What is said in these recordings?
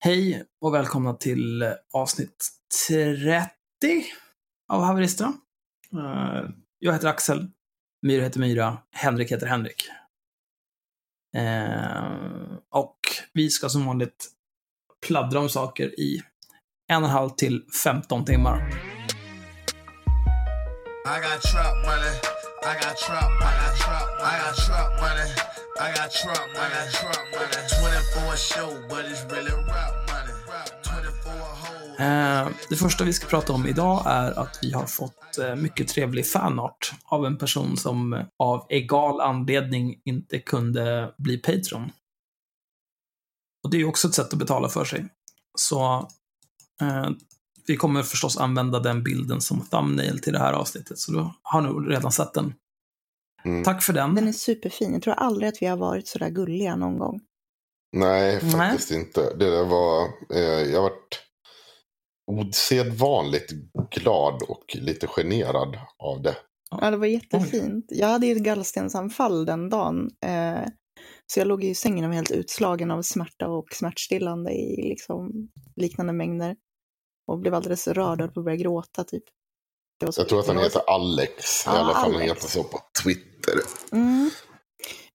Hej och välkomna till avsnitt 30 av Haverista. Eh, jag heter Axel, Myra heter Myra, Henrik heter Henrik. Eh, och vi ska som vanligt pladdra om saker i en och en halv till 15 timmar. I got trap money. I got trap. I got trap. I got trap money. I got trap. I got trap money. 24 show, but it's really rap money. Eh, Det första vi ska prata om idag är att vi har fått eh, mycket trevlig fanart av en person som eh, av egal anledning inte kunde bli Patreon. Och det är ju också ett sätt att betala för sig. Så eh, vi kommer förstås använda den bilden som thumbnail till det här avsnittet, så du har nog redan sett den. Mm. Tack för den. Den är superfin. Jag tror aldrig att vi har varit så där gulliga någon gång. Nej, Nej. faktiskt inte. Det där var, eh, jag varit osedvanligt glad och lite generad av det. Ja, det var jättefint. Jag hade ju ett gallstensanfall den dagen. Eh, så jag låg i sängen och var helt utslagen av smärta och smärtstillande i liksom liknande mängder. Och blev alldeles rörd och höll på att börja gråta typ. Jag tror att han heter Alex. I Ja, alla fall han heter så på Twitter. Mm.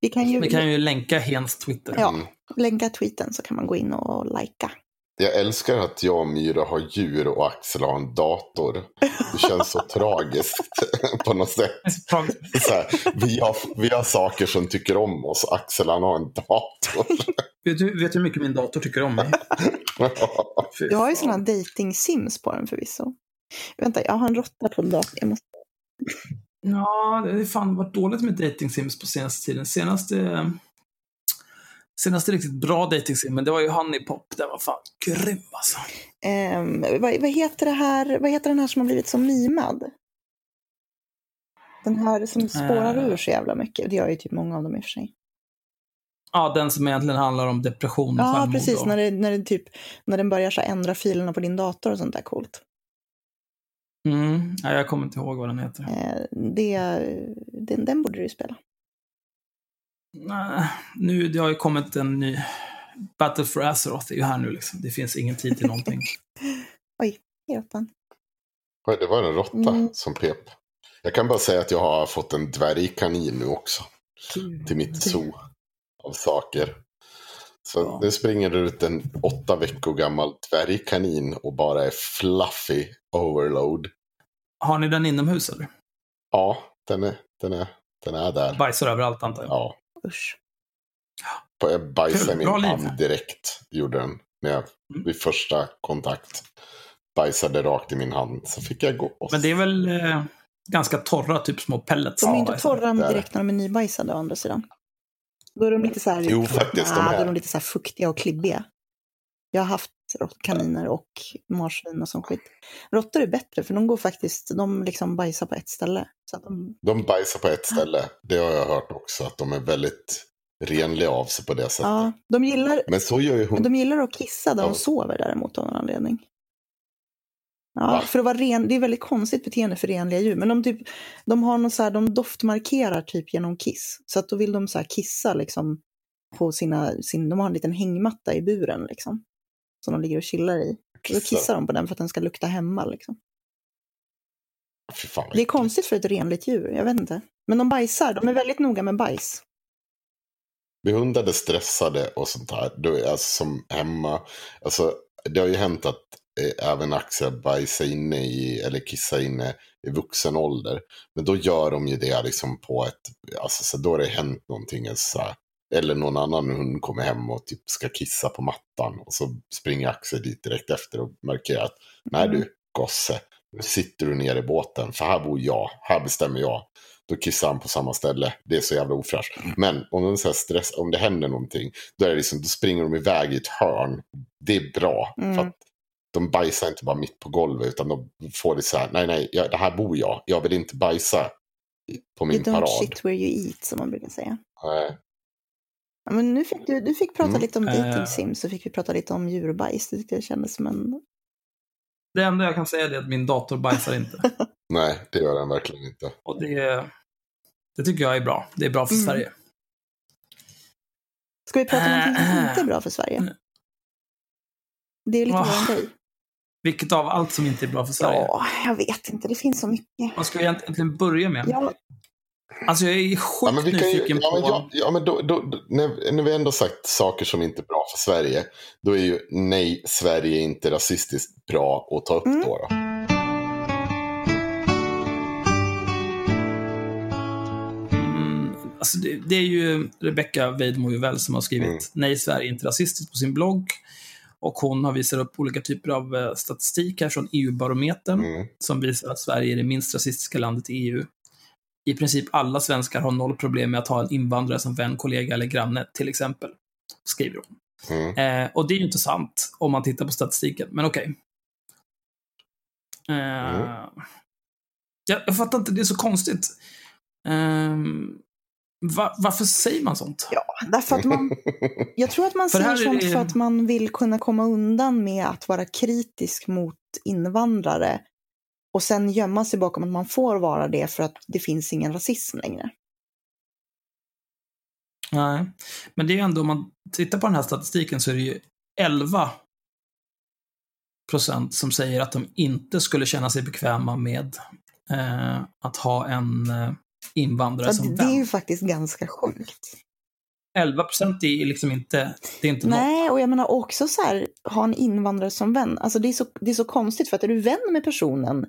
Vi kan ju, Vi kan ju länka Hens Twitter. Ja. Mm. länka tweeten så kan man gå in och likea. Jag älskar att jag och Myra har djur och Axel har en dator. Det känns så tragiskt på något sätt. Så här, vi, har, vi har saker som tycker om oss. Axel han har en dator. Vet du, vet du hur mycket min dator tycker om mig? Du har ju sådana dating sims på den förvisso. Vänta, jag har en råtta på en dator. Jag måste... Ja, det har fan varit dåligt med dating sims på senaste tiden. Senaste, senaste riktigt bra dating sim, men det var ju Honeypop. Den var fan grym alltså. Ehm, vad, vad, heter det här, vad heter den här som har blivit så mimad? Den här som spårar Eh. ur så jävla mycket. Det gör ju typ många av dem i och för sig. Ja, den som egentligen handlar om depression och Ja, precis. När, det, när, det typ, när den börjar så ändra filerna på din dator och sånt där coolt. Mm, ja, jag kommer inte ihåg vad den heter. Eh, det, den, den borde du spela. Nej, nu, det har ju kommit en ny... Battle for Azeroth är ju här nu liksom. Det finns ingen tid till någonting. Råttan. Oj, Det var en råtta Mm. som pep. Jag kan bara säga att jag har fått en dvärgkanin nu också. Till mitt zoo av saker. Så Ja. nu springer det ut en åtta veckor gammal dvärgkanin och bara är fluffy overload. Har ni den inomhus eller? Ja, den är, den är, den är där. Bajsar överallt antar jag. Ja, Usch. på- jag bajsade Kul, min hand direkt. Gjorde den. När jag Mm. vid första kontakt bajsade rakt i min hand. Så fick jag gå. Men det är väl eh, ganska torra, typ små pellets. De är inte torra det det. direkt när de är nybajsade å andra sidan. Då är de lite så här, Jo, faktiskt, de nah, är- då är de lite så här fuktiga och klibbiga. Jag har haft råttkaniner och marsvin och sån skit. Råttor är bättre för de går faktiskt, de liksom bajsar på ett ställe. Så de, De bajsar på ett ställe. Det har jag hört också. Att de är väldigt renliga av sig på det sättet. ja, de, gillar, Men så gör ju hon. de gillar att kissa där Ja. de sover däremot av någon anledning. Ja, för att vara ren, det är väldigt konstigt beteende för renliga djur. Men de, typ, de har något så här, de doftmarkerar typ genom kiss. Så att då vill de så här kissa liksom på sina, sin, de har en liten hängmatta i buren liksom. Som de ligger och chillar i. Då Kissar. de på den för att den ska lukta hemma liksom. Fan, Det är konstigt för ett renligt djur, jag vet inte. Men de bajsar, de är väldigt noga med bajs. Blir hundar stressade och sånt här, då är alltså som hemma, alltså det har ju hänt att även Axel bajsar inne i, eller kissar inne i vuxen ålder. Men då gör de ju det liksom på ett, alltså så då har det hänt någonting så här, eller någon annan hund kommer hem och typ ska kissa på mattan och så springer Axel dit direkt efter och markerar att nej Mm. du gosse, nu sitter du ner i båten för här bor jag, här bestämmer jag. Då kissar han på samma ställe. Det är så jävla ofräscht. Men om, de så stress, om det händer någonting, då, är det liksom, då springer de iväg i ett hörn. Det är bra. Mm. För att de bajsar inte bara mitt på golvet, utan de får det så här, nej, nej, jag, det här bor jag. Jag vill inte bajsa på You min don't parad. shit where you eat, som man brukar säga. Nej. Ja, men nu fick du, du fick prata Mm. lite om Eh. dating sims, så fick vi prata lite om djurbajs. Det tyckte jag kändes som en... Det enda jag kan säga är att min dator bajsar inte. nej, det gör den verkligen inte. Och det, det tycker jag är bra. Det är bra för Mm. Sverige. Ska vi prata om någonting som Äh. inte är bra för Sverige? Det är lite Åh, vår grej. Vilket av allt som inte är bra för Sverige? Ja, jag vet inte. Det finns så mycket. Vad ska vi egentligen börja med? Ja, Alltså jag är Ja, sjukt men vi kan ju, nyfiken ja, på... men, ja, ja, men då, då, då, när, när vi ändå sagt saker som inte är bra för Sverige, då är ju nej, Sverige är inte rasistiskt bra att ta upp Mm. då. då. Mm, alltså det, det är ju Rebecca Weidmo Juvel som har skrivit Mm. Nej, Sverige är inte rasistiskt på sin blogg. Och hon har visat upp olika typer av eh, statistik här från EU-barometern Mm. som visar att Sverige är det minst rasistiska landet i EU. I princip alla svenskar har noll problem med att ha en invandrare som vän, kollega eller granne, till exempel. Skriver hon. Mm. Eh, och det är ju inte sant om man tittar på statistiken, men okej. Eh, Mm. jag, jag fattar inte, det är så konstigt. Ehm, va, varför säger man sånt? ja, därför att man... Jag tror att man säger är sånt det- för att man vill kunna komma undan med att vara kritisk mot invandrare och sen gömma sig bakom att man får vara det för att det finns ingen rasism längre. Nej, men det är ju ändå, om man tittar på den här statistiken så är det ju 11 procent som säger att de inte skulle känna sig bekväma med eh, att ha en eh, invandrare Ja, som det är vän. ju faktiskt ganska sjukt. 11 procent är liksom inte, det är inte något. Nej, och jag menar också så här, ha en invandrare som vän. Alltså det är, så, det är så konstigt, för att är du vän med personen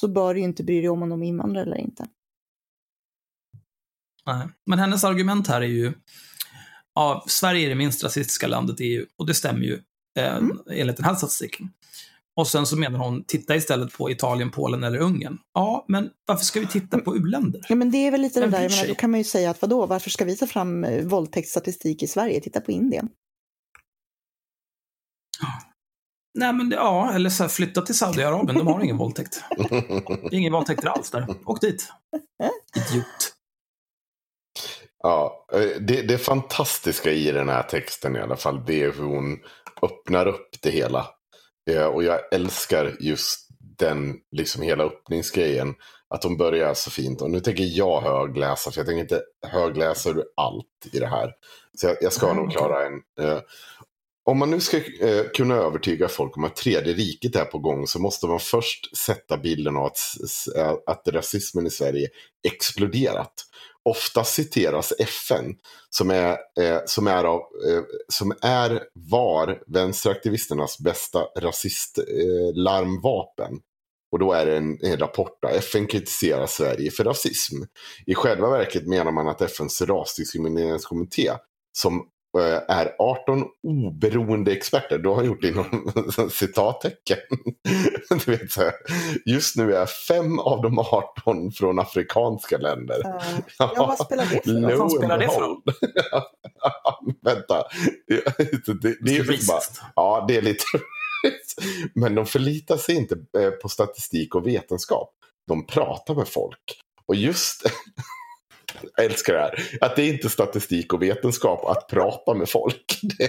så bör du ju inte bry dig om om de är invandrare eller inte. Nej. Men hennes argument här är ju, ja, Sverige är det minst rasistiska landet i EU. Och det stämmer ju, eh, Mm. enligt den här statistiken. Och sen så menar hon, titta istället på Italien, Polen eller Ungern. Ja, men varför ska vi titta på u-länder? Ja, men det är väl lite det där, sig? då kan man ju säga att vadå, varför ska vi ta fram eh, våldtäktsstatistik i Sverige? Titta på Indien. Nej, men det, ja, eller så här, flytta till Saudiarabien, de har ingen våldtäkt. Det är ingen våldtäkter alls där. Åk dit. Idiot. Ja, eh, det, det fantastiska i den här texten i alla fall, det är hur hon öppnar upp det hela. Eh, Och jag älskar just den, liksom hela öppningsgrejen. Att hon börjar så fint. Och nu tänker jag högläsa, för jag tänker inte högläsa ur allt i det här. Så jag, jag ska Mm, nog klara en. Eh, om man nu ska eh, kunna övertyga folk om att tredje riket är på gång så måste man först sätta bilden av att, att rasismen i Sverige exploderat. Ofta citeras FN som är, eh, som är, av, eh, som är var vänsteraktivisternas bästa rasistlarmvapen. Eh, och då är det en, en rapport där FN kritiserar Sverige för rasism. I själva verket menar man att FNs rasdiskrimineringskommitté som är 18 oberoende experter. Du har gjort det inom citattecken. du vet, så här. Just nu är fem av de 18 från afrikanska länder. Ja, vad spelar det för roll? Vad spelar det för. Vänta. Det, det, det är ju bara, ja, det är lite Men de förlitar sig inte eh, på statistik och vetenskap. De pratar med folk. Och just jag älskar det här. Att det är inte statistik och vetenskap att prata med folk. Det,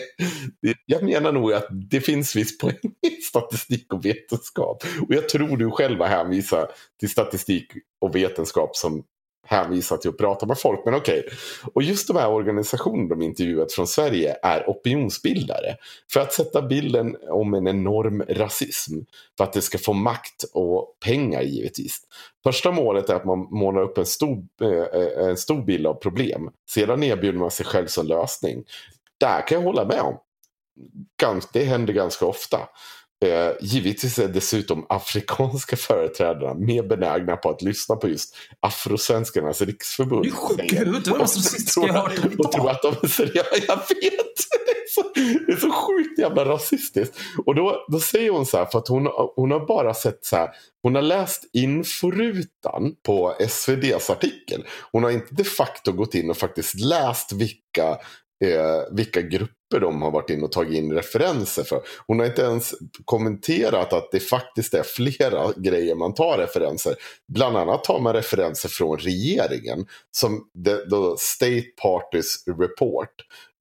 det, jag menar nog att det finns viss poäng i statistik och vetenskap. Och jag tror du själv har hänvisat till statistik och vetenskap som hänvisa till att prata med folk. Men okej. Och just de här organisationerna de intervjuat från Sverige är opinionsbildare. För att sätta bilden om en enorm rasism. För att det ska få makt och pengar givetvis. Första målet är att man målar upp en stor, eh, eh en stor bild av problem. Sedan erbjuder man sig själv som lösning. Där kan jag hålla med om. Det händer ganska ofta. Eh, givetvis är dessutom afrikanska företrädarna mer benägna på att lyssna på just Afrosvenskarnas riksförbund. Du är sjuk i huvudet. Det var rasistiska jag hört om Och tror idag. att de är seriösa. Jag vet! Det är, så, det är så sjukt jävla rasistiskt. Och då, då säger hon så här, för att hon, hon har bara sett så här. Hon har läst inforutan på SVDs artikel. Hon har inte de facto gått in och faktiskt läst vilka, eh, vilka grupper grupper de har varit in och tagit in referenser för. Hon har inte ens kommenterat att det faktiskt är flera grejer man tar referenser. Bland annat tar man referenser från regeringen. Som the, the State Parties Report.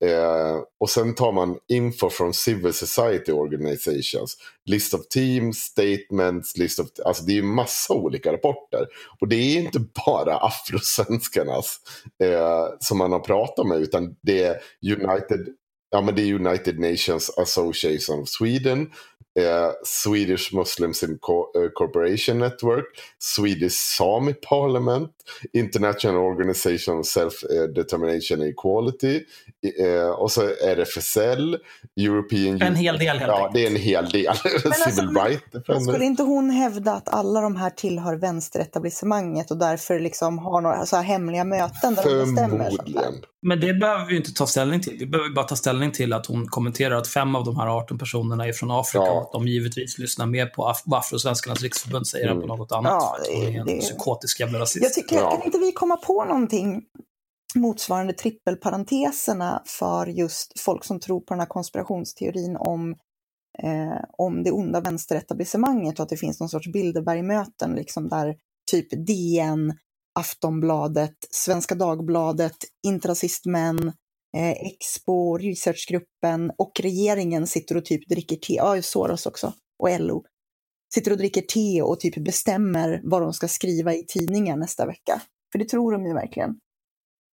Eh, och sen tar man info från Civil Society Organizations. List of teams, statements, list of... Alltså det är ju massa olika rapporter. Och det är inte bara afrosvenskarnas eh, som man har pratat med. Utan det är United, ja, men det är United Nations Association of Sweden. Eh, Swedish Muslims in Co eh, Corporation Network, Swedish Sami Parliament, International Organization of Self-Determination and Equality, eh, och så RFSL, European... En hel del helt Ja, enkelt. det är en hel del. alltså, Civil Men Defender. skulle inte hon hävda att alla de här tillhör vänsteretablissemanget och därför liksom har några så här hemliga möten där de bestämmer? Förmodligen. Men det behöver vi inte ta ställning till. Vi behöver bara ta ställning till att hon kommenterar att fem av de här 18 personerna är från Afrika Ja. och att de givetvis lyssnar mer på Af- vad Afrosvenskarnas riksförbund säger än på Mm. något annat. Ja, för att hon är en det- psykotisk jävla rasist. Ja. kan inte vi komma på någonting motsvarande trippelparenteserna för just folk som tror på den här konspirationsteorin om, eh, om det onda vänsteretablissemanget och att det finns någon sorts Bilderbergmöten liksom där typ DN, Aftonbladet, Svenska Dagbladet, Intrasistmän, eh, Expo, Researchgruppen och regeringen sitter och typ dricker te, ja Soros också, och LO, sitter och dricker te och typ bestämmer vad de ska skriva i tidningen nästa vecka. För det tror de ju verkligen.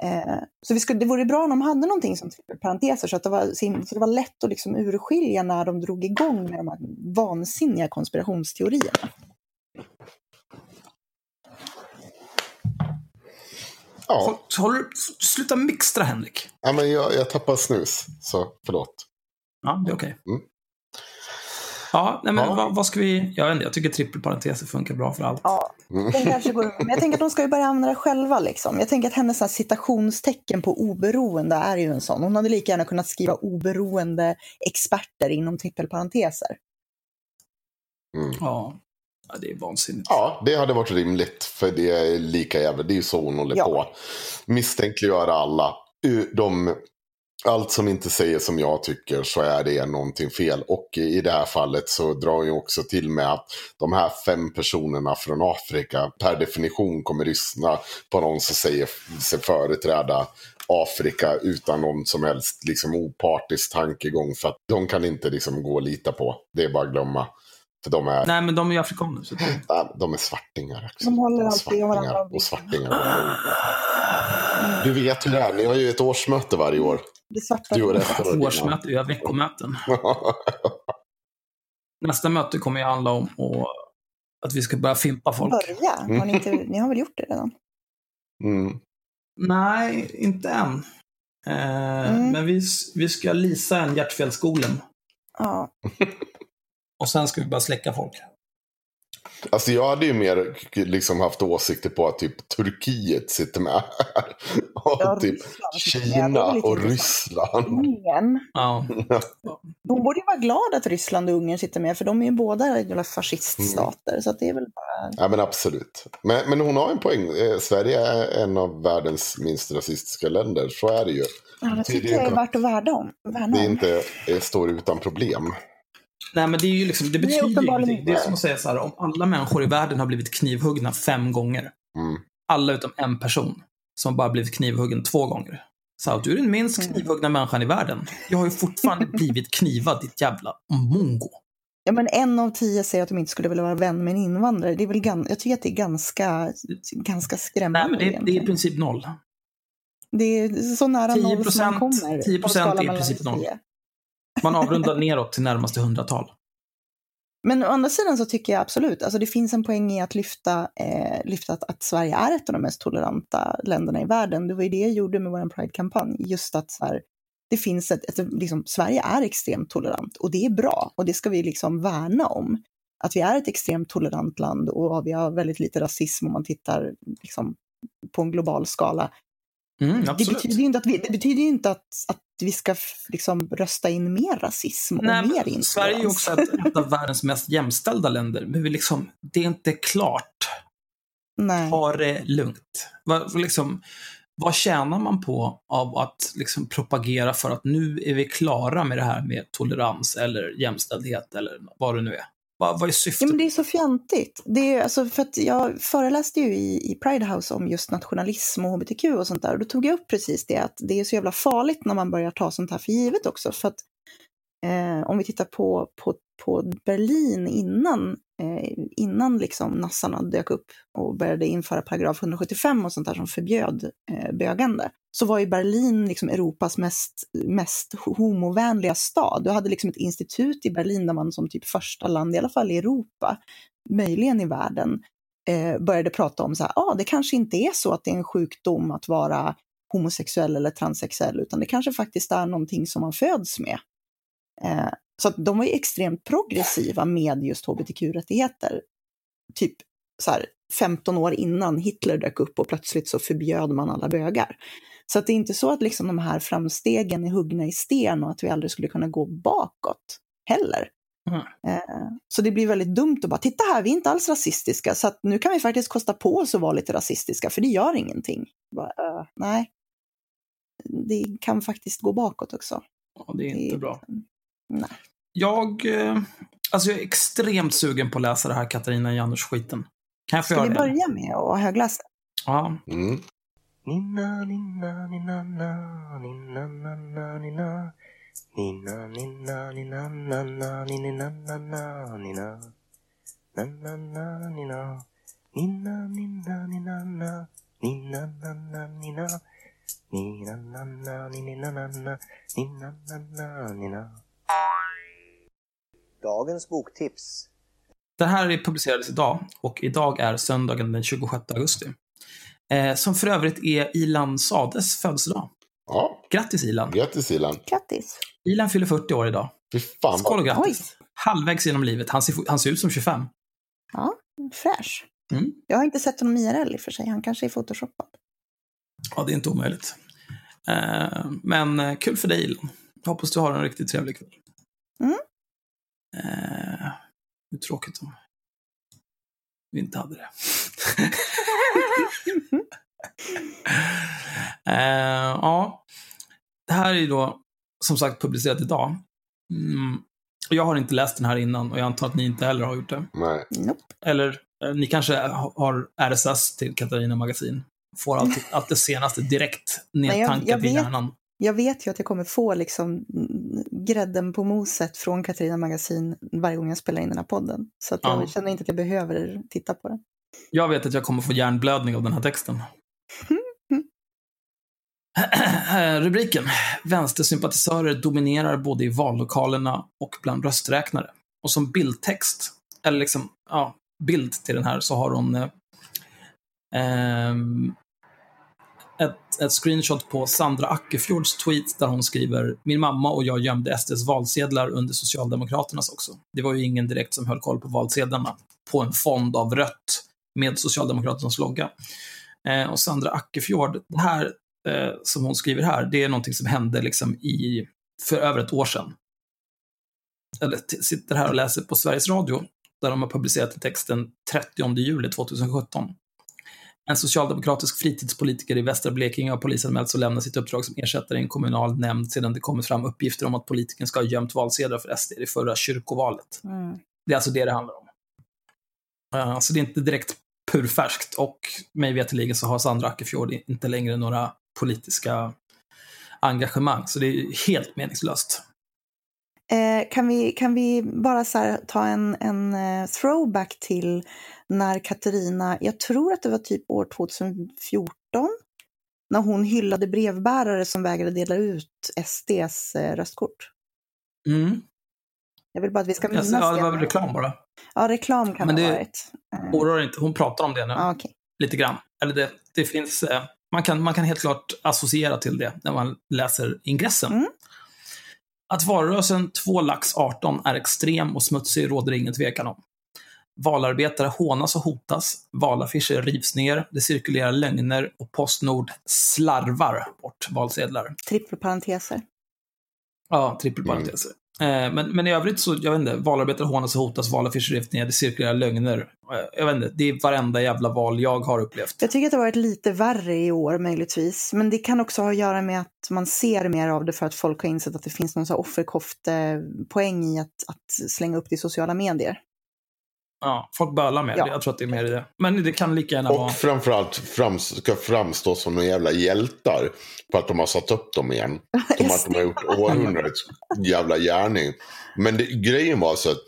Eh, så vi skulle, det vore bra om de hade någonting som parenteser så att det var, så det var lätt att liksom urskilja när de drog igång med de här vansinniga konspirationsteorierna. Ja, Håll- sluta mixtra Henrik. ja men jag, jag tappar snus. Så förlåt. Ja, det är okej. Mm. Ja, nej, men Ja. Vad, vad ska vi... Jag vet inte, jag tycker trippelparenteser funkar bra för allt. Ja, den kanske går, men jag tänker att de ska ju börja använda det själva. Liksom. Jag tänker att hennes här citationstecken på oberoende är ju en sån. Hon hade lika gärna kunnat skriva oberoende experter inom trippelparenteser. Mm. Ja. ja, det är vansinnigt. Ja, det hade varit rimligt. För det är lika jävla, det är ju så hon håller Ja. på. Misstänkliggöra alla. De, allt som inte säger som jag tycker så är det någonting fel. Och i det här fallet så drar ju också till med att de här fem personerna från Afrika per definition kommer lyssna på någon som säger sig företräda Afrika utan någon som helst liksom, opartisk tankegång. För att de kan inte liksom, gå och lita på. Det är bara att glömma. För de är Nej, men de är ju afrikaner. Så det... Ja, de är svartingar också. De håller alltid om varandra. och svartingar. Du vet hur det är, ni har ju ett årsmöte varje år. Det svarta Du dina. Årsmöte, vi har veckomöten. Nästa möte kommer ju handla om och, att vi ska börja fimpa folk. börja. Har ni, inte, ni har väl gjort det redan? mm. Nej, inte än. Eh, Mm. Men vi, vi ska lisa en hjärtfelsgolem. Ja. Och sen ska vi börja släcka folk. Alltså jag hade ju mer liksom haft åsikter på att typ Turkiet sitter med här. Och Ja, typ Kina och. Ryssland. Ungern. Ja. Hon borde ju vara glad att Ryssland och Ungern sitter med, för de är ju båda jävla fasciststater. Så att det är väl bara... Ja men absolut. Men, men hon har en poäng. Eh, Sverige är en av världens minst rasistiska länder. Så är det ju. Ja, det Det är tycker jag är inte- värt att värna om. Värna Det inte, det står utan problem. Nej, men det är ju liksom, det Det är betyder ju uppenbarligen ingenting. Det är inte. som att säga så här, om alla människor i världen har blivit knivhuggna fem gånger. Mm. Alla utom en person som bara blivit knivhuggen två gånger. Så att du är den minst Mm. knivhuggna människan i världen. Jag har ju fortfarande blivit knivad, ditt jävla mongo. Ja, men en av tio säger att de inte skulle vilja vara vän med en invandrare. Det är väl gan... Jag tycker att det är ganska, ganska skrämmande. Nej, men det, är- det är i princip noll. det är så nära 10% noll som man kommer. 10% på en skala är i princip noll. Man avrundar neråt till närmaste hundratal. Men å andra sidan så tycker jag absolut, alltså det finns en poäng i att lyfta, eh, lyfta att, att Sverige är ett av de mest toleranta länderna i världen. Det var ju det jag gjorde med vår Pride-kampanj, just att så här, det finns ett, ett liksom, Sverige är extremt tolerant och det är bra och det ska vi liksom värna om. Att vi är ett extremt tolerant land och vi har väldigt lite rasism om man tittar liksom, på en global skala. Mm, Det betyder ju inte att vi, det betyder inte att, att vi ska liksom, rösta in mer rasism och Nej, mer intolerans. Sverige är ju också ett, ett av världens mest jämställda länder. Men vi liksom, det är inte klart. Nej. Ha det lugnt. Va- Liksom, vad tjänar man på av att liksom propagera för att nu är vi klara med det här med tolerans eller jämställdhet eller vad det nu är? Vad, vad är syftet? Ja, men det är så fjantigt. Det är, alltså, för att jag föreläste ju i, i Pride House om just nationalism och hbtq och sånt där. Och då tog jag upp precis det, att det är så jävla farligt när man börjar ta sånt här för givet också. För att eh, om vi tittar på, på, på Berlin innan, eh, innan liksom nassarna dök upp och började införa paragraf 175 och sånt där som förbjöd eh, bögande, så var ju Berlin liksom Europas mest, mest homovänliga stad. Du hade liksom ett institut i Berlin där man som typ första land, i alla fall i Europa, möjligen i världen, eh, började prata om så här, ah, det kanske inte är så att det är en sjukdom att vara homosexuell eller transsexuell, utan det kanske faktiskt är någonting som man föds med. Eh, så de var ju extremt progressiva med just hbtq-rättigheter. Typ så här 15 år innan Hitler dök upp och plötsligt så förbjöd man alla bögar. Så att det är inte så att liksom de här framstegen är huggna i sten och att vi aldrig skulle kunna gå bakåt heller. Mm. Eh, så det blir väldigt dumt att bara, titta här, vi är inte alls rasistiska, så att nu kan vi faktiskt kosta på oss att vara lite rasistiska, för det gör ingenting. Bara, uh, nej, det kan faktiskt gå bakåt också. Ja, det är inte Det- bra. Nej. Jag, eh, alltså jag är extremt sugen på att läsa det här Katarina Janouch-skiten. Kan jag få Ska göra vi det? börja med att högläsa? Ja. Mm. Dagens boktips. Det här publicerades idag och idag är söndagen den 26 augusti. Eh, som för övrigt är Ilan Sades födelsedag. Ja, Grattis Ilan! grattis Ilan. Grattis! Ilan fyller 40 år idag. Fy fan Skål och grattis! Halvvägs genom livet. Han ser, han ser ut som 25. Ja, fräsch. Mm. Jag har inte sett honom IRL i och för sig, han kanske är photoshoppad. Ja, det är inte omöjligt. Eh, men eh, kul för dig Ilan. Jag hoppas du har en riktigt trevlig kväll. Mm. Eh, hur tråkigt om vi inte hade det. eh, ja, det här är ju då som sagt publicerat idag. Mm. Jag har inte läst den här innan och jag antar att ni inte heller har gjort det. Nej. Nope. Eller eh, ni kanske ha- har RSS till Katarina Magasin. Får allt, allt det senaste direkt nedtankat jag i vet- hjärnan. Jag vet ju att jag kommer få liksom grädden på moset från Katarina Magasin varje gång jag spelar in den här podden. Så att jag Ja. känner inte att jag behöver titta på den. Jag vet att jag kommer få hjärnblödning av den här texten. Rubriken. Vänstersympatisörer dominerar både i vallokalerna och bland rösträknare. Och som bildtext, eller liksom, ja, bild till den här så har hon eh, ehm, ett, ett screenshot på Sandra Ackerfjords tweet där hon skriver Min mamma och jag gömde SDs valsedlar under Socialdemokraternas också. Det var ju ingen direkt som höll koll på valsedlarna på en fond av rött med Socialdemokraternas logga. Eh, och Sandra Ackerfjord, det här eh, som hon skriver här, det är någonting som hände liksom i, för över ett år sedan. Eller t- sitter här och läser på Sveriges Radio, där de har publicerat texten 30 juli 2017. En socialdemokratisk fritidspolitiker i västra Blekinge har polisanmälts och lämnat sitt uppdrag som ersättare i en kommunal nämnd sedan det kommit fram uppgifter om att politikern ska ha gömt valsedlar för SD i förra kyrkovalet. Mm. Det är alltså det det handlar om. Uh, så det är inte direkt purfärskt och mig veterligen så har Sandra Ackerfjord inte längre några politiska engagemang, så det är helt meningslöst. Eh, kan, vi, kan vi bara här, ta en, en eh, throwback till när Katarina, jag tror att det var typ år 2014, när hon hyllade brevbärare som vägrade dela ut SDs eh, röstkort. Mm. Jag vill bara att vi ska minnas Alltså, ja, det var det. väl reklam bara. Ja, reklam kan Men det ha det- varit. Eh, Oroa dig inte, hon pratar om det nu. ja, okej. lite grann. Eller det, det finns, man, kan, man kan helt klart associera till det när man läser ingressen. Mm. Att valrörelsen 2 lax 18 är extrem och smutsig råder ingen tvekan om. Valarbetare hånas och hotas, valaffischer rivs ner, det cirkulerar lögner och Postnord slarvar bort valsedlar. Trippelparenteser. Ja, trippelparenteser. Eh, Eh, men, men i övrigt så, jag vet inte, valarbetare hånas och hotas, valaffischer rivs ner, det cirkulerar lögner. Eh, jag vet inte, det är varenda jävla val jag har upplevt. Jag tycker att det har varit lite värre i år möjligtvis. Men det kan också ha att göra med att man ser mer av det för att folk har insett att det finns någon så här offerkofte-poäng i att, att slänga upp det i sociala medier. Ja, folk bölar med Ja. det. Jag tror att det är mer i det. Men det kan lika gärna vara... Och framförallt frams, ska framstå som några jävla hjältar. För att de har satt upp dem igen. Som att de har gjort århundradets jävla gärning. Men det, grejen var så att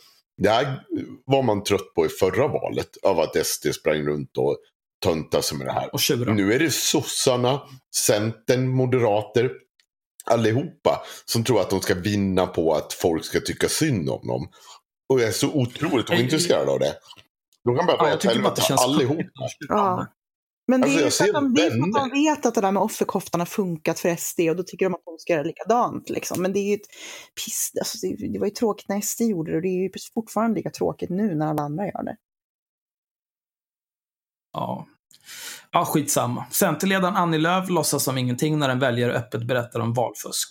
det här var man trött på i förra valet. Av att SD sprang runt och töntade sig med det här. Och tjura. Nu är det sossarna, Centern, Moderater, allihopa som tror att de ska vinna på att folk ska tycka synd om dem. Och jag är så otroligt Jag- ointresserad av det. De kan bara Ja, dra jag åt helvete allihopa. Ja. Men det Alltså, är, ju för att de, det är för att de vet att det där med offerkoftan har funkat för SD och då tycker de att de ska göra likadant. Liksom. Men det är ju ett piss. Alltså, det, det var ju tråkigt när SD gjorde det och det är ju fortfarande lika tråkigt nu när alla andra gör det. Ja. Ja, skitsamma. Centerledaren Annie Lööf låtsas som ingenting när en väljare öppet berättar om valfusk.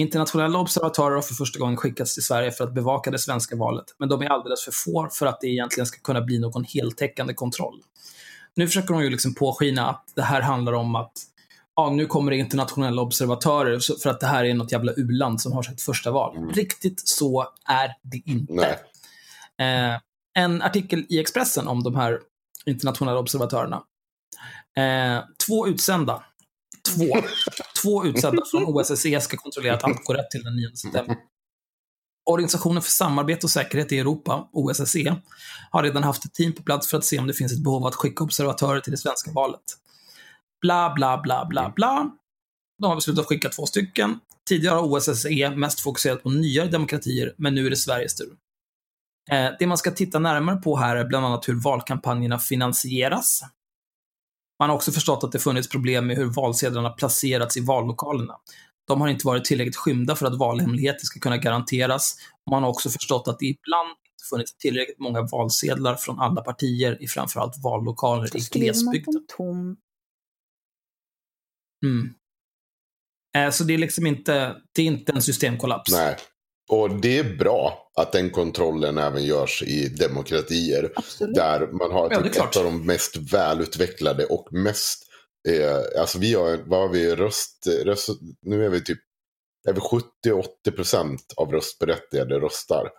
Internationella observatörer har för första gången skickats till Sverige för att bevaka det svenska valet, men de är alldeles för få för att det egentligen ska kunna bli någon heltäckande kontroll. Nu försöker de ju liksom påskina att det här handlar om att ja, nu kommer det internationella observatörer för att det här är något jävla u-land som har sitt första val. Mm. Riktigt så är det inte. Eh, en artikel i Expressen om de här internationella observatörerna. Eh, två utsända. Två. två utsedda från OSSE ska kontrollera att allt går rätt till den 9 september. Organisationen för samarbete och säkerhet i Europa, OSSE, har redan haft ett team på plats för att se om det finns ett behov av att skicka observatörer till det svenska valet. Bla, bla, bla, bla, bla. De har beslutat att skicka två stycken. Tidigare har OSSE mest fokuserat på nyare demokratier, men nu är det Sveriges tur. Eh, det man ska titta närmare på här är bland annat hur valkampanjerna finansieras. Man har också förstått att det funnits problem med hur valsedlarna placerats i vallokalerna. De har inte varit tillräckligt skymda för att valhemligheter ska kunna garanteras. Man har också förstått att det ibland inte funnits tillräckligt många valsedlar från alla partier i framförallt vallokaler i glesbygden. tom. Mm. Eh, Så det är liksom inte, det är inte en systemkollaps. Nej. Och det är bra att den kontrollen även görs i demokratier. Absolut. Där man har Ja, typ ett av de mest välutvecklade och mest... Eh, alltså vi har, vad har vi, röst, röst... Nu är vi typ över 70-80 procent av röstberättigade röstar.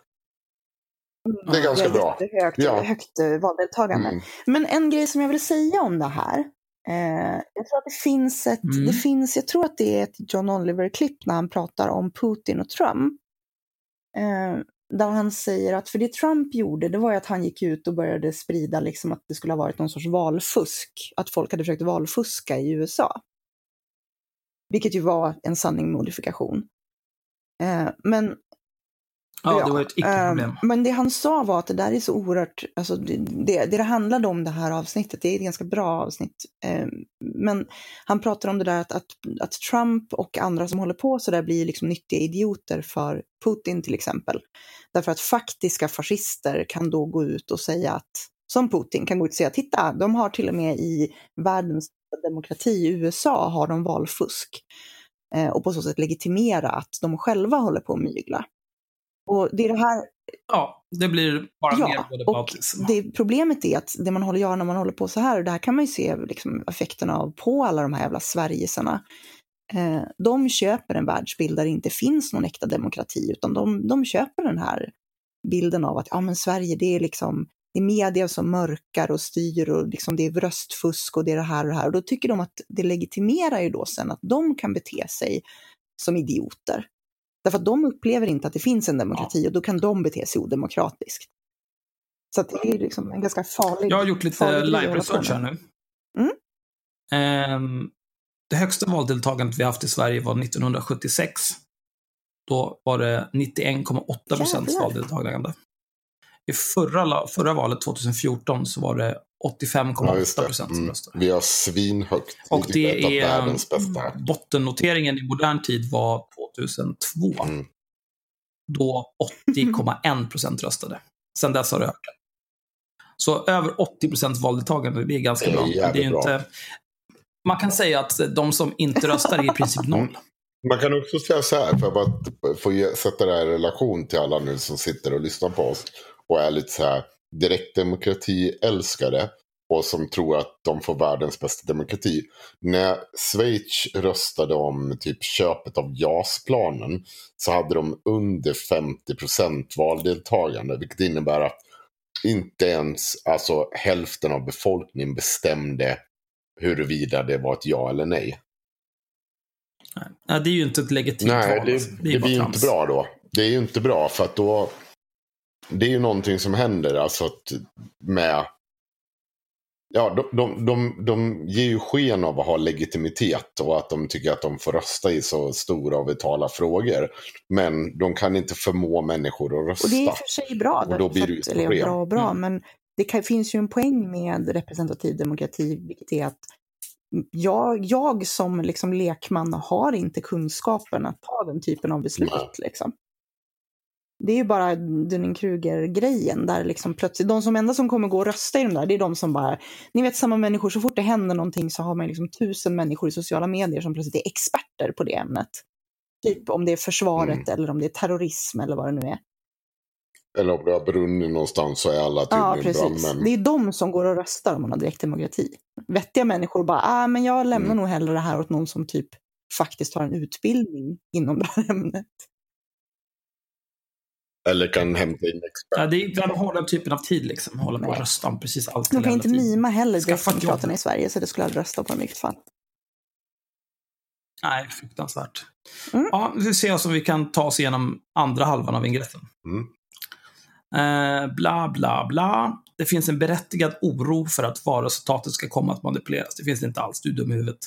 Det är ganska bra. Högt, Ja. högt eh, valdeltagande. Mm. Men en grej som jag vill säga om det här. Eh, jag tror att det finns ett, Mm. det finns, jag tror att det är ett John Oliver-klipp när han pratar om Putin och Trump. Eh, där han säger att, för det Trump gjorde, det var ju att han gick ut och började sprida liksom att det skulle ha varit någon sorts valfusk. Att folk hade försökt valfuska i USA. Vilket ju var en sanning med modifikation. Eh, men Ja, det var ett icke-problem. Eh, men det han sa var att det där är så oerhört, alltså det, det, det handlade om det här avsnittet, det är ett ganska bra avsnitt. Eh, men han pratar om det där att, att, att Trump och andra som håller på så där blir liksom nyttiga idioter för Putin till exempel. Därför att faktiska fascister kan då gå ut och säga att, som Putin kan gå ut och säga, titta, de har till och med i världens demokrati, USA, har de valfusk. Eh, och på så sätt legitimera att de själva håller på att mygla. Och det är det här, Ja, det blir bara mer ja, och bautism. det, problemet är att det man håller göra när man håller på så här, och det här kan man ju se liksom, effekterna av på alla de här jävla Sverigesarna. Eh, de köper en världsbild där det inte finns någon äkta demokrati, utan de, de köper den här bilden av att ja, men Sverige, det är liksom det är media som mörkar och styr och liksom det är röstfusk och det är det här och det här. Och då tycker de att det legitimerar ju då sen att de kan bete sig som idioter. Därför att de upplever inte att det finns en demokrati och då kan de bete sig odemokratiskt. Så det är liksom en ganska farlig... Jag har gjort lite live-research här nu. Mm. Ehm, det högsta valdeltagandet vi haft i Sverige var 1976. Då var det 91,8 procents valdeltagande. I förra, förra valet, 2014, så var det 85,8 det. procent som Mm. röstade. Vi har svinhögt. Och det är världens bästa. bottennoteringen i modern tid var 2002. Mm. Då 80,1 procent röstade. Sen dess har det ökat. Så över 80 procents valdeltagande, det är ganska Det är bra. Det är ju bra. inte... Man kan säga att de som inte röstar är i princip noll. Man kan också säga så här, för att få sätta det här i relation till alla nu som sitter och lyssnar på oss. Och är lite så här direktdemokrati-älskare. Och som tror att de får världens bästa demokrati. När Schweiz röstade om typ köpet av JAS-planen. Så hade de under 50% valdeltagande. Vilket innebär att inte ens alltså, hälften av befolkningen bestämde huruvida det var ett ja eller nej. Ja, det är ju inte ett legitimt Nej, val. det, det, är bara blir trams. inte bra då. Det är ju inte bra för att då. Det är ju någonting som händer alltså att med. Ja, de, de, de, de ger ju sken av att ha legitimitet och att de tycker att de får rösta i så stora och vitala frågor. Men de kan inte förmå människor att rösta. Och det är för sig bra. Och då blir det ju eller bra och bra, Mm. men det kan, finns ju en poäng med representativ demokrati, vilket är att jag, jag som liksom lekman har inte kunskapen att ta den typen av beslut. Liksom. Det är ju bara Dunning-Kruger-grejen där liksom plötsligt, de som enda som kommer gå och rösta i de där, det är de som bara, ni vet samma människor, så fort det händer någonting så har man liksom tusen människor i sociala medier som plötsligt är experter på det ämnet. Typ om det är försvaret Mm. eller om det är terrorism eller vad det nu är. Eller om det har brunnit någonstans så är alla Ja, tydligen precis. brandmän. Det är de som går och röstar om man har direktdemokrati. Vettiga människor bara, ah, men jag lämnar Mm. nog hellre det här åt någon som typ faktiskt har en utbildning inom det här ämnet. Eller kan hämta in experter. Ja, det är, den typen av tid liksom? Hålla på och rösta om precis allt. De kan inte tiden. mima heller. Direktdemokraterna i Sverige, så det skulle jag aldrig rösta på i vilket fall. Nej, fruktansvärt. Mm. Ja, vi ser oss om vi kan ta oss igenom andra halvan av ingressen. Mm. Eh, bla, bla, bla. Det finns en berättigad oro för att valresultatet ska komma att manipuleras. Det finns det inte alls, du är dum i huvudet.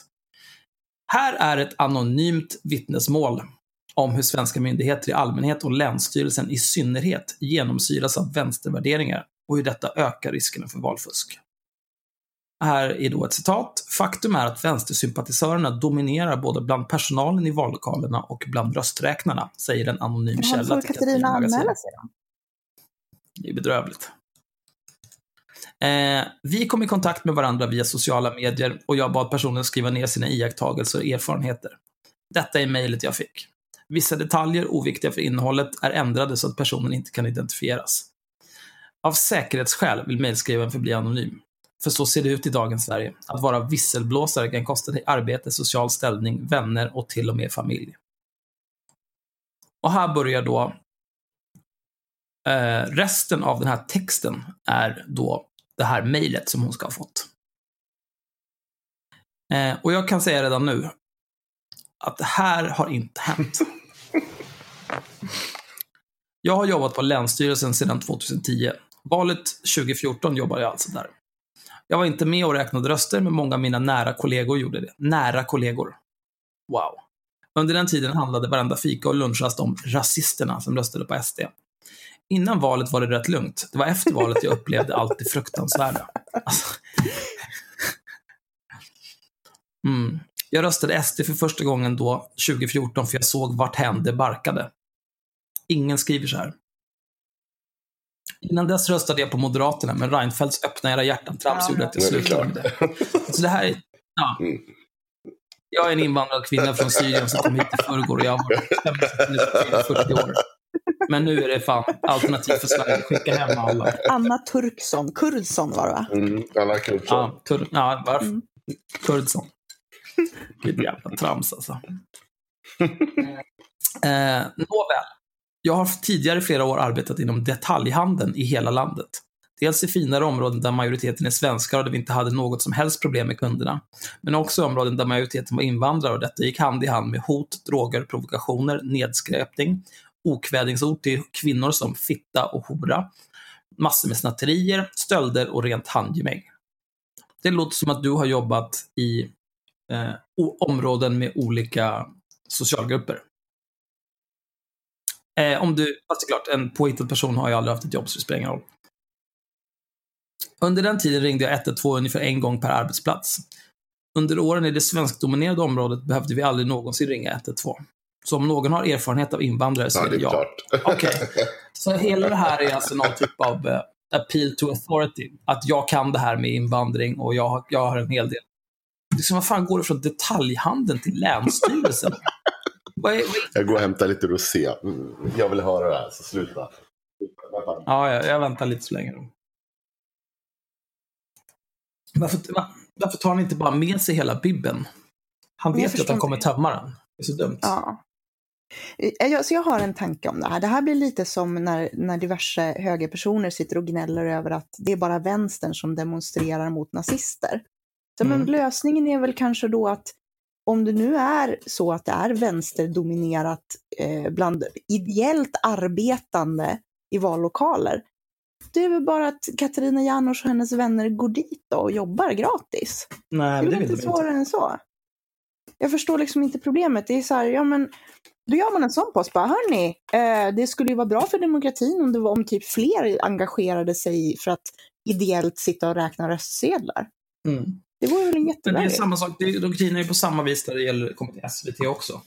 Här är ett anonymt vittnesmål om hur svenska myndigheter i allmänhet och Länsstyrelsen i synnerhet genomsyras av vänstervärderingar och hur detta ökar riskerna för valfusk. Här är då ett citat. Faktum är att vänstersympatisörerna dominerar både bland personalen i vallokalerna och bland rösträknarna, säger en anonym Jaha, källa till Katarina anmäla sig då? Det är bedrövligt. Eh, vi kom i kontakt med varandra via sociala medier och jag bad personen skriva ner sina iakttagelser och erfarenheter. Detta är mejlet jag fick. Vissa detaljer, oviktiga för innehållet, är ändrade så att personen inte kan identifieras. Av säkerhetsskäl vill mejlskrivaren förbli anonym. För så ser det ut i dagens Sverige. Att vara visselblåsare kan kosta dig arbete, social ställning, vänner och till och med familj. Och här börjar då Eh, resten av den här texten är då det här mejlet som hon ska ha fått. Eh, och jag kan säga redan nu att det här har inte hänt. Jag har jobbat på Länsstyrelsen sedan 2010. Valet 2014 jobbade jag alltså där. Jag var inte med och räknade röster, men många av mina nära kollegor gjorde det. Nära kollegor. Wow. Under den tiden handlade varenda fika och lunchrast om rasisterna som röstade på SD. Innan valet var det rätt lugnt. Det var efter valet jag upplevde allt det fruktansvärda. Alltså. Mm. Jag röstade SD för första gången då, 2014, för jag såg varthän det barkade. Ingen skriver så här. Innan dess röstade jag på Moderaterna, men Reinfeldts öppna era hjärtan-trams Ja, gjorde att jag slutade med det. Så det här är... Ja. Mm. Jag är en invandrad kvinna från Syrien som kom hit i förrgår och jag har varit 40 år. Men nu är det fan alternativ för Sverige. Skicka hem alla. Anna Turksson, Kurdsson var det va? Mm, alla kultur. Ja, tur, ja varför? Mm. Kurdsson. Vilket jävla trams alltså. Eh, nåväl. Jag har tidigare i flera år arbetat inom detaljhandeln i hela landet. Dels i finare områden där majoriteten är svenskar och där vi inte hade något som helst problem med kunderna. Men också i områden där majoriteten var invandrare och detta gick hand i hand med hot, droger, provokationer, nedskräpning, okvädingsord till kvinnor som fitta och hora, massor med snatterier, stölder och rent handgemäng. Det låter som att du har jobbat i eh, områden med olika socialgrupper. Eh, om du, fast det är klart, en påhittad person har ju aldrig haft ett jobb så det spelar ingen roll. Under den tiden ringde jag 112 ungefär en gång per arbetsplats. Under åren i det svenskdominerade området behövde vi aldrig någonsin ringa 112. Så om någon har erfarenhet av invandrare så Ja, är det jag. Okej. Så hela det här är alltså någon typ av eh, appeal to authority. Att jag kan det här med invandring och jag, jag har en hel del. Liksom, vad fan går det från detaljhandeln till Länsstyrelsen? Vad är, vad är, Jag går och hämtar lite rosé. Jag vill höra det här, så sluta. Ja, jag, jag väntar lite så länge då. Varför, va, varför tar han inte bara med sig hela bibben? Han vet ju att han kommer tömma den. Det är så dumt. Ja. Eh, Jag, så jag har en tanke om det här. Det här blir lite som när, när diverse högerpersoner sitter och gnäller över att det är bara vänstern som demonstrerar mot nazister. Så, Men Mm. lösningen är väl kanske då att om det nu är så att det är vänsterdominerat eh, bland ideellt arbetande i vallokaler, det är väl bara att Katarina Janouch och hennes vänner går dit då och jobbar gratis. Nej, Det men är väl inte. svårare än så. Jag förstår liksom inte problemet. Det är så här, ja men då gör man en sån post bara, hörni, eh, det skulle ju vara bra för demokratin om det var om typ fler engagerade sig för att ideellt sitta och räkna röstsedlar. Mm. Det vore väl en Men det är samma sak. Det är, de grinar ju på samma vis när det gäller SVT också.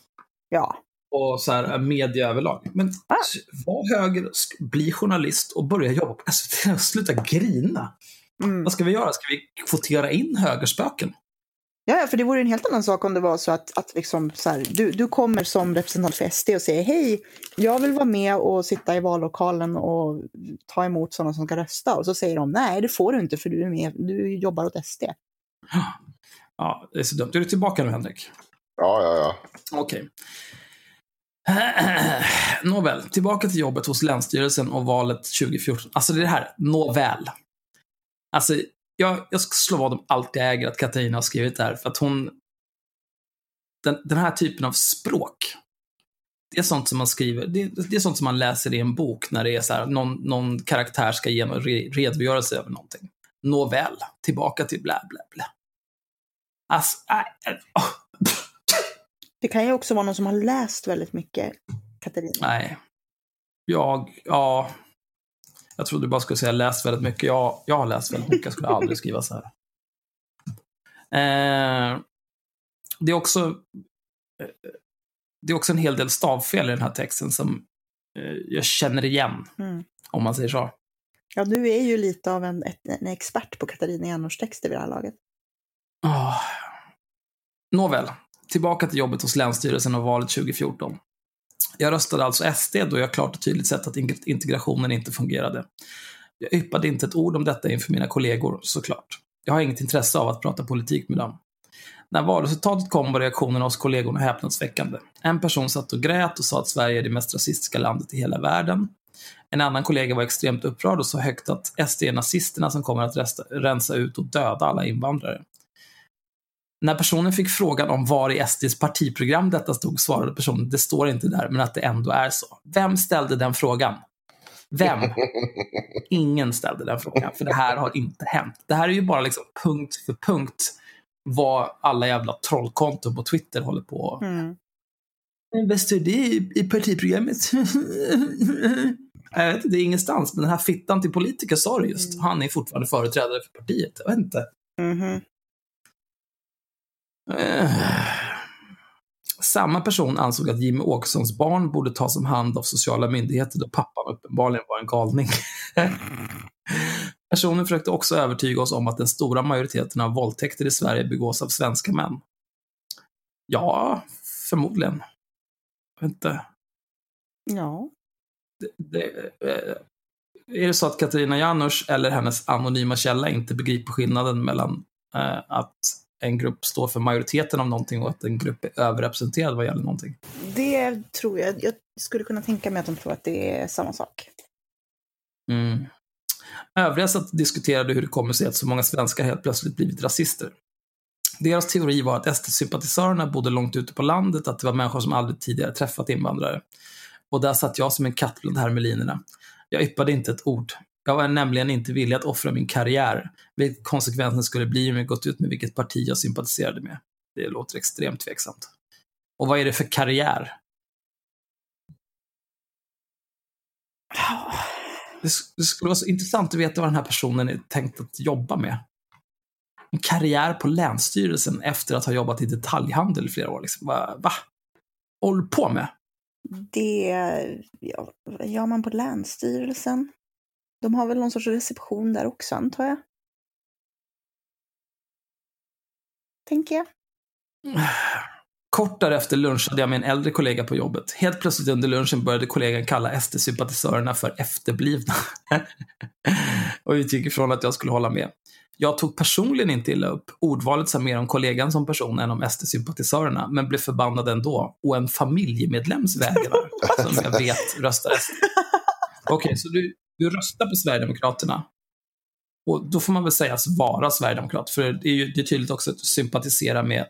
Ja. Och så här, media överlag. Men Ah. var höger, bli journalist och börja jobba på SVT sluta grina. Mm. Vad ska vi göra? Ska vi kvotera in högerspöken? ja, ja, för det vore en helt annan sak om det var så att, att liksom så här, du, du kommer som representant för SD och säger hej, jag vill vara med och sitta i vallokalen och ta emot sådana som ska rösta. Och så säger de nej, det får du inte för du är med, du jobbar åt SD. Ja, det är så dumt. Är du tillbaka nu, Henrik? Ja, ja, ja. Okej. Nåväl, tillbaka till jobbet hos Länsstyrelsen och valet 2014. Alltså det är det här, nåväl. Alltså, jag, jag ska slå vad om allt jag äger att Katarina har skrivit det här, för att hon... Den, den här typen av språk, det är sånt som man skriver, det, det är sånt som man läser i en bok när det är så här, någon, någon karaktär ska ge en re, redogörelse över någonting. Nåväl, tillbaka till blä, blä, blä. Alltså, äh, åh. Det kan ju också vara någon som har läst väldigt mycket, Katarina. Nej. Jag, ja. Jag trodde du bara skulle säga läst väldigt mycket. Jag, jag har läst väldigt mycket. Jag skulle aldrig skriva så här. Eh, det är också eh, det är också en hel del stavfel i den här texten som eh, jag känner igen, Mm. om man säger så. Ja, du är ju lite av en, en expert på Katarina Janouchs texter vid det här laget. Oh. Nåväl, tillbaka till jobbet hos Länsstyrelsen och valet 2014. Jag röstade alltså SD då jag klart och tydligt sett att integrationen inte fungerade. Jag yppade inte ett ord om detta inför mina kollegor, såklart. Jag har inget intresse av att prata politik med dem. När valresultatet kom var reaktionerna hos kollegorna häpnadsväckande. En person satt och grät och sa att Sverige är det mest rasistiska landet i hela världen. En annan kollega var extremt upprörd och sa högt att SD är nazisterna som kommer att resta, rensa ut och döda alla invandrare. När personen fick frågan om var i SDs partiprogram detta stod svarade personen det står inte där, men att det ändå är så. Vem ställde den frågan? Vem? Ingen ställde den frågan, för det här har inte hänt. Det här är ju bara liksom punkt för punkt vad alla jävla trollkonton på Twitter håller på. Mm. Vad står det i, i partiprogrammet? jag vet inte, det är ingenstans, men den här fittan till politiker sa det just. Han är fortfarande företrädare för partiet. Jag vet inte. Mhm. Eh. Samma person ansåg att Jimmy Åkessons barn borde tas om hand av sociala myndigheter då pappan uppenbarligen var en galning. Personen försökte också övertyga oss om att den stora majoriteten av våldtäkter i Sverige begås av svenska män. Ja, förmodligen. Jag vet inte. Ja. Det, eh, är det så att Katarina Janouch eller hennes anonyma källa inte begriper skillnaden mellan eh, att en grupp står för majoriteten av någonting och att en grupp är överrepresenterad vad gäller någonting? Det tror jag. Jag skulle kunna tänka mig att de tror att det är samma sak. Mm. Övriga diskuterade hur det kommer sig att så många svenskar helt plötsligt blivit rasister. Deras teori var att SD-sympatisörerna bodde långt ute på landet, att det var människor som aldrig tidigare träffat invandrare. Och där satt jag som en katt bland hermelinerna. Jag yppade inte ett ord. Jag var nämligen inte villig att offra min karriär, vilket konsekvensen skulle bli om jag gått ut med vilket parti jag sympatiserade med. Det låter extremt tveksamt. Och vad är det för karriär? Det, sk- det skulle vara så intressant att veta vad den här personen är tänkt att jobba med. En karriär på Länsstyrelsen efter att ha jobbat i detaljhandel i flera år. Liksom. Va? va? Håller du på med? Det ja, vad gör man på Länsstyrelsen. De har väl någon sorts reception där också, antar jag. Tänker jag. Kort därefter lunchade jag med en äldre kollega på jobbet. Helt plötsligt under lunchen började kollegan kalla SD-sympatisörerna för efterblivna. och utgick ifrån att jag skulle hålla med. Jag tog personligen inte illa upp. Ordvalet sa mer om kollegan som person än om SD-sympatisörerna, men blev förbannad ändå. Och en familjemedlems vägrar, som jag vet röstar SD. Okej, så du, du röstar på Sverigedemokraterna. Och då får man väl sägas vara Sverigedemokrat, för det är ju det är tydligt också att du sympatiserar med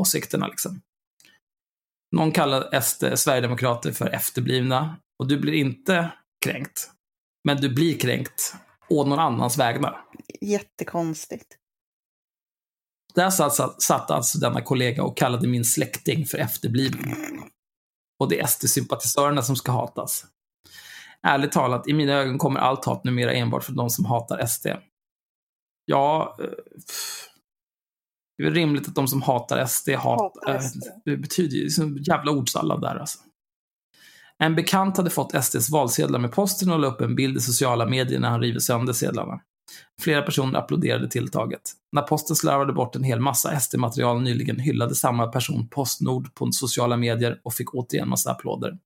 åsikterna. Liksom. Någon kallar SD, Sverigedemokrater för efterblivna och du blir inte kränkt. Men du blir kränkt å någon annans vägnar. Jättekonstigt. Där satt, satt alltså denna kollega och kallade min släkting för efterbliven. Och det är SD-sympatisörerna som ska hatas. Ärligt talat, i mina ögon kommer allt hat numera enbart för de som hatar SD. Ja, eh, pff. det är väl rimligt att de som hatar SD hatar... Hatar SD. Det betyder ju som jävla ordsallad där alltså. En bekant hade fått SDs valsedlar med posten och la upp en bild i sociala medier när han river sönder sedlarna. Flera personer applåderade tilltaget. När posten slarvade bort en hel massa SD-material nyligen hyllade samma person Postnord på sociala medier och fick återigen massa applåder.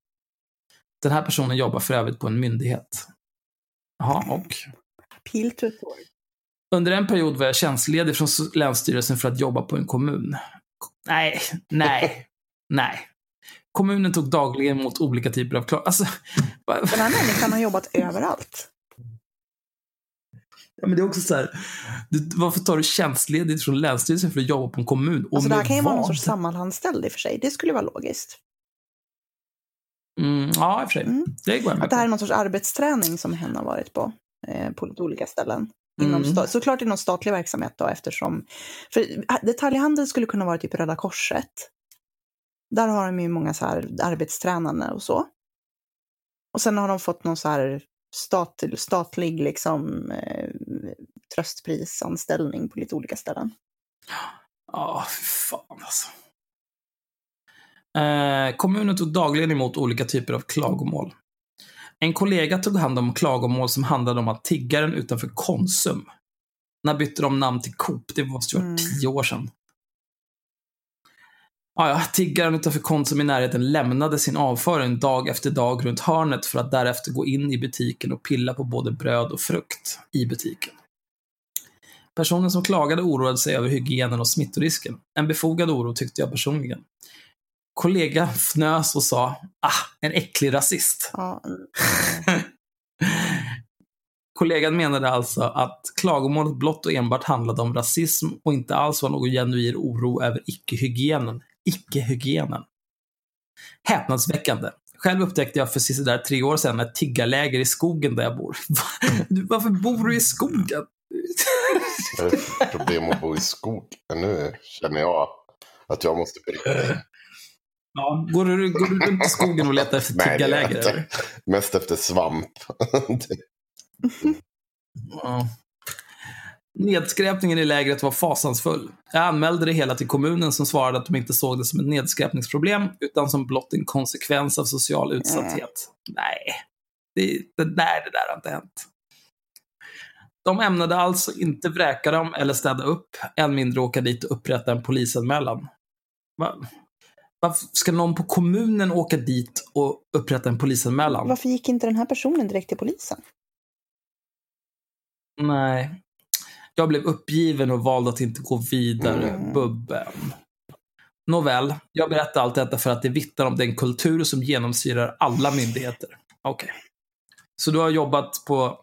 Den här personen jobbar för övrigt på en myndighet. Jaha, och? Pil to a sword. Under en period var jag tjänstledig från Länsstyrelsen för att jobba på en kommun. Nej, nej, nej. Kommunen tog dagligen emot olika typer av klar... Alltså, Den här människan har jobbat överallt. ja, men det är också så här, du, varför tar du tjänstledigt från Länsstyrelsen för att jobba på en kommun? Och Alltså det här kan ju vara någon sorts sammanhanställd i och för sig. Det skulle vara logiskt. Mm, ja, i och för sig. Mm. Det går jag med Att det här är någon sorts arbetsträning som hen har varit på. Eh, på lite olika ställen. Inom Mm. såklart inom statlig verksamhet då eftersom... För detaljhandel skulle kunna vara typ Röda Korset. Där har de ju många så här arbetstränande och så. Och sen har de fått någon så här stat, statlig liksom eh, tröstprisanställning på lite olika ställen. Ja, fy fan alltså. Eh, kommunen tog dagligen emot olika typer av klagomål. En kollega tog hand om klagomål som handlade om att tiggaren utanför Konsum, när bytte de namn till Coop? Det måste ju vara Mm. tio år sedan. Ja, ja, tiggaren utanför Konsum i närheten lämnade sin avföring dag efter dag runt hörnet för att därefter gå in i butiken och pilla på både bröd och frukt i butiken. Personen som klagade oroade sig över hygienen och smittorisken. En befogad oro tyckte jag personligen. Kollega fnös och sa ah, en äcklig rasist. Ja, Kollegan menade alltså att klagomålet blott och enbart handlade om rasism och inte alls var någon genuin oro över icke-hygienen. Icke-hygienen. Häpnadsväckande. Själv upptäckte jag för sådär tre år sedan ett tiggarläger i skogen där jag bor. Varför bor du i skogen? Vad är det för problem att bo i skog? Nu känner jag att jag måste dig. Ja, går, du, går du runt i skogen och letar efter tiggarläger? Mest efter svamp. Ja. Nedskräpningen i lägret var fasansfull. Jag anmälde det hela till kommunen som svarade att de inte såg det som ett nedskräpningsproblem, utan som blott en konsekvens av social utsatthet. Nej, det, det, nej, det där har inte hänt. De ämnade alltså inte vräka dem eller städa upp, än mindre åka dit och upprätta en polisanmälan. Va? Varför ska någon på kommunen åka dit och upprätta en polisanmälan? varför gick inte den här personen direkt till polisen? Nej. Jag blev uppgiven och valde att inte gå vidare. Mm. Bubben. Nåväl, jag berättar allt detta för att det vittnar om den kultur som genomsyrar alla myndigheter. Okej. Så du har jobbat på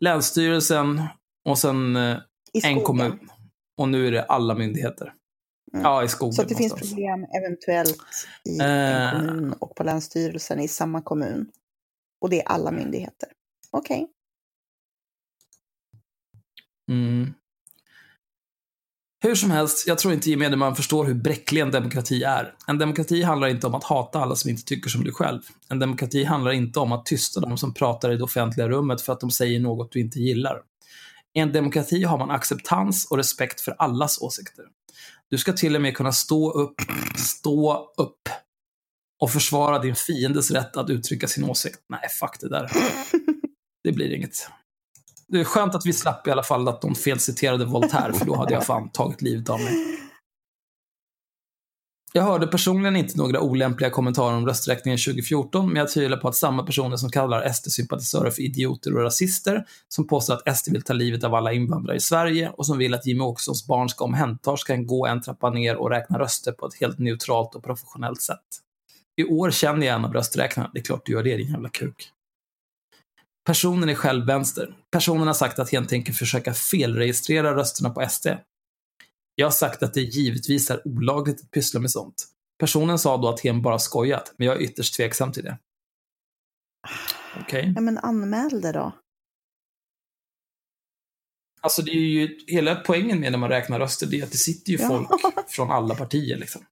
Länsstyrelsen och sen eh, I en kommun. Och nu är det alla myndigheter. Mm. Ja, i skogen Så det finns problem eventuellt i Eh. en kommun och på Länsstyrelsen i samma kommun. Och det är alla myndigheter. Okej. Mm. Hur som helst, jag tror inte gemene man förstår hur bräcklig en demokrati är. En demokrati handlar inte om att hata alla som inte tycker som du själv. En demokrati handlar inte om att tysta de som pratar i det offentliga rummet för att de säger något du inte gillar. I en demokrati har man acceptans och respekt för allas åsikter. Du ska till och med kunna stå upp, stå upp och försvara din fiendes rätt att uttrycka sin åsikt. Nej, fuck det där. Det blir inget. Det är skönt att vi slapp i alla fall att de felciterade Voltaire, för då hade jag fan tagit livet av mig. Jag hörde personligen inte några olämpliga kommentarer om rösträkningen 2014, men jag tvivlar på att samma personer som kallar SD-sympatisörer för idioter och rasister, som påstår att SD vill ta livet av alla invandrare i Sverige och som vill att Jimmie Åkessons barn ska omhändertas kan gå en trappa ner och räkna röster på ett helt neutralt och professionellt sätt. I år känner jag en av rösträknarna. Det är klart du gör det, din jävla kuk. Personen är själv vänster. Personen har sagt att hen tänker försöka felregistrera rösterna på SD. Jag har sagt att det givetvis är olagligt att pyssla med sånt. Personen sa då att hen bara skojat, men jag är ytterst tveksam till det. Okej. Ja, men anmäl det då. Alltså det är ju, hela poängen med när man räknar röster, det är att det sitter ju Ja. folk från alla partier liksom.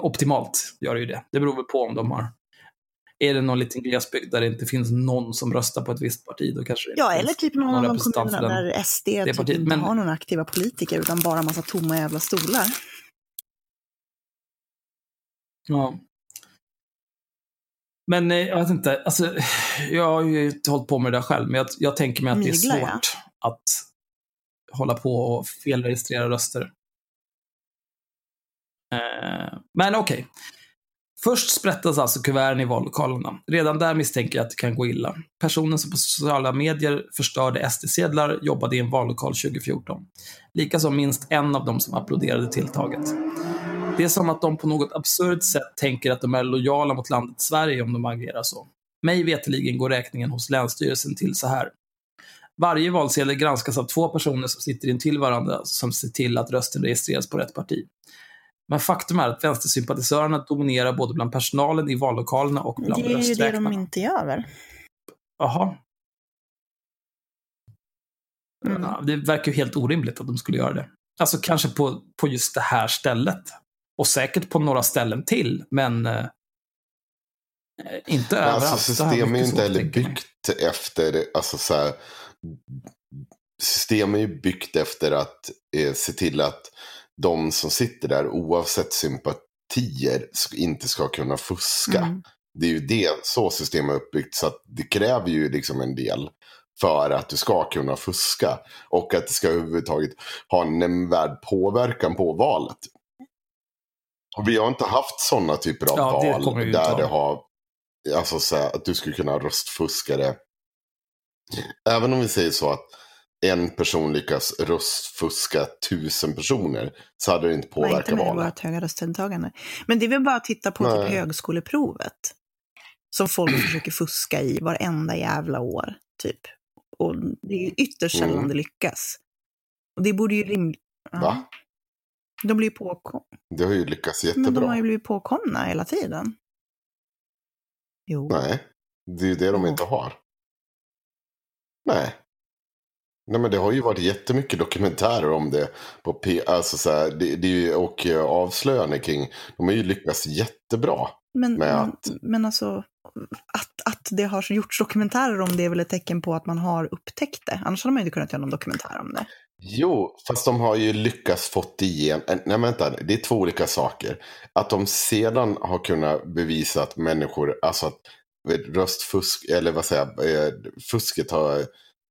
Optimalt gör det ju det. Det beror väl på om de har är det någon liten glesbygd där det inte finns någon som röstar på ett visst parti, då kanske det Ja, eller typ någon av de kommunerna där SD typ partiet, inte men- har några aktiva politiker utan bara massa tomma jävla stolar. Ja. Men eh, jag vet inte, alltså, jag har ju inte hållit på med det där själv, men jag, jag tänker mig att det är Mygla, ja. svårt att hålla på och felregistrera röster. Eh, men okej. Först sprättas alltså kuverten i vallokalerna. Redan där misstänker jag att det kan gå illa. Personen som på sociala medier förstörde SD-sedlar jobbade i en vallokal 2014. Likaså minst en av dem som applåderade tilltaget. Det är som att de på något absurt sätt tänker att de är lojala mot landet Sverige om de agerar så. Mig veterligen går räkningen hos Länsstyrelsen till så här. Varje valsedel granskas av två personer som sitter intill varandra som ser till att rösten registreras på rätt parti. Men faktum är att vänstersympatisörerna dominerar både bland personalen i vallokalerna och bland Det är ju det rösträknarna. de inte gör väl? Jaha. Mm. Ja, det verkar ju helt orimligt att de skulle göra det. Alltså kanske på, på just det här stället. Och säkert på några ställen till, men eh, inte Men överallt. alltså har jag system är ju inte heller byggt efter, alltså så här, system är ju byggt efter att eh, se till att de som sitter där oavsett sympatier inte ska kunna fuska. Mm. Det är ju det, så systemet är uppbyggt. Så att det kräver ju liksom en del för att du ska kunna fuska. Och att det ska överhuvudtaget ha en nämnvärd påverkan på valet. Och vi har inte haft sådana typer av Ja, det val inte där det har, alltså så här, att du skulle kunna röstfuska det. Även om vi säger så att en person lyckas röstfuska tusen personer så hade det inte inte påverkat med i valet. vårt höga röstdeltagande. Men det är väl bara att titta på typ högskoleprovet. Som folk försöker fuska i varenda jävla år, typ. Och det är ytterst sällan Mm. det lyckas. Och det borde ju rimligt... Va? De blir ju påkom... Det har ju lyckats Men de jättebra. har ju blivit påkomna hela tiden. Jo. Nej, det är ju det de inte har. Nej. Nej men det har ju varit jättemycket dokumentärer om det. På P alltså så här, det, det är ju, och eh, avslöjanden kring. De har ju lyckats jättebra. Men, men, att- men alltså, att, att det har gjorts dokumentärer om det är väl ett tecken på att man har upptäckt det. Annars hade man ju inte kunnat göra någon dokumentär om det. Jo, fast de har ju lyckats fått igenom. Nej vänta, det är två olika saker. Att de sedan har kunnat bevisa att människor, alltså att röstfusk, eller vad säger jag, eh, fusket har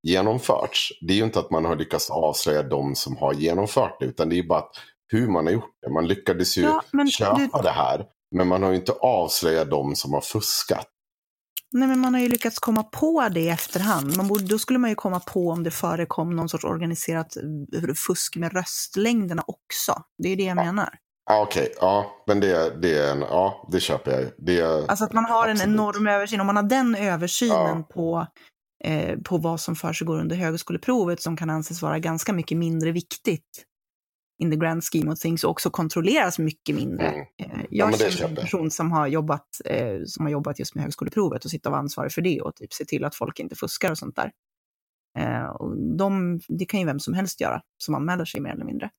genomförts. Det är ju inte att man har lyckats avslöja de som har genomfört det, utan det är bara att hur man har gjort det. Man lyckades ju Ja, köpa du- det här, men man har ju inte avslöjat de som har fuskat. Nej, men man har ju lyckats komma på det i efterhand. Man borde, då skulle man ju komma på om det förekom någon sorts organiserat eh, fusk med röstlängderna också. Det är det jag menar. Ja, Okej, ja, men det, det är en, ja, det köper jag ju. Det är, Alltså att man har en absolut. enorm översyn. Om man har den översynen Ja. på, eh, på vad som försiggår under högskoleprovet som kan anses vara ganska mycket mindre viktigt in the grand scheme of things och också kontrolleras mycket mindre. Mm. Eh, jag det känner en person som har, jobbat, eh, som har jobbat just med högskoleprovet och sitter och vara ansvarig för det och typ se till att folk inte fuskar och sånt där. Eh, och de, det kan ju vem som helst göra som anmäler sig mer eller mindre.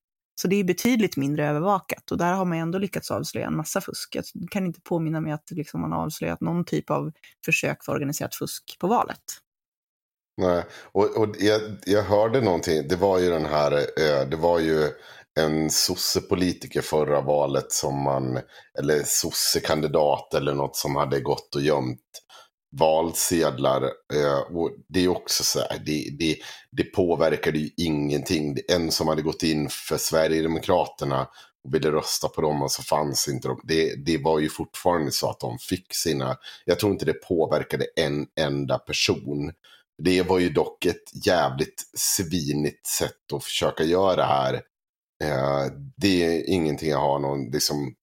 Så det är betydligt mindre övervakat och där har man ändå lyckats avslöja en massa fusk. Jag kan inte påminna mig att liksom man har avslöjat någon typ av försök för organiserat fusk på valet. Nej, och, och jag, jag hörde någonting. Det var ju den här, det var ju en sossepolitiker förra valet som man, eller sossekandidat eller något som hade gått och gömt valsedlar. Och det är också så här, det, det, det påverkade ju ingenting. En som hade gått in för Sverigedemokraterna och ville rösta på dem och så fanns inte de. Det, det var ju fortfarande så att de fick sina, jag tror inte det påverkade en enda person. Det var ju dock ett jävligt svinigt sätt att försöka göra det här. Eh, det är ingenting jag har någon, liksom,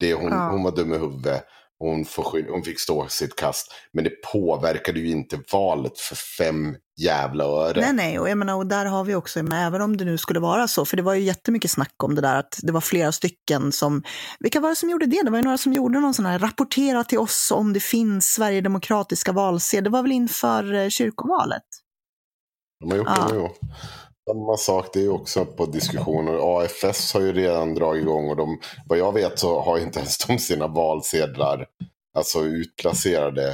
det, hon, Ja. hon var dum i huvudet. Hon, får, hon fick stå sitt kast. Men det påverkade ju inte valet för fem jävla öre. Nej, nej, och jag menar, och där har vi också, men även om det nu skulle vara så, för det var ju jättemycket snack om det där att det var flera stycken som, vilka var det som gjorde det? Det var ju några som gjorde någon sån här, rapportera till oss om det finns Sverigedemokratiska valsedlar, det var väl inför eh, kyrkovalet? De har gjort Ja. det nu. Samma sak, det är ju också på diskussioner. AFS har ju redan dragit igång och de, vad jag vet så har inte ens de sina valsedlar alltså utplacerade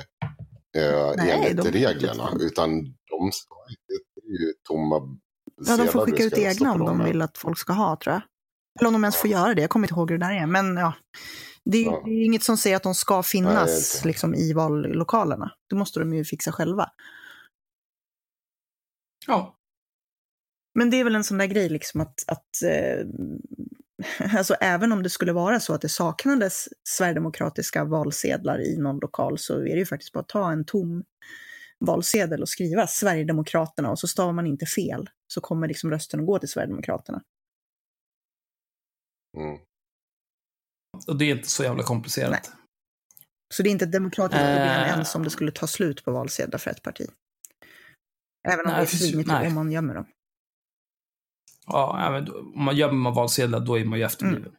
eh, Nej, enligt de- reglerna. Utan de ska, det är ju tomma Ja, de får skicka ut egna om de vill att folk ska ha, tror jag. Eller om de ens får göra det, jag kommer inte ihåg hur det där är. Men ja, det är, Ja. det är inget som säger att de ska finnas Nej, liksom, i vallokalerna. Det måste de ju fixa själva. Ja. Men det är väl en sån där grej liksom att, att eh, alltså även om det skulle vara så att det saknades sverigedemokratiska valsedlar i någon lokal så är det ju faktiskt bara att ta en tom valsedel och skriva Sverigedemokraterna och så stavar man inte fel så kommer liksom rösten att gå till Sverigedemokraterna. Mm. Och det är inte så jävla komplicerat. Nej. Så det är inte ett demokratiskt problem Eh. ens om det skulle ta slut på valsedlar för ett parti. Även om Nej, det är svinigt om man gömmer dem. Ja, även då- om man gömmer valsedlar, då är man ju efterbliven.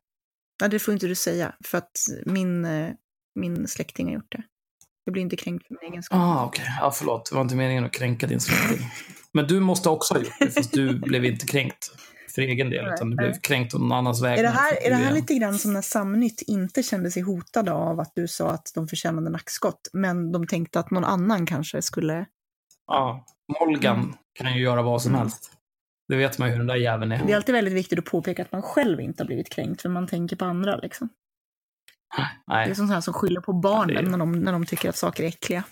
Nej, det får inte du säga, för att min, eh, min släkting har gjort det. Jag blir inte kränkt för min egen skull. Ah, okej. Ja, förlåt. Det var inte meningen att kränka din släkting. Men du måste också ha gjort det, fast du blev inte kränkt för egen del, utan du blev kränkt om någon annans vägnar. Är det här, är det här lite grann som när Samnytt inte kände sig hotade av att du sa att de förtjänade nackskott, men de tänkte att någon annan kanske skulle... Ja, Molgan Mm. kan ju göra vad som helst. Det vet man ju hur den där jäveln är. Det är alltid väldigt viktigt att påpeka att man själv inte har blivit kränkt, för man tänker på andra. Liksom. Det är Nej. som här som skyller på barnen Ja, är- när, de, när de tycker att saker är äckliga.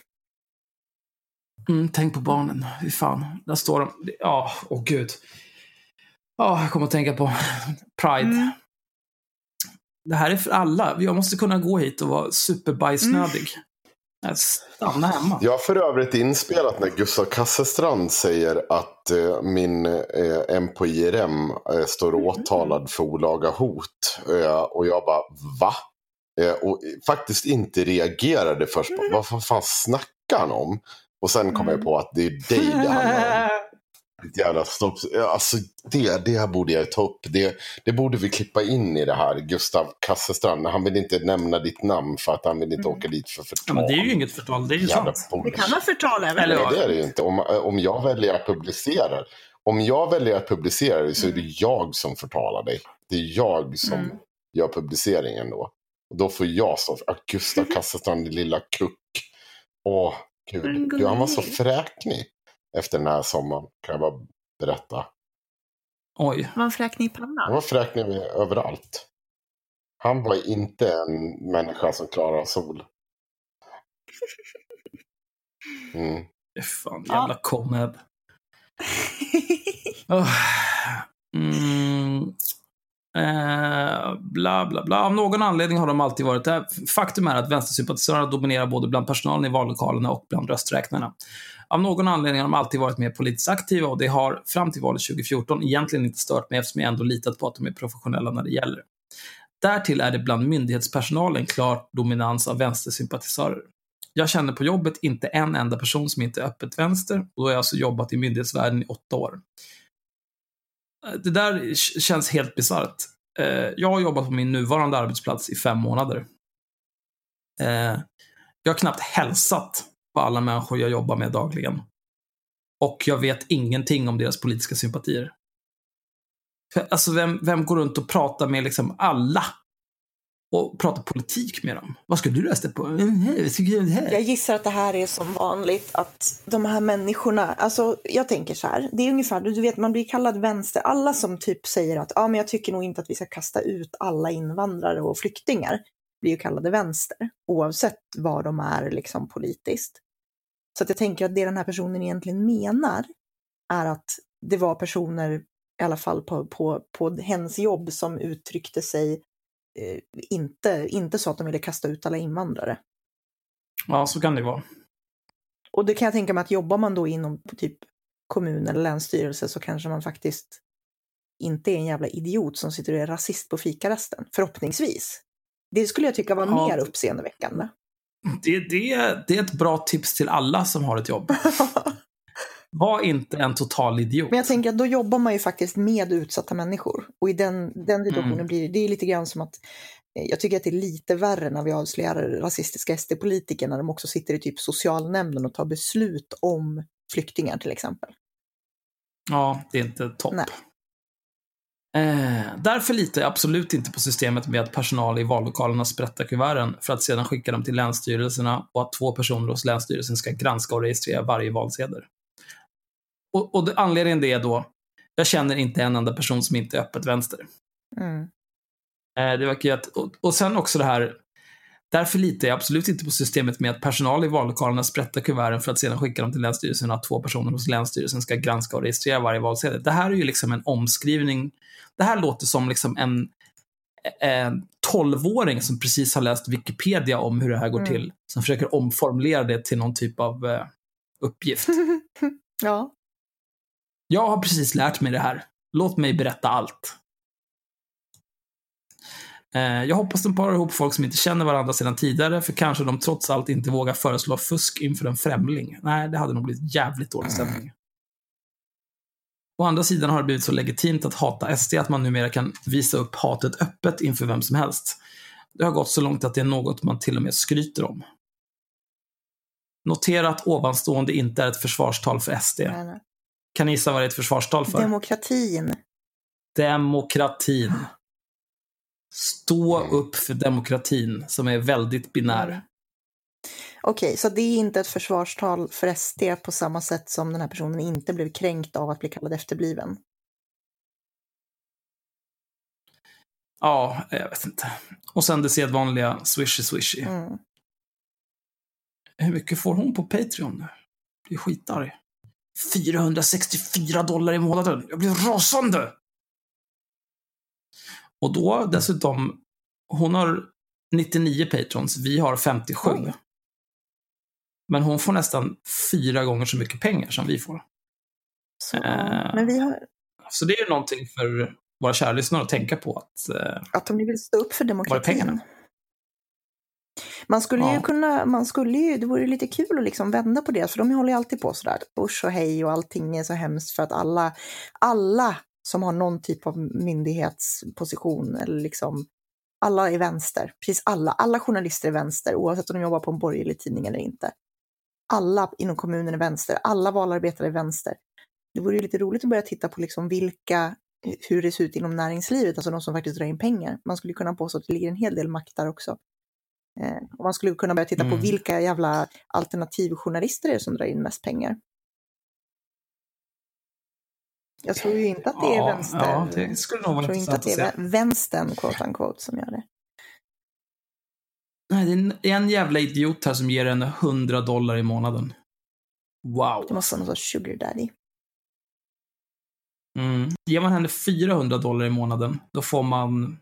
Mm, tänk på barnen. Fy fan. Där står de. Ja, åh gud. Ja, jag kommer att tänka på Pride. Mm. Det här är för alla. Jag måste kunna gå hit och vara superbajsnödig. Mm. Jag stanna hemma. Jag har för övrigt inspelat när Gustav Kasselstrand säger att eh, min eh, M på IRM eh, står Mm. åtalad för olaga hot. Eh, och jag bara, va? Eh, och faktiskt inte reagerade först på, vad fan, fan snackar han om? Och sen kom jag Mm. på att det är dig det handlar om. Ditt jävla stopp. Alltså det, det här borde jag ta upp. Det, det borde vi klippa in i det här. Gustav Kasselstrand. Han vill inte nämna ditt namn för att han vill inte Mm. åka dit för Ja, förtal. men det är ju inget förtal. Det är ju Jävla sant. Det bullshit. kan vara förtal även. Eller- Nej, det är det ju inte. Om, om jag väljer att publicera om jag väljer att publicera det så är det jag som förtalar dig. Det är jag som Mm. gör publiceringen då. Och då får jag Gustav Kasselstrand, din lilla kuck. Åh, gud. Du, han var så fräknig efter den här sommaren, kan jag bara berätta. Oj. Man fräknig i Han pannan. var fräknig överallt. Han var inte en människa som klarar sol. Mm. Fan, Ja. jävla komeb. Oh. Mm. Eh, bla, bla, bla. Av någon anledning har de alltid varit där. Faktum är att vänstersympatisörerna dominerar både bland personalen i vallokalerna och bland rösträknarna. Av någon anledning har de alltid varit mer politiskt aktiva och det har fram till valet 2014 egentligen inte stört mig eftersom jag ändå litat på att de är professionella när det gäller. Därtill är det bland myndighetspersonalen klart dominans av vänstersympatisörer. Jag känner på jobbet inte en enda person som inte är öppet vänster och då har jag alltså jobbat i myndighetsvärlden i åtta år. Det där känns helt bisarrt. Eh, Jag har jobbat på min nuvarande arbetsplats i fem månader. Eh, Jag har knappt hälsat på alla människor jag jobbar med dagligen. Och jag vet ingenting om deras politiska sympatier. Alltså, vem, vem går runt och pratar med liksom alla? Och prata politik med dem? Vad ska du rösta på? Mm, jag gissar att det här är som vanligt att de här människorna, alltså jag tänker så här, det är ungefär, du vet man blir kallad vänster, alla som typ säger att ja men jag tycker nog inte att vi ska kasta ut alla invandrare och flyktingar blir ju kallade vänster, oavsett var de är liksom politiskt. Så att jag tänker att det den här personen egentligen menar är att det var personer i alla fall på, på, på hens jobb som uttryckte sig inte, inte så att de ville kasta ut alla invandrare. Ja, så kan det vara. Och det kan jag tänka mig att jobbar man då inom typ kommun eller länsstyrelse så kanske man faktiskt inte är en jävla idiot som sitter och är rasist på fikarasten. Förhoppningsvis. Det skulle jag tycka var Ja, mer uppseendeväckande. Det, det, det är ett bra tips till alla som har ett jobb. Var inte en total idiot. Men jag tänker att då jobbar man ju faktiskt med utsatta människor. Och i den, den situationen Mm. blir det, det är lite grann som att eh, jag tycker att det är lite värre när vi avslöjar rasistiska SD-politiker när de också sitter i typ socialnämnden och tar beslut om flyktingar till exempel. Ja, det är inte topp. Nej. Eh, därför litar jag absolut inte på systemet med att personal i vallokalerna sprättar kuverten för att sedan skicka dem till länsstyrelserna och att två personer hos länsstyrelsen ska granska och registrera varje valsedel. Och, och anledningen det är då, jag känner inte en enda person som inte är öppet vänster. Mm. Eh, det verkar ju att, och, och sen också det här, därför litar jag absolut inte på systemet med att personal i vallokalerna sprättar kuverten för att sedan skicka dem till länsstyrelsen och att två personer hos länsstyrelsen ska granska och registrera varje valsedel. Det här är ju liksom en omskrivning. Det här låter som liksom en en 12-åring som precis har läst Wikipedia om hur det här går Mm. till, som försöker omformulera det till någon typ av eh, uppgift. Ja, Jag har precis lärt mig det här. Låt mig berätta allt. Eh, Jag hoppas de parar ihop folk som inte känner varandra sedan tidigare, för kanske de trots allt inte vågar föreslå fusk inför en främling. Nej, det hade nog blivit jävligt dålig stämning. Å andra sidan har det blivit så legitimt att hata SD att man numera kan visa upp hatet öppet inför vem som helst. Det har gått så långt att det är något man till och med skryter om. Notera att ovanstående inte är ett försvarstal för SD. nej, nej. Kan ni gissa vad det är ett försvarstal för? Demokratin. Demokratin. Stå upp för demokratin, som är väldigt binär. Okej, så det är inte ett försvarstal för SD på samma sätt som den här personen inte blev kränkt av att bli kallad efterbliven. Ja, jag vet inte. Och sen det sedvanliga swishy swishy. Mm. Hur mycket får hon på Patreon nu? Blir skitarg. 464 dollar i månaden. Jag blir rasande! Och då dessutom, hon har 99 patrons, vi har 57. Oj. Men hon får nästan fyra gånger så mycket pengar som vi får. Så, Eh. Men vi har, Så det är ju någonting för våra kära lyssnare att tänka på. Att, eh, att de vill stå upp för demokratin. Man skulle ju Ja. kunna, man skulle ju, det vore lite kul att liksom vända på det, för de håller ju alltid på sådär, Bush och hej och allting är så hemskt för att alla, alla som har någon typ av myndighetsposition eller liksom, alla är vänster, precis alla, alla journalister är vänster, oavsett om de jobbar på en borgerlig tidning eller inte. Alla inom kommunen är vänster, alla valarbetare är vänster. Det vore ju lite roligt att börja titta på liksom vilka, hur det ser ut inom näringslivet, alltså de som faktiskt drar in pengar. Man skulle kunna påstå att det ligger en hel del makt där också. Eh, och man skulle kunna börja titta på Mm. vilka jävla alternativjournalister det är som drar in mest pengar. Jag tror ju inte att det är ja, vänster. ja, det skulle nog jag vara tror inte att det är vänstern, quote unquote, som gör det. Nej, det är en, en jävla idiot här som ger henne 100 dollar i månaden. Wow. Det måste vara någon sorts sugar daddy. Mm. Ger man henne 400 dollar i månaden, då får man en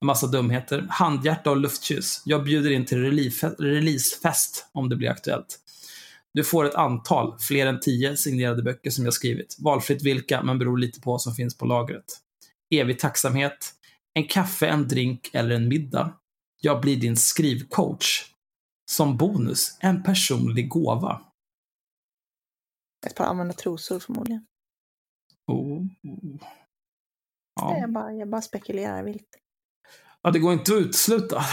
massa dumheter. Handhjärta och luftkyss. Jag bjuder in till release- releasefest om det blir aktuellt. Du får ett antal, fler än 10 signerade böcker som jag skrivit. Valfritt vilka, men beror lite på vad som finns på lagret. Evig tacksamhet. En kaffe, en drink eller en middag. Jag blir din skrivcoach. Som bonus, en personlig gåva. Ett par använda trosor förmodligen. Oh. Ja. Jag, bara, jag bara spekulerar vilt. Ja, det går inte att utesluta.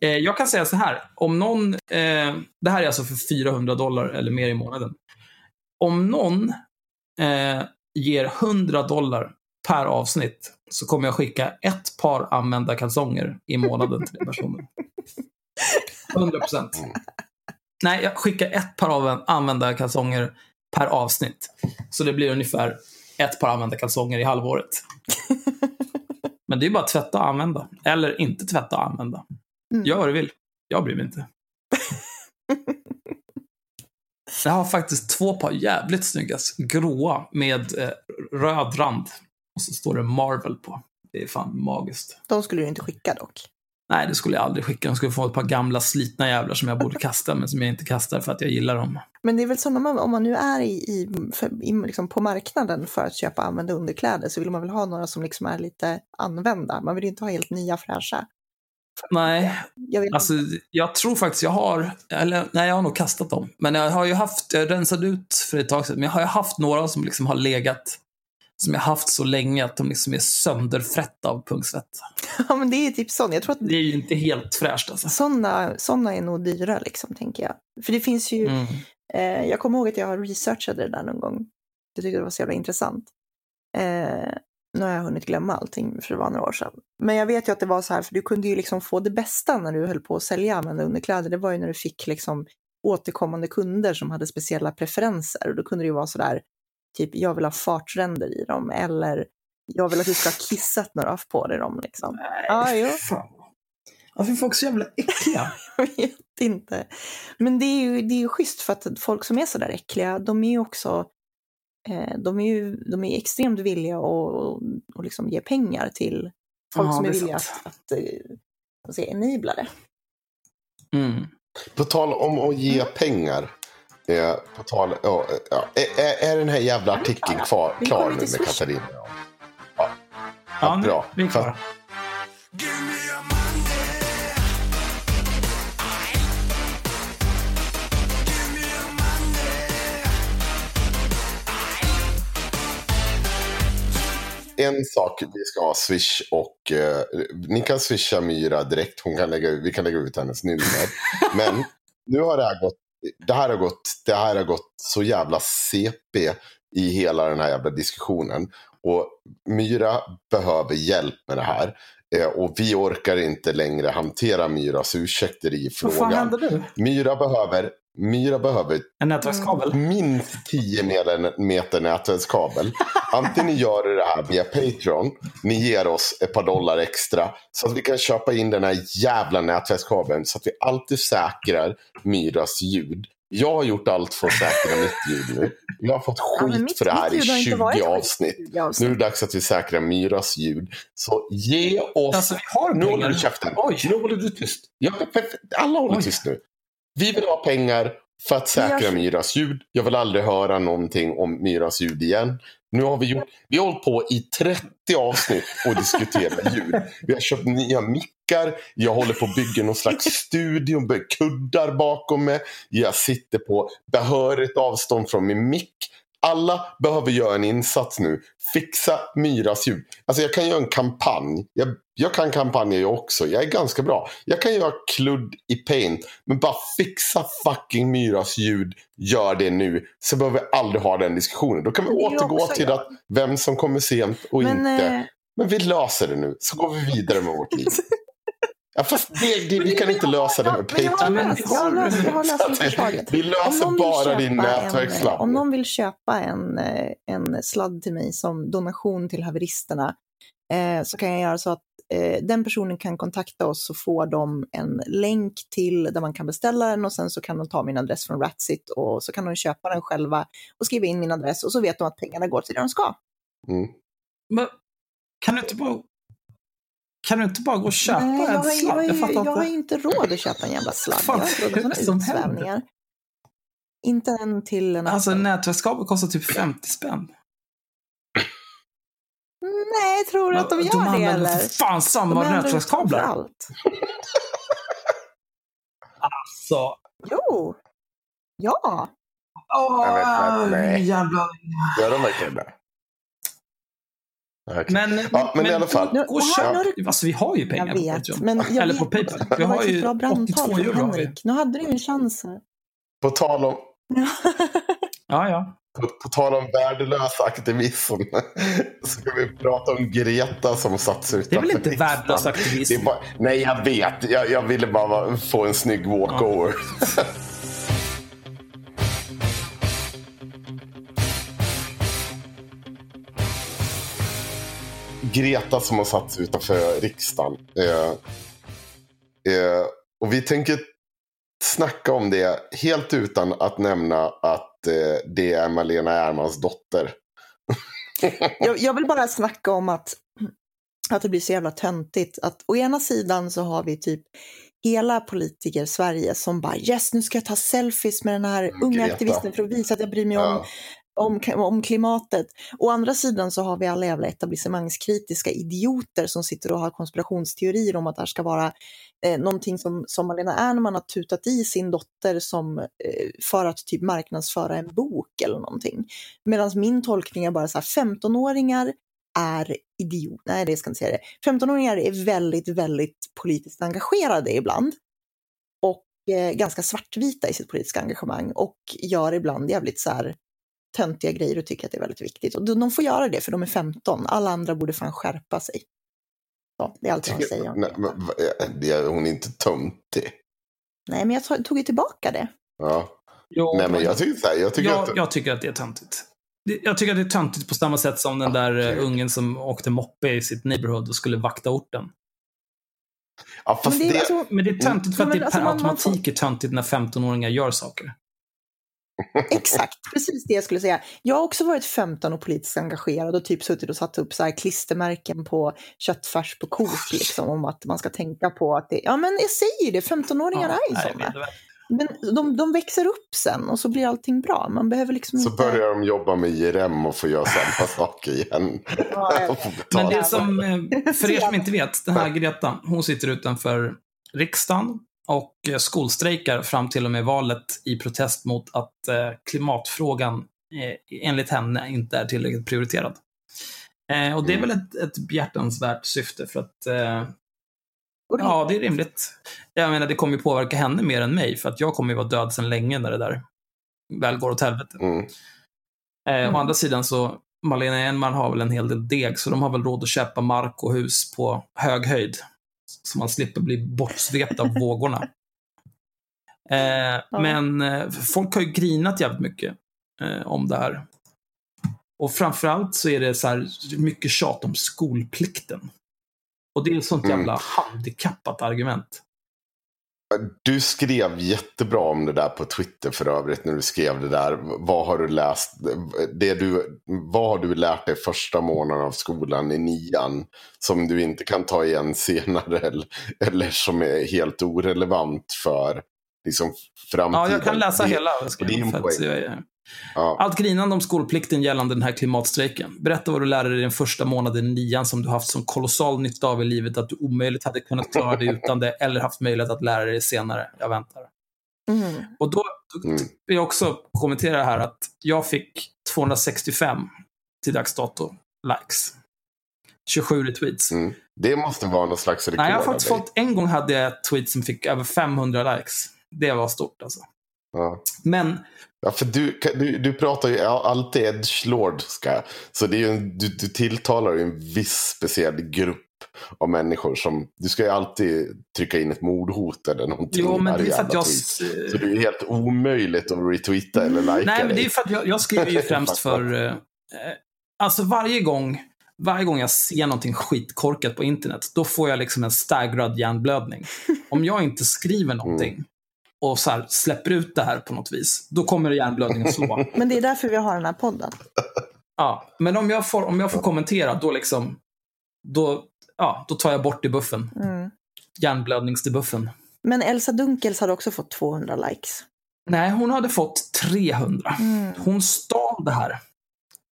Eh, jag kan säga så här. Om någon, eh, det här är alltså för 400 dollar eller mer i månaden. Om någon eh, ger 100 dollar per avsnitt så kommer jag skicka ett par använda kalsonger i månaden till den personen. 100 procent. Nej, jag skickar ett par av använda kalsonger per avsnitt. Så det blir ungefär ett par använda kalsonger i halvåret. Men det är bara att tvätta och använda. Eller inte tvätta och använda. Mm. Gör vad du vill. Jag bryr mig inte. Jag har faktiskt två par jävligt snygga gråa med eh, röd rand. Och så står det Marvel på. Det är fan magiskt. De skulle du inte skicka dock. Nej, det skulle jag aldrig skicka. De skulle få ett par gamla slitna jävlar som jag borde kasta, men som jag inte kastar för att jag gillar dem. Men det är väl så när man, om man nu är i, i, för, i liksom på marknaden för att köpa använda underkläder så vill man väl ha några som liksom är lite använda. Man vill ju inte ha helt nya fräscha. Nej, Jag vill, alltså jag tror faktiskt jag har, eller nej jag har nog kastat dem. Men jag har ju haft, jag rensade ut för ett tag sedan, men jag har ju haft några som liksom har legat, som jag haft så länge att de liksom är sönderfrätta av pungsvett. ja, men det är typ sån. Jag tror att Det är ju inte helt fräscht alltså. såna, såna är nog dyra liksom, tänker jag. För det finns ju, Mm. eh, jag kommer ihåg att jag researchade det där någon gång. Jag tyckte det var så jävla intressant. Eh, nu har jag hunnit glömma allting för det var några år sedan. Men jag vet ju att det var så här, för du kunde ju liksom få det bästa när du höll på att sälja använda underkläder. Det var ju när du fick liksom återkommande kunder som hade speciella preferenser. Och då kunde det ju vara så där, typ jag vill ha fartränder i dem eller jag vill att du ska ha kissat när du har på dig dem. Liksom. Nej, Ja, jo. fan. Varför är folk så jävla äckliga? Jag vet inte. Men det är ju, det är ju schysst för att folk som är så där äckliga, de är ju också eh, de är ju de är extremt villiga att och liksom ge pengar till folk Ja, som är villiga sant. att, att eh, säger, jag, enabla det. Mm. På tal om att ge pengar. Eh, på tal, ja, ja, är, är- är den här jävla artikeln kvar, klar nu med. Katarina? Ja, nu, bra. vi är klara. En sak, vi ska ha Swish och eh, ni kan swisha Myra direkt. Hon kan lägga, vi kan lägga ut hennes nummer. Men nu har det här gått, det här har gått, det här har gått så jävla CP i hela den här jävla diskussionen. Och Myra behöver hjälp med det här. Eh, och vi orkar inte längre hantera Myras ursäkter i Vad fan frågan. hände nu? Myra behöver, Myra behöver En nätverkskabel? minst 10 meter, nätverkskabel. Antingen ni gör det här via Patreon, ni ger oss ett par dollar extra så att vi kan köpa in den här jävla nätverkskabeln så att vi alltid säkrar Myras ljud. Jag har gjort allt för att säkra mitt ljud nu. Jag har fått Ja, skit mitt- för det här i ljud har inte 20 varit skit i avsnitt. 20 Nu är det dags att vi säkrar Myras ljud. Så ge oss... Alltså, vi har nu håller du käften. Oj. Nu håller du tyst. Ja, alla håller Oj. tyst nu. Vi vill ha pengar för att säkra Jag- Myras ljud. Jag vill aldrig höra någonting om Myras ljud igen. Nu har vi gjort, vi har hållit på i 30 avsnitt och diskuterat ljud. Vi har köpt nya mickar, jag håller på att bygga någon slags studio med kuddar bakom mig. Jag sitter på behörigt avstånd från min mick. Alla behöver göra en insats nu. Fixa Myras ljud. Alltså jag kan göra en kampanj. Jag, jag kan kampanjer jag också. Jag är ganska bra. Jag kan göra kludd i paint. Men bara fixa fucking Myras ljud. Gör det nu. Så behöver vi aldrig ha den diskussionen. Då kan vi återgå till att vem som kommer sent och Men, inte. eh, Men vi löser det nu. Så går vi vidare med vårt liv. Ja, fast det, det, vi kan inte lösa det med Men jag har Patreon. löst- jag har löst- jag har lösningsförslaget. Vi Om löser bara din köpa en, nätverkslapp. Om någon vill köpa en, eh, en sladd till mig som donation till haveristerna eh, så kan jag göra så att eh, den personen kan kontakta oss så får de en länk till där man kan beställa den och sen så kan de ta min adress från Ratsit och så kan de köpa den själva och skriva in min adress och så vet de att pengarna går till det de ska. Mm. Men, kan du inte bara... Kan du inte bara gå och köpa Nej, jag, en jag, sladd? har, Jag fattar jag har inte. råd att köpa en jävla sladd. Jag Fan, har inte råd med utsvävningar. Inte en till en Alltså en nätverkskabel kostar typ 50 spänn. Nej, tror du att de gör det använder eller? för fan samma De använder nätverkskablar. allt. Så. Jo. Ja. Åh, Jag nej. jävlar. Gör de verkligen det? Okej. Men, Ja, men i alla fall. Nu- och köp. har du- Alltså vi har ju pengar Jag på vet, Patreon. men jag Eller vet, på Paypal. Vi har ju bra 82 brandtal från euro. Henrik. Nu hade du ju en chans här. På tal om, Ja, ja. på, på tal om värdelös aktivism så ska vi prata om Greta som satts utanför Det är väl inte värdelös aktivism? Bara, nej, jag vet. Jag, jag ville bara få en snygg walkover. Greta som har satts utanför riksdagen. Eh, eh, och vi tänker snacka om det helt utan att nämna att eh, det är Malena Ernmans dotter. Jag, jag vill bara snacka om att, att det blir så jävla töntigt. Att å ena sidan så har vi typ hela politiker Sverige som bara yes, nu ska jag ta selfies med den här unga Greta. aktivisten för att visa att jag bryr mig Ja. om, om klimatet. Å andra sidan så har vi alla jävla etablissemangskritiska idioter som sitter och har konspirationsteorier om att det här ska vara eh, någonting som, som Malena Ernman har tutat i sin dotter som, eh, för att typ marknadsföra en bok eller någonting. Medan min tolkning är bara så här, 15-åringar är idiot, nej det ska jag inte säga det. 15-åringar är väldigt, väldigt politiskt engagerade ibland. Och eh, ganska svartvita i sitt politiska engagemang och gör ibland jävligt så här töntiga grejer och tycker att det är väldigt viktigt. Och de får göra det för de är 15, alla andra borde fan skärpa sig. Så, det är allt jag säga om Nej, det. men, det är, hon är inte töntig. Nej, men jag tog- ju tillbaka det. Ja. Jo, Nej, men jag tycker, så här, jag tycker jag, att... jag tycker att det är töntigt. Det- Jag tycker att det är töntigt på samma sätt som den där eh, Okej. ungen som åkte moppe i sitt neighborhood och skulle vakta orten. ja, Men det, det, är alltså, Men det är töntigt för Ja, att det alltså per man- man får- automatik är töntigt när 15-åringar gör saker. Exakt, precis det jag skulle säga. Jag har också varit 15 och politiskt engagerad och typ suttit och satt upp så här klistermärken på köttfärs på Coop liksom om att man ska tänka på att det, ja men jag säger det, 15-åringar är ju sådana. Men de, de växer upp sen och så blir allting bra. Man behöver liksom så inte... börjar de jobba med IRM och får göra samma sak igen. Ja, Men det som, eh, för er som inte vet, den här Greta, hon sitter utanför riksdagen och eh, skolstrejkar fram till och med valet i protest mot att eh, klimatfrågan eh, enligt henne inte är tillräckligt prioriterad. Och det är Mm. väl ett, ett behjärtansvärt syfte för att Ja, det är rimligt. Jag menar, det kommer ju påverka henne mer än mig, för att jag kommer ju vara död sedan länge när det där väl går åt helvete. Mm. Eh, Mm. Å andra sidan så, Malena Enman har väl en hel del deg, så de har väl råd att köpa mark och hus på hög höjd. Så man slipper bli bortsvept av vågorna. Eh, Men eh, folk har ju grinat jävligt mycket eh, om det här. Och framförallt så är det så här mycket tjat om skolplikten. Och det är ett sånt Mm. jävla handikappat argument. Du skrev jättebra om det där på Twitter för övrigt när du skrev det där. Vad har du läst? Det du, vad har du lärt dig första månaden av skolan i nian som du inte kan ta igen senare eller, eller som är helt orelevant för liksom, framtiden? Ja, jag kan läsa Det- hela. det är en poäng. Ja. allt grinande om skolplikten gällande den här klimatstrejken. Berätta vad du lärde dig den första månaden i nian som du haft som kolossal nytta av i livet, att du omöjligt hade kunnat klara dig utan det, eller haft möjlighet att lära dig senare. Jag väntar. Mm. Och då, Mm. vill jag också kommentera här att jag fick 265 till dags dato likes. 27 retweets. Mm. Det måste vara någon slags rekord Nej, jag har faktiskt fått, en gång hade jag ett tweet som fick över 500 likes. Det var stort alltså. Ja. Men Ja, för du, du, du pratar ju alltid edgelordska. Så det är ju en, du, du tilltalar ju en viss speciell grupp av människor som... Du ska ju alltid trycka in ett mordhot eller någonting. jo, men det är för att jag... tweet. Så det är ju helt omöjligt att retweeta eller likea Nej, men det är för att jag, jag skriver ju främst för... Eh, eh, alltså varje gång, varje gång jag ser någonting skitkorkat på internet, då får jag liksom en staggrad hjärnblödning. Om jag inte skriver någonting och så här släpper ut det här på något vis, då kommer hjärnblödningen slå. Men det är därför vi har den här podden. Ja, men om jag får, om jag får kommentera, då liksom... Då, ja, då tar jag bort debuffen. Mm. Hjärnblödningsdebuffen. Men Elsa Dunkels hade också fått 200 likes. Nej, hon hade fått 300. Mm. Hon stal det här.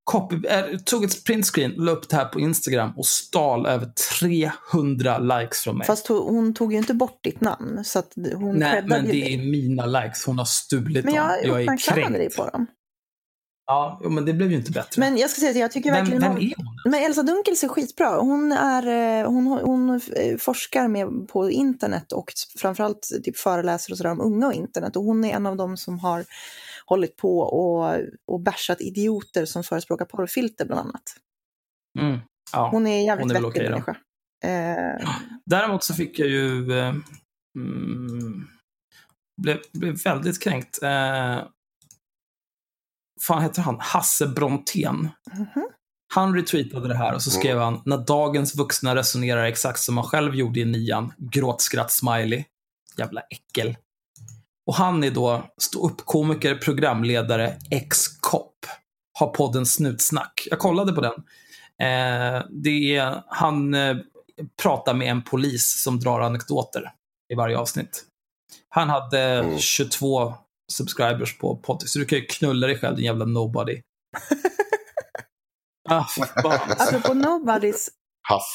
Copy, äh, tog ett printscreen, la upp det här på Instagram och stal över 300 likes från mig. Fast hon, hon tog ju inte bort ditt namn. Så att hon Nej, men det är mina likes. Hon har stulit Men dem. jag Jag är uppmärksammade dig kränkt. på dem. Ja, men det blev ju inte bättre. Men jag ska säga att jag tycker vem, verkligen vem är hon? Men Elsa Dunkels är skitbra. Hon, är, eh, hon, hon eh, forskar med, på internet och framförallt typ föreläser och sådär om unga och internet. Och hon är en av dem som har hållit på och, och bärsat idioter som förespråkar porrfilter bland annat. Mm. Ja. Hon är en jävligt Hon är väl vettig då. människa. Eh, Däremot så fick jag ju... Eh, mm, blev, blev väldigt kränkt. Eh, fan heter han? Hasse Brontén. mhm. Han retweetade det här och så Mm. skrev han när dagens vuxna resonerar exakt som man själv gjorde i nian. Gråtskratt smiley. Jävla äckel. Och han är då ståuppkomiker, programledare, ex-kopp. Har podden Snutsnack. Jag kollade på den. Eh, det är, han eh, pratar med en polis som drar anekdoter i varje avsnitt. Han hade Mm. 22 subscribers på podden, så du kan ju knulla dig själv din jävla nobody. ah. Apropå Nobodies,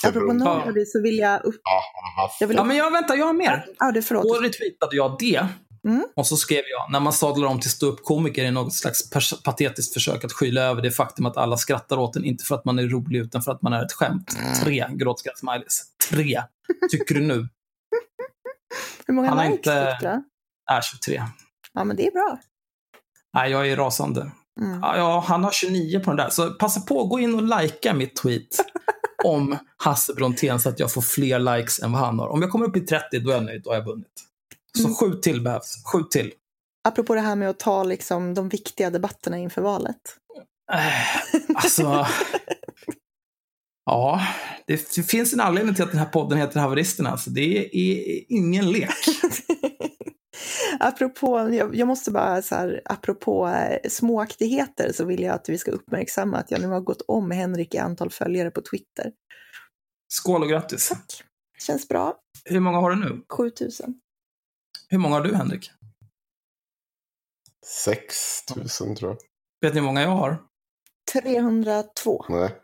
apropå. Nobodies så vill jag upp... Jag vill Ja, men jag väntar, jag har mer. Ja, det förlåt. Då retweetade jag det. Mm. Och så skrev jag, när man sadlar om till ståuppkomiker i något slags patetiskt försök att skyla över det faktum att alla skrattar åt en, inte för att man är rolig utan för att man är ett skämt. Tre gråtskratt-smileys. Tre. Tycker du nu? Hur många Han likes inte- fick du? Är 23. Ja, men det är bra. Nej, jag är rasande. Mm. Ja, ja, han har 29 på den där. Så passa på att gå in och likea mitt tweet om Hasse Brontén så att jag får fler likes än vad han har. Om jag kommer upp i 30, då är jag nöjd. Då har jag vunnit. Så Mm. sju till behövs. Sju till. Apropå det här med att ta liksom, de viktiga debatterna inför valet. Eh, alltså... ja, det, finns en anledning till att den här podden heter Haveristerna. Alltså, det är ingen lek. apropå, jag, jag måste bara så här, apropå eh, småaktigheter så vill jag att vi ska uppmärksamma att jag nu har gått om Henrik i antal följare på Twitter. Skål och grattis. Känns bra. Hur många har du nu? 7000. Hur många har du, Henrik? 6 000 tror jag. Vet ni hur många jag har? 302. Nej.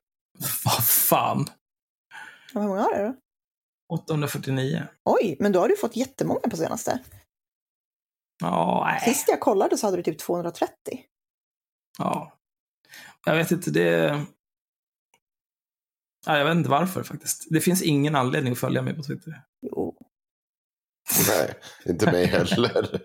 Vad fan? Ja, Hur många har du då? 849. Oj, men då har du fått jättemånga på senaste. Ja, nej. Sist jag kollade så hade du typ 230. Ja. Jag vet inte, det... Ja, jag vet inte varför faktiskt. Det finns ingen anledning att följa mig på Twitter. Jo. Nej, inte mig heller.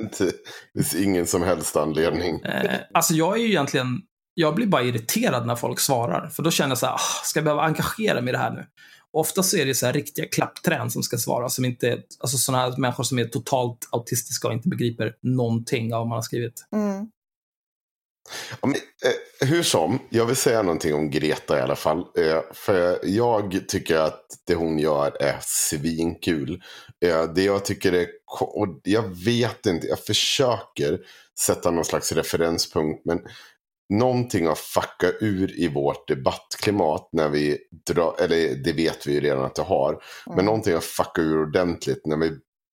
Inte- det finns ingen som helst anledning. Eh, alltså jag är ju egentligen, jag blir bara irriterad när folk svarar. För då känner jag så här, ah, ska jag behöva engagera mig i det här nu? Ofta så är det så här riktiga klappträn som ska svara, som inte, alltså sådana här människor som är totalt autistiska och inte begriper någonting av vad man har skrivit. Mm. Men, eh, hur som, jag vill säga någonting om Greta i alla fall. Eh, för jag tycker att det hon gör är svinkul. Eh, det jag tycker är, och jag vet inte, jag försöker sätta någon slags referenspunkt. Men någonting har fuckat ur i vårt debattklimat när vi drar, eller det vet vi ju redan att det har. Men någonting har fuckat ur ordentligt när vi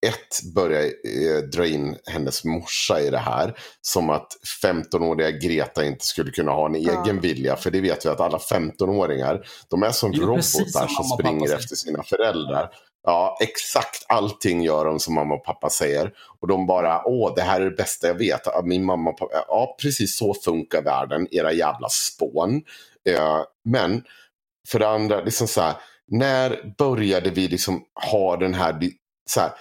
ett börjar eh, dra in hennes morsa i det här. Som att 15-åriga Greta inte skulle kunna ha en Ja. egen vilja. För det vet vi att alla 15-åringar, de är som är robotar som som springer efter sina föräldrar. Ja, exakt allting gör de som mamma och pappa säger. Och de bara, åh, det här är det bästa jag vet. Min mamma och pappa, ja, precis så funkar världen, era jävla spån. Eh, men, för det andra, liksom så här, när började vi liksom ha den här, så här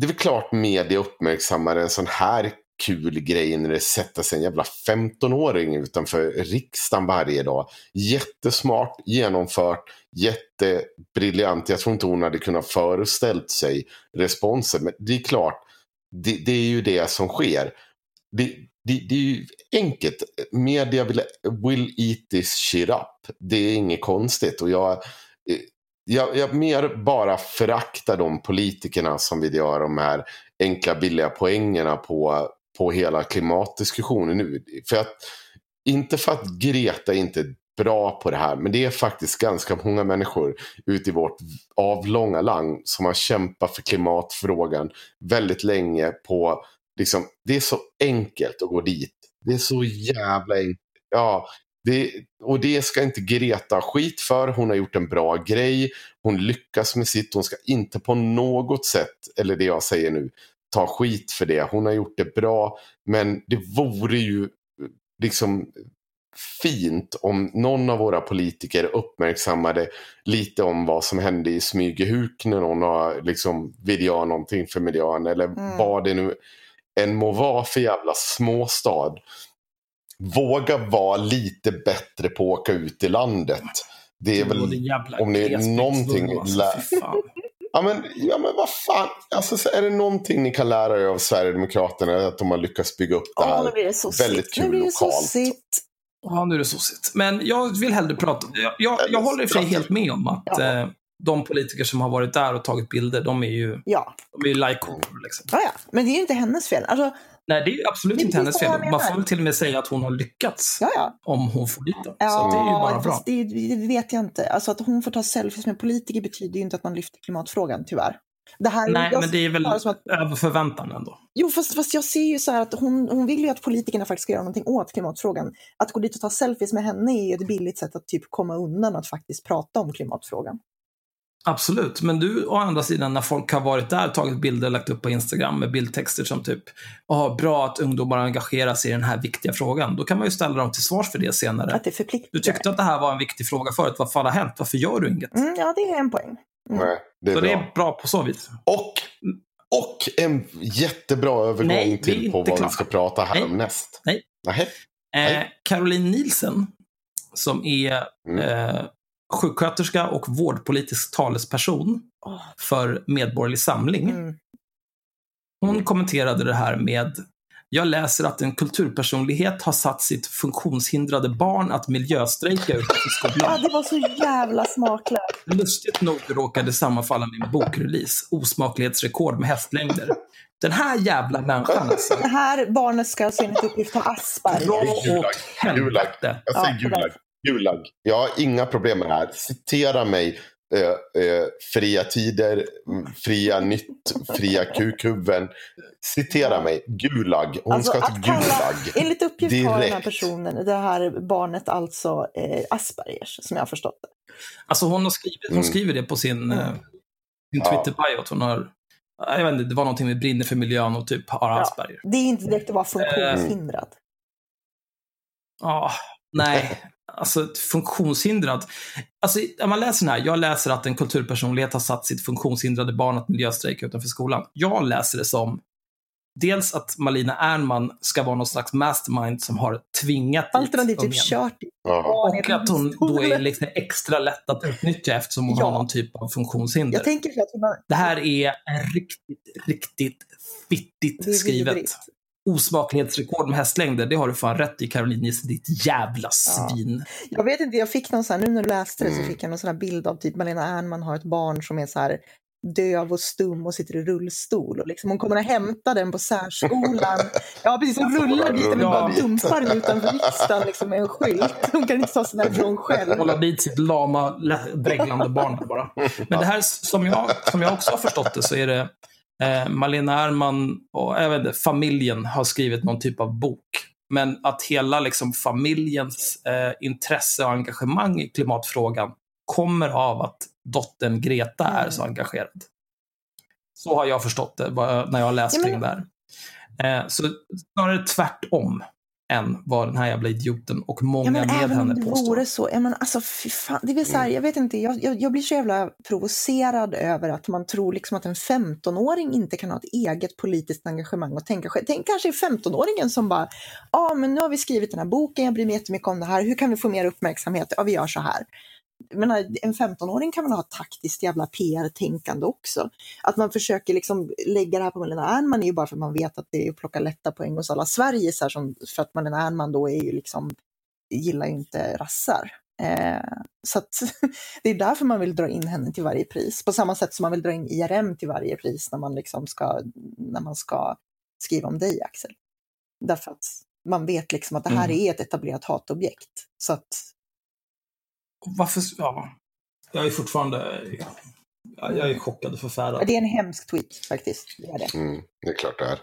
det är väl klart media uppmärksammar en sån här kul grej när det sätter sig en jävla 15-åring utanför riksdagen varje dag. Jättesmart, genomfört, jättebriljant. Jag tror inte hon hade kunnat föreställt sig responsen. Men det är klart, det, det är ju det som sker. Det, det, det är ju enkelt. Media vill, will eat this shit up. Det är inget konstigt. Och jag, jag, jag mer bara föraktar de politikerna som vill göra de här enkla billiga poängerna på, på hela klimatdiskussionen nu. För att, inte för att Greta inte är bra på det här, men det är faktiskt ganska många människor ute i vårt avlånga land som har kämpat för klimatfrågan väldigt länge på, liksom, det är så enkelt att gå dit. Det är så jävla enkelt. Ja, det, och det ska inte Greta skit för. Hon har gjort en bra grej. Hon lyckas med sitt. Hon ska inte på något sätt, eller det jag säger nu, ta skit för det. Hon har gjort det bra. Men det vore ju liksom fint om någon av våra politiker uppmärksammade lite om vad som hände i Smygehuk när någon har, liksom, vill göra någonting för miljön. Eller Mm. vad det nu än må vara för jävla småstad. Våga vara lite bättre på att åka ut i landet. Det är väl... om det är någonting Alltså. Ja men, ja men vad fan. Alltså, så är det någonting ni kan lära er av Sverigedemokraterna att de har lyckats bygga upp det här. det väldigt kul lokalt. Ja, nu är det sossigt. Men jag vill hellre prata. Jag, jag, jag håller i för sig helt med om att Ja. eh, de politiker som har varit där och tagit bilder, de är ju, Ja, de är ju like-kopior. Liksom. ja, ja. Men det är ju inte hennes fel. Alltså, Nej, det är ju absolut Det är inte hennes fel. Man får väl till och med säga att hon har lyckats ja, ja. om hon får dit dem. Ja, Så det är ju bara bra. det, det vet jag inte. Alltså att hon får ta selfies med politiker betyder ju inte att man lyfter klimatfrågan, tyvärr. Det här, Nej, men det är väl att, över förväntan ändå. Jo, fast, fast jag ser ju så här att hon, hon vill ju att politikerna faktiskt ska göra någonting åt klimatfrågan. Att gå dit och ta selfies med henne är ju ett billigt sätt att typ komma undan att faktiskt prata om klimatfrågan. Absolut, men du å andra sidan när folk har varit där, tagit bilder och lagt upp på Instagram med bildtexter som typ Åh, bra att ungdomar engagerar sig i den här viktiga frågan. Då kan man ju ställa dem till svars för det senare. Att det förpliktar. Du tyckte att det här var en viktig fråga förut. Vad fan har hänt? Varför gör du inget? Mm, ja, det är en poäng. Nej, det är Så bra. det är bra på så vis. Och, och en jättebra övergång Nej, till på vad klara. vi ska prata här Nej. om näst. Nej. Eh, Nej. Caroline Nielsen, som är Mm. eh, sjuksköterska och vårdpolitisk talesperson för Medborgerlig Samling. Mm. Hon kommenterade det här med jag läser att en kulturpersonlighet har satt sitt funktionshindrade barn att miljöstrejka utanför Ja, skolan. det var så jävla smaklöst. Lustigt nog råkade sammanfalla med en bokrelease. Osmaklighetsrekord med hästlängder. Den här jävla människan alltså. Det här barnet ska alltså enligt uppgift ha Asperger. Dra åt helvete. Jag säger Ja, gulag. Jag har inga problem med det här. Citera mig. Eh, eh, fria tider, mm, fria nytt, fria kukhuvuden. Citera mig. Gulag. Hon Alltså, ska till kalla- Gulag. Enligt uppgift har den här Direkt. personen, det här barnet alltså eh, Aspergers, som jag har förstått det. Alltså hon, har skrivit, hon Mm. skriver det på sin, eh, sin Ja. Twitter-bio. Hon har, jag vet inte, det var någonting med brinner för miljön och typ har Ja. Asperger. Det är inte direkt att vara funktionshindrad. Ja, nej. Alltså ett funktionshindrad. Alltså, när man läser den här, jag läser att en kulturpersonlighet har satt sitt funktionshindrade barn att miljöstrejka utanför skolan. Jag läser det som dels att Malina Ernman ska vara någon slags mastermind som har tvingat dit Alternativt typ ungen. kört. Och att hon då är liksom extra lätt att utnyttja eftersom hon Ja. har någon typ av funktionshinder. Jag tänker för att hon har, Det här är riktigt, riktigt fittigt skrivet. Osmaklighetsrekord med hästlängder, det har du fan rätt i Caroline Nielsen, ditt jävla svin. Jag vet inte, jag fick någon sån här, nu när du läste det så Mm. fick jag någon sån här bild av typ Malena Ernman har ett barn som är så här döv och stum och sitter i rullstol. Och liksom, hon kommer att hämta den på särskolan. Ja, precis. Hon rullar dit den och Ja. bara dumpar den utanför riksdagen liksom, med en skylt. Hon kan inte ta sig därifrån själv. Hålla dit sitt lama, dreglande barn bara. Men det här, som jag, som jag också har förstått det, så är det eh, Malena Ernman och jag vet inte, familjen har skrivit någon typ av bok. Men att hela liksom, familjens eh, intresse och engagemang i klimatfrågan kommer av att dottern Greta är Mm. så engagerad. Så har jag förstått det när jag läst Ja, men- kring det här. Eh, så snarare tvärtom än vad den här jävla idioten och många Ja, med även om henne det påstår. så, ja, men alltså fy fan, det är så här, jag vet inte, jag, jag, jag blir så jävla provocerad över att man tror liksom att en 15-åring inte kan ha ett eget politiskt engagemang och tänka själv. Tänk kanske 15-åringen som bara, ja ah, men nu har vi skrivit den här boken, jag bryr mig jättemycket om det här, hur kan vi få mer uppmärksamhet? Ja, vi gör så här. Menar, en 15-åring kan väl ha taktiskt jävla PR-tänkande också. Att man försöker liksom lägga det här på Malena Ernman är ju bara för att man vet att det är att plocka lätta poäng hos alla Sverige, så här, som, för att Malena Ernman då är ju liksom gillar ju inte rassar. Eh, så att, det är därför man vill dra in henne till varje pris. På samma sätt som man vill dra in IRM till varje pris när man, liksom ska, när man ska skriva om dig, Axel. Därför att man vet liksom att det här Mm. är ett etablerat hatobjekt. Så att, Varför? Ja. Jag är fortfarande... Ja, jag är chockad och förfärad. det är en hemsk tweet faktiskt. Det är det. Mm, det är klart det är.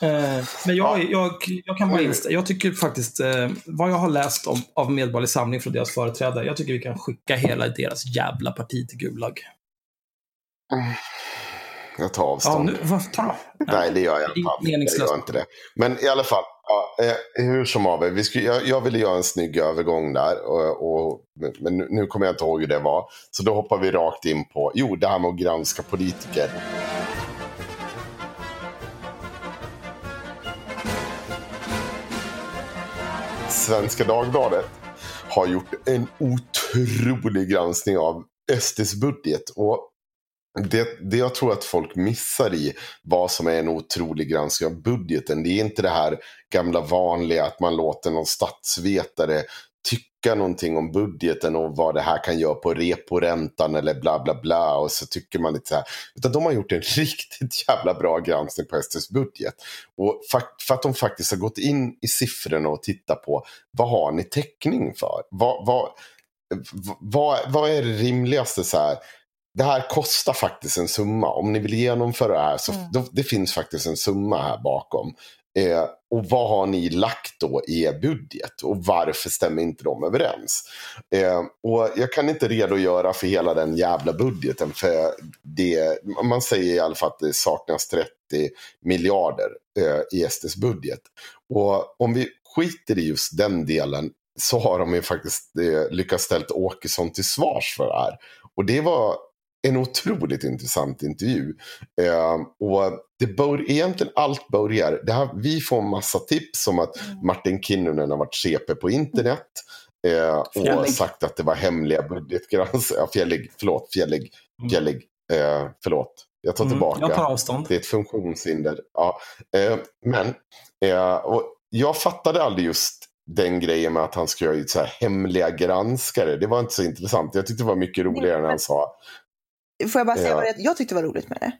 Eh, men jag, jag, jag kan bara instämma. Jag tycker faktiskt, eh, vad jag har läst om, av Medborgerlig Samling från deras företrädare, jag tycker vi kan skicka hela deras jävla parti till Gulag. Jag tar Ja, avstånd. nu, vad, ta. Nej, det gör jag inte. Jag meningslöst. gör inte det. Men i alla fall, ja, eh, hur som haver. Vi skulle, jag, jag ville göra en snygg övergång där. Och, och, men nu, nu kommer jag inte ihåg hur det var. Så då hoppar vi rakt in på, jo, det här med att granska politiker. Svenska Dagbladet har gjort en otrolig granskning av SDs budget. Och det, det jag tror att folk missar i vad som är en otrolig granskning av budgeten. Det är inte det här gamla vanliga att man låter någon statsvetare tycka någonting om budgeten och vad det här kan göra på reporäntan eller bla bla bla. Och så tycker man lite så här. Utan de har gjort en riktigt jävla bra granskning på SDs budget. Och för att de faktiskt har gått in i siffrorna och tittat på vad har ni täckning för? Vad, vad, vad, vad är det rimligaste så här? Det här kostar faktiskt en summa. Om ni vill genomföra det här så mm. då, det finns faktiskt en summa här bakom. Eh, och vad har ni lagt då i er budget och varför stämmer inte de överens? Eh, och jag kan inte redogöra för hela den jävla budgeten för det, man säger i alla fall att det saknas 30 miljarder eh, i SDs budget. Och om vi skiter i just den delen så har de ju faktiskt eh, lyckats ställa Åkesson till svars för det här. Och det var en otroligt intressant intervju. Eh, och det bör, egentligen allt börjar, det här, vi får massa tips om att mm. Martin Kinnunen har varit CP på internet. Eh, och sagt att det var hemliga budgetgranskningar. Ja, fjällig, förlåt, fjällig, mm. fjällig, eh, förlåt. Jag tar tillbaka. Mm, jag tar avstånd. Det är ett funktionshinder. Ja, eh, men eh, och jag fattade aldrig just den grejen med att han ska göra så hemliga granskare. Det var inte så intressant. Jag tyckte det var mycket roligare när han sa Får jag bara säga ja. vad jag tyckte var roligt med det?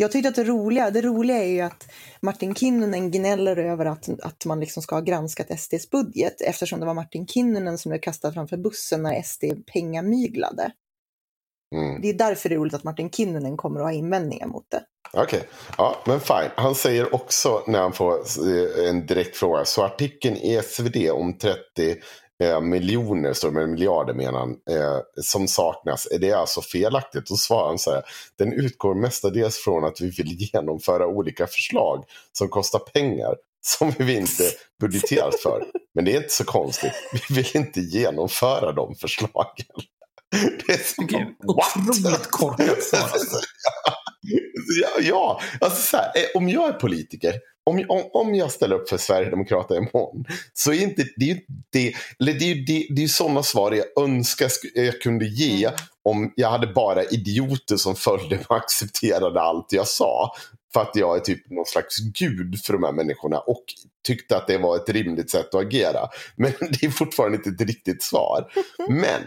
Jag tyckte att det roliga, det roliga är ju att Martin Kinnunen gnäller över att, att man liksom ska ha granskat SDs budget eftersom det var Martin Kinnunen som blev kastad framför bussen när SD pengamyglade. Mm. Det är därför det är roligt att Martin Kinnunen kommer att ha invändningar mot det. Okej, okay. ja men fine. Han säger också när han får en direkt fråga, så artikeln i SvD om 30 eh, miljoner, står det miljarder menar han, eh, som saknas. Är det alltså felaktigt? Då svarar han så här, den utgår mestadels från att vi vill genomföra olika förslag som kostar pengar som vi inte budgeterat för. Men det är inte så konstigt, vi vill inte genomföra de förslagen. Det är som, okay, otroligt korkat svar. ja, ja, alltså så här, eh, om jag är politiker om, om, om jag ställer upp för Sverigedemokraterna imorgon så är inte, det är det, eller det, är, det, det är sådana svar jag önskar jag kunde ge mm. om jag hade bara idioter som följde och accepterade allt jag sa. För att jag är typ någon slags gud för de här människorna och tyckte att det var ett rimligt sätt att agera. Men det är fortfarande inte ett riktigt svar. Men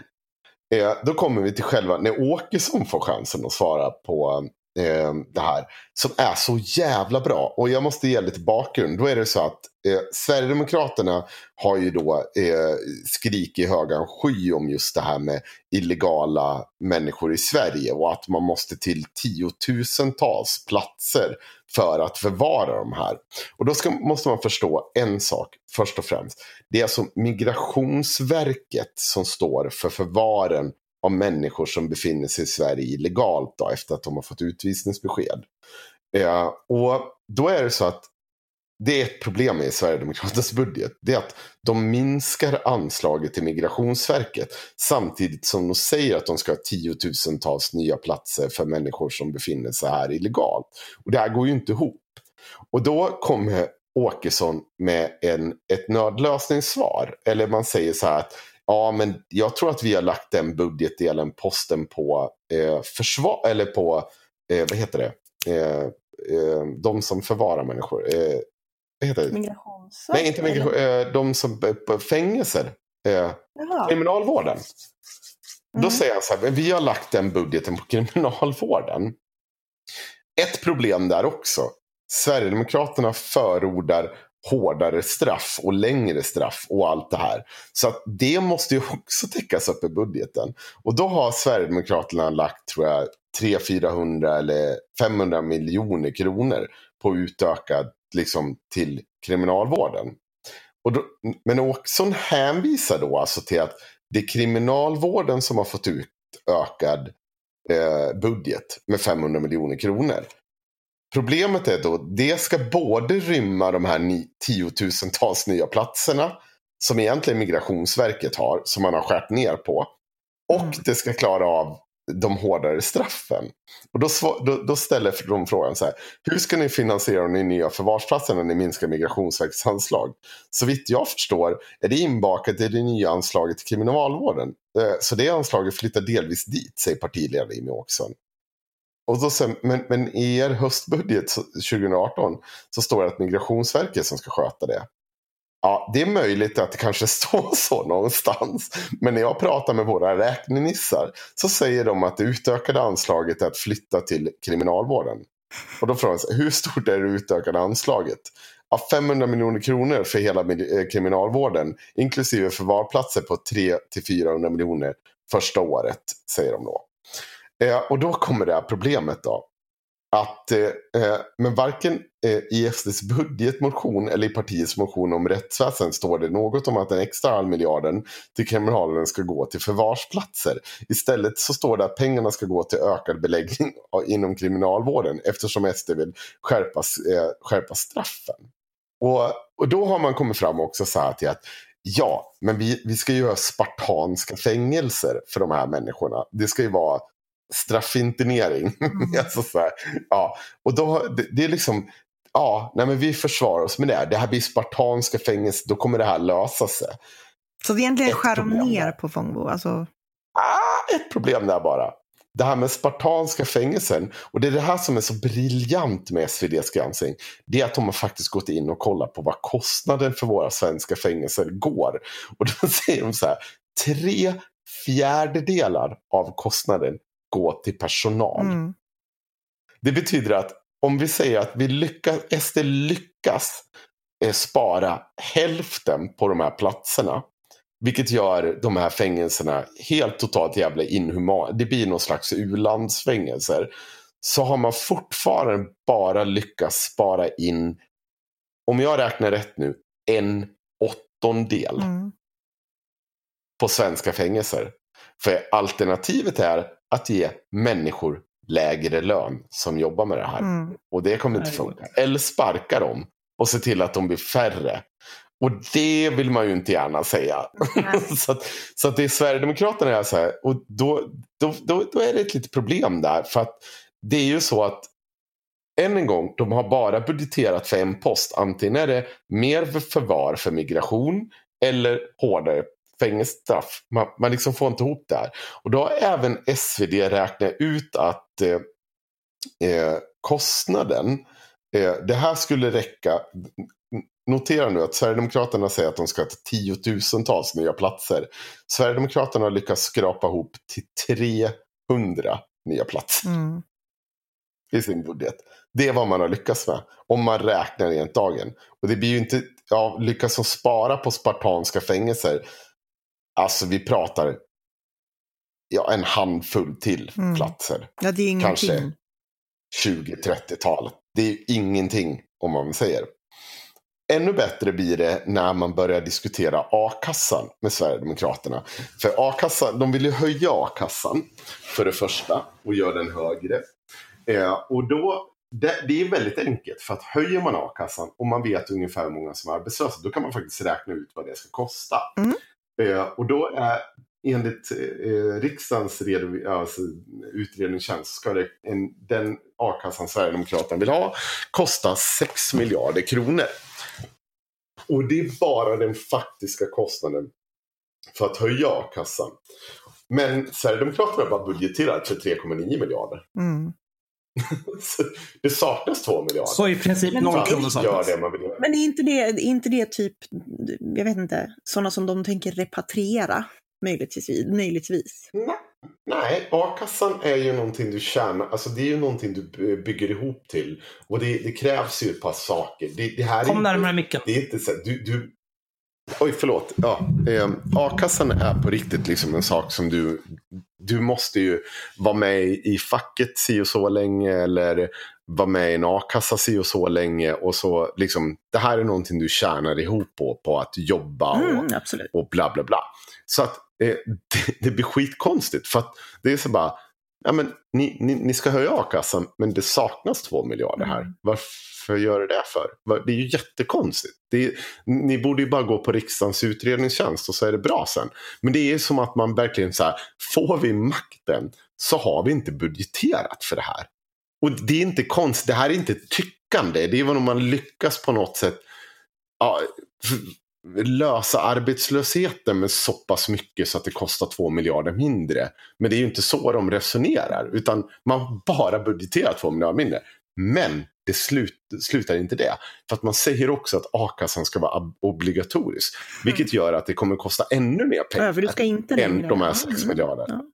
eh, då kommer vi till själva när Åkesson får chansen att svara på eh, det här. Som är så jävla bra. Och jag måste ge lite bakgrund. Då är det så att eh, Sverigedemokraterna har ju då eh, skrik i högan sky om just det här med illegala människor i Sverige. Och att man måste till tiotusentals platser för att förvara de här. Och då ska, måste man förstå en sak först och främst. Det är alltså Migrationsverket som står för förvaren av människor som befinner sig i Sverige illegalt då, efter att de har fått utvisningsbesked. Eh, och då är det så att det är ett problem i Sverigedemokraternas budget. Det är att de minskar anslaget till Migrationsverket samtidigt som de säger att de ska ha tiotusentals nya platser för människor som befinner sig här illegalt. Och det här går ju inte ihop. Och då kommer Åkesson med en, ett nödlösningssvar. Eller man säger så här att Ja, men jag tror att vi har lagt den budgetdelen, posten på eh, försvar, eller på, eh, vad heter det, eh, eh, de som förvarar människor. Eh, vad heter det? Migrationsverket? Nej, inte migration, eh, de som, på fängelser. Eh, kriminalvården. Mm. Då säger han så här, vi har lagt den budgeten på kriminalvården. Ett problem där också. Sverigedemokraterna förordar hårdare straff och längre straff och allt det här. Så att det måste ju också täckas upp i budgeten. Och då har Sverigedemokraterna lagt, tror jag, 300, 400 eller 500 miljoner kronor på utökad liksom, till kriminalvården. Och då, men Åkesson hänvisar då alltså till att det är kriminalvården som har fått ut ökad eh, budget med 500 miljoner kronor. Problemet är då, det ska både rymma de här tiotusentals nya platserna som egentligen Migrationsverket har, som man har skärt ner på. Och mm. det ska klara av de hårdare straffen. Och då, då, då ställer de frågan så här. Hur ska ni finansiera de nya förvarsplatserna när ni minskar Migrationsverkets anslag? Så vitt jag förstår är det inbakat i det nya anslaget till kriminalvården. Eh, så det anslaget flyttar delvis dit, säger partiledare Jimmie Åkesson. Och då sen, men, men i er höstbudget 2018 så står det att Migrationsverket som ska sköta det. Ja, det är möjligt att det kanske står så någonstans. Men när jag pratar med våra räknenissar så säger de att det utökade anslaget är att flytta till kriminalvården. Och då frågar jag sig, hur stort är det utökade anslaget? Ja, 500 miljoner kronor för hela eh, kriminalvården, inklusive förvarplatser på 300-400 miljoner första året, säger de då. Eh, och då kommer det här problemet då. Att, eh, eh men varken eh, i SDs budgetmotion eller i partiets motion om rättsväsen står det något om att den extra halv miljarden till kriminalvården ska gå till förvarsplatser. Istället så står det att pengarna ska gå till ökad beläggning inom kriminalvården eftersom SD vill skärpa, eh, skärpa straffen. Och, och då har man kommit fram också så här till att ja, men vi, vi ska ju ha spartanska fängelser för de här människorna. Det ska ju vara straffinternering. Mm. alltså så här, ja. Och då, det, det är liksom, ja, nej men vi försvarar oss med det. Det här blir spartanska fängelser, då kommer det här lösa sig. Så egentligen Ett skär de ner på Fångbo? Alltså, Ah, ett problem där bara. Det här med spartanska fängelsen. Och det är det här som är så briljant med SVDs granskning. Det är att de har faktiskt gått in och kollat på vad kostnaden för våra svenska fängelser går. Och då säger de så här. Tre fjärdedelar av kostnaden går till personal. mm. Det betyder att om vi säger att vi lyckas, SD lyckas eh, spara hälften på de här platserna. Vilket gör de här fängelserna helt totalt jävla inhumana. Det blir någon slags u-landsfängelser. Så har man fortfarande bara lyckats spara in, om jag räknar rätt nu, en åttondel Mm. på svenska fängelser. För alternativet är att ge människor lägre lön som jobbar med det här. Mm. Och det kommer inte funka. Eller sparka dem och se till att de blir färre. Och det vill man ju inte gärna säga. så att, så att det är Sverigedemokraterna är så här. Och då, då, då, då är det ett litet problem där. För att det är ju så att än en gång, de har bara budgeterat för en post. Antingen är det mer för förvar för migration eller hårdare fängelsestraff. Man, man liksom får inte ihop det här. Och då har även SvD räknat ut att eh, eh, kostnaden, eh, det här skulle räcka. Notera nu att Sverigedemokraterna säger att de ska ha tiotusentals nya platser. Sverigedemokraterna har lyckats skrapa ihop till 300 nya platser Mm. i sin budget. Det är vad man har lyckats med. Om man räknar rent dagen. Och det blir ju inte, ja, lyckas de spara på spartanska fängelser. Alltså vi pratar ja, en handfull till Mm. platser. Ja, det är ingenting. Kanske 20-30-talet. Det är ingenting om man säger. Ännu bättre blir det när man börjar diskutera a-kassan med Sverigedemokraterna. För a-kassan, de vill ju höja a-kassan för det första och göra den högre. Eh, och då, det, det är väldigt enkelt för att höjer man a-kassan och man vet ungefär hur många som är arbetslösa då kan man faktiskt räkna ut vad det ska kosta. Mm. Eh, och då är enligt eh, riksdagens redovi- alltså, utredningstjänst ska det, en, den a-kassan Sverigedemokraterna vill ha kosta 6 miljarder kronor. Och det är bara den faktiska kostnaden för att höja a-kassan. Men Sverigedemokraterna har bara budgeterat för 3,9 miljarder. Mm. Det saknas 2 miljarder. Så i princip Men noll det- kronor saknas. det man vill göra. Men är inte det, är inte det typ, jag vet inte, sådana som de tänker repatriera möjligtvis? möjligtvis. Nej, Nej, a-kassan är ju någonting du tjänar, alltså det är ju någonting du bygger ihop till. Och det, det krävs ju ett par saker. Det, det här är Kom inte, närmare micken. Det är inte så du, du... Oj, förlåt. Ja, eh, a-kassan är på riktigt liksom en sak som du... Du måste ju vara med i facket si och så länge eller vara med i en a-kassa si och så länge. Och så liksom, det här är någonting du tjänar ihop på, på att jobba och, Mm, och bla bla bla. Så att eh, det, det blir skitkonstigt. För att det är så bara, ja men ni, ni, ni ska höja a-kassan men det saknas två miljarder här. Mm. Varför gör det det för? Det är ju jättekonstigt. Det är, ni borde ju bara gå på riksdagens utredningstjänst och så är det bra sen. Men det är som att man verkligen så här, får vi makten så har vi inte budgeterat för det här. Och det är inte konstigt, det här är inte tyckande. Det är vad om man lyckas på något sätt ja, lösa arbetslösheten med så pass mycket så att det kostar två miljarder mindre. Men det är ju inte så de resonerar, utan man bara budgeterar två miljarder mindre. Men det slut, slutar inte det. För att man säger också att a-kassan ska vara ob- obligatorisk. Vilket gör att det kommer kosta ännu mer pengar Ja, än de här Ja, 6 mm. miljarder. Ja.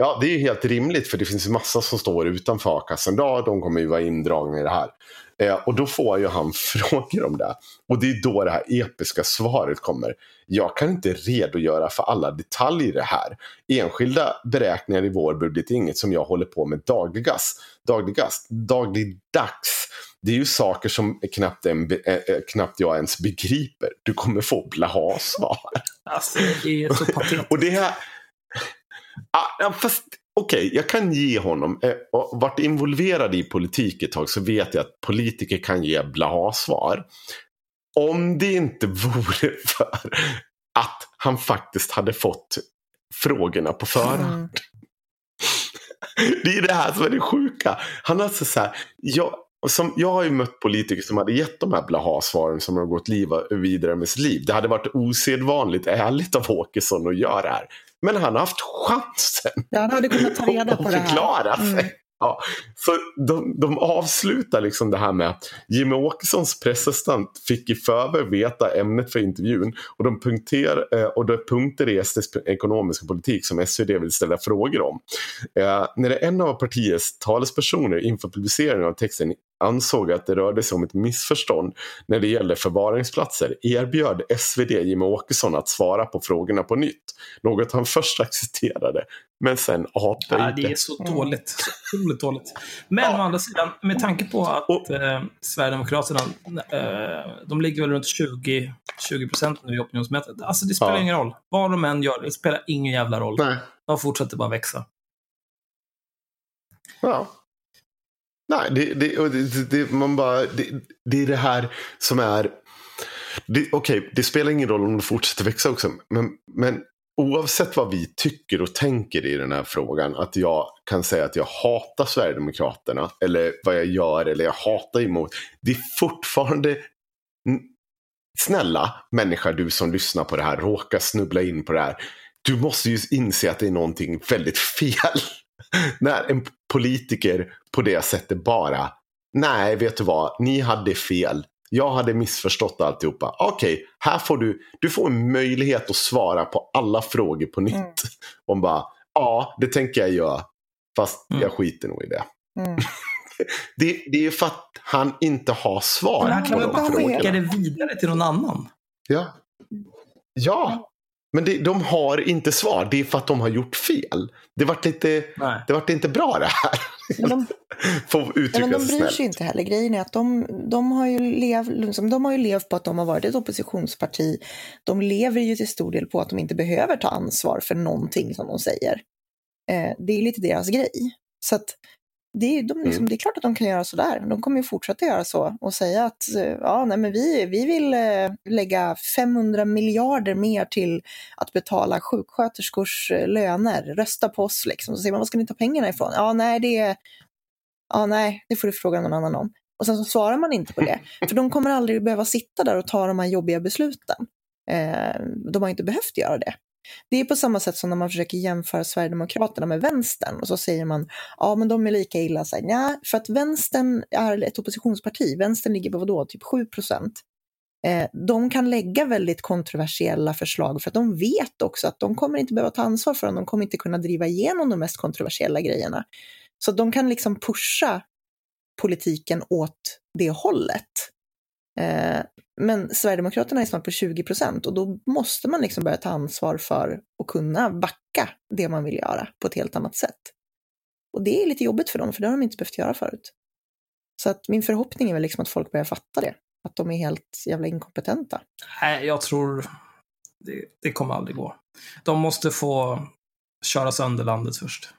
Ja, det är ju helt rimligt för det finns massa som står utanför a-kassan. Ja, de kommer ju vara indragna i det här. Eh, och då får ju han frågor om det. Och det är då det här episka svaret kommer. Jag kan inte redogöra för alla detaljer i det här. Enskilda beräkningar i vår budget är inget som jag håller på med dagligdags. Dagligdags, dagligdags. Det är ju saker som knappt, en, eh, knappt jag ens begriper. Du kommer få blaha-svar. Alltså, det är så patetiskt. Och det här... Ah, fast okej, jag kan ge honom, eh, och varit involverad i politik ett tag så vet jag att politiker kan ge blaha-svar. Om det inte vore för att han faktiskt hade fått frågorna på förhand. Mm. Det är det här som är det sjuka. Han har alltså så här, jag, som, jag har ju mött politiker som hade gett de här blaha-svaren som har gått liv, vidare med sitt liv. Det hade varit osedvanligt ärligt av Åkesson att göra det här. Men han har haft chansen Ja, han hade kunnat ta reda på det här. förklara sig. Mm. Ja, så de, de avslutar liksom det här med att Jimmy Åkessons pressassistent fick i förväg veta ämnet för intervjun och, de punkter, eh, och då punkter restes ekonomiska politik som SvD vill ställa frågor om. Eh, när det en av partiets talespersoner inför publiceringen av texten ansåg att det rörde sig om ett missförstånd när det gällde förvaringsplatser erbjöd SvD Jimmy Åkesson att svara på frågorna på nytt. Något han först accepterade men sen avböjde. Ja, det är så dåligt. Så otroligt dåligt. Men å andra sidan, med tanke på att Och- eh, Sverigedemokraterna, eh, de ligger väl runt 20, 20 procent nu i opinionsmätet. Alltså det spelar Ja. ingen roll. Vad de än gör, det spelar ingen jävla roll. Nej. De fortsätter bara växa. Ja. Nej, det, det, det, det, man bara, det, det är det här som är... Okej, Okej, det spelar ingen roll om det fortsätter växa också. Men, men oavsett vad vi tycker och tänker i den här frågan. Att jag kan säga att jag hatar Sverigedemokraterna. Eller vad jag gör eller jag hatar emot. Det är fortfarande... Snälla människa du som lyssnar på det här, råkar snubbla in på det här. Du måste ju inse att det är någonting väldigt fel. När en politiker på det sättet bara, nej vet du vad, ni hade fel. Jag hade missförstått alltihopa. Okej, här får du, du får en möjlighet att svara på alla frågor på nytt. Mm. Om bara, ja det tänker jag göra. Fast Mm. jag skiter nog i det. Mm. det. Det är för att han inte har svar Men han på kan väl de bara frågorna. skicka det vidare till någon annan? Ja. Ja. Men det, de har inte svar. Det är för att de har gjort fel. Det vart lite, Nej. det vart inte bra det här. Men de, Får Ja, uttrycka men de bryr snällt. sig inte heller. Grejen är att de, de, har ju lev, liksom, de har ju levt på att de har varit ett oppositionsparti. De lever ju till stor del på att de inte behöver ta ansvar för någonting som de säger. Eh, det är lite deras grej. Så att det, är, de, liksom, Mm. det är klart att de kan göra så där. De kommer ju fortsätta göra så och säga att eh, ja, nej, men vi, vi vill eh, lägga 500 miljarder mer till att betala sjuksköterskors eh, löner. Rösta på oss liksom. Så säger man, var ska ni ta pengarna ifrån? Ja, nej, det ja nej, det får du fråga någon annan om. Och sen så svarar man inte på det, för de kommer aldrig behöva sitta där och ta de här jobbiga besluten. Eh, de har inte behövt göra det. Det är på samma sätt som när man försöker jämföra Sverigedemokraterna med vänstern och så säger man ja men de är lika illa. Så här, Nja, för att vänstern är ett oppositionsparti. Vänstern ligger på vadå, typ 7 procent. Eh, de kan lägga väldigt kontroversiella förslag för att de vet också att de kommer inte behöva ta ansvar för dem. De kommer inte kunna driva igenom de mest kontroversiella grejerna. Så de kan liksom pusha politiken åt det hållet. Eh, men Sverigedemokraterna är snart på 20 procent och då måste man liksom börja ta ansvar för att kunna backa det man vill göra på ett helt annat sätt. Och det är lite jobbigt för dem, för det har de inte behövt göra förut. Så att min förhoppning är väl liksom att folk börjar fatta det, att de är helt jävla inkompetenta. Nej, jag tror det, det kommer aldrig gå. De måste få köra sönder landet först.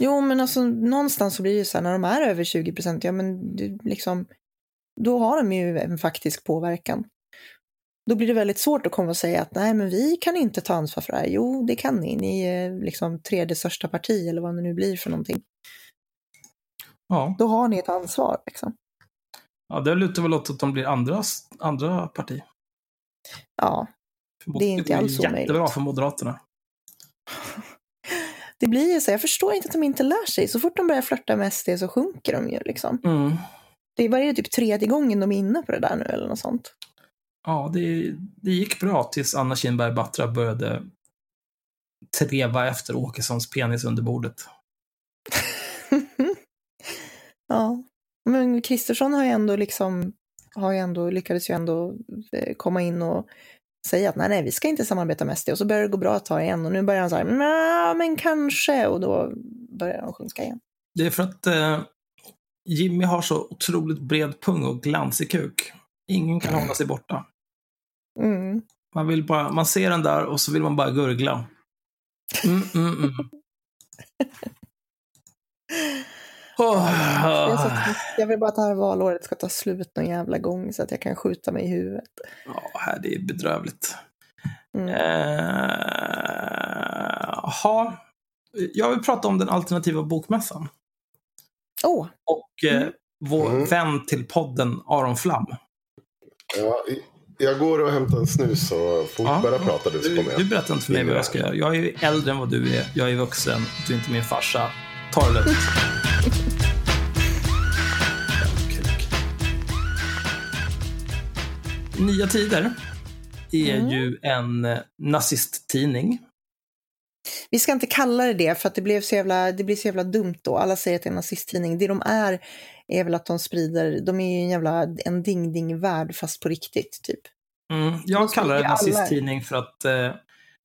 Jo, men alltså någonstans så blir det ju så här, när de är över 20 procent, ja men det, liksom, då har de ju en faktisk påverkan. Då blir det väldigt svårt att komma och säga att nej, men vi kan inte ta ansvar för det här. Jo, det kan ni. Ni är liksom tredje största parti eller vad det nu blir för någonting. Ja, Då har ni ett ansvar. Liksom. ja det lutar väl åt att de blir andra, andra parti. Ja, Det är inte alls Jättebra omöjligt. för Moderaterna. det blir ju så. Jag förstår inte att de inte lär sig. Så fort de börjar flörta med SD så sjunker de ju liksom. Mm. Det var det typ tredje gången de är inne på det där nu eller något sånt. Ja, det, det gick bra tills Anna Kinberg Batra började treva efter Åkessons penis under bordet. ja, men Kristersson har ju ändå liksom, har ju ändå, lyckades ju ändå eh, komma in och säga att nej, nej, vi ska inte samarbeta med SD och så börjar det gå bra ett tag igen och nu börjar han så här, "Nja, men kanske och då börjar de sjunka igen. Det är för att eh, Jimmy har så otroligt bred pung och glansig kuk. Ingen kan hålla sig borta. Mm. Man, vill bara, man ser den där och så vill man bara gurgla. Mm, mm, mm. Åh, Jag, vill bara att det här valåret ska ta slut någon jävla gång så att jag kan skjuta mig i huvudet. Ja, här, det är bedrövligt. Mm. Eh, Jaha. Jag vill prata om den alternativa bokmässan. Åh, Och eh, Mm. vår Mm. vän till podden, Aron Flam. Ja, jag går och hämtar en snus så fort Ja. börja prata du så kommer jag. du berättar inte för mig vad jag ska göra. Jag är ju äldre än vad du är. Jag är vuxen. Du är inte min farsa. Ta det lugnt. Nya Tider är Mm. ju en eh, nazisttidning. Vi ska inte kalla det det för att det, blev så jävla, det blir så jävla dumt då. Alla säger att det är en nazisttidning. Det de är är väl att de sprider, de är ju en jävla en ding-ding-värld fast på riktigt typ. Mm, jag kallar det alla- nazisttidning för att eh,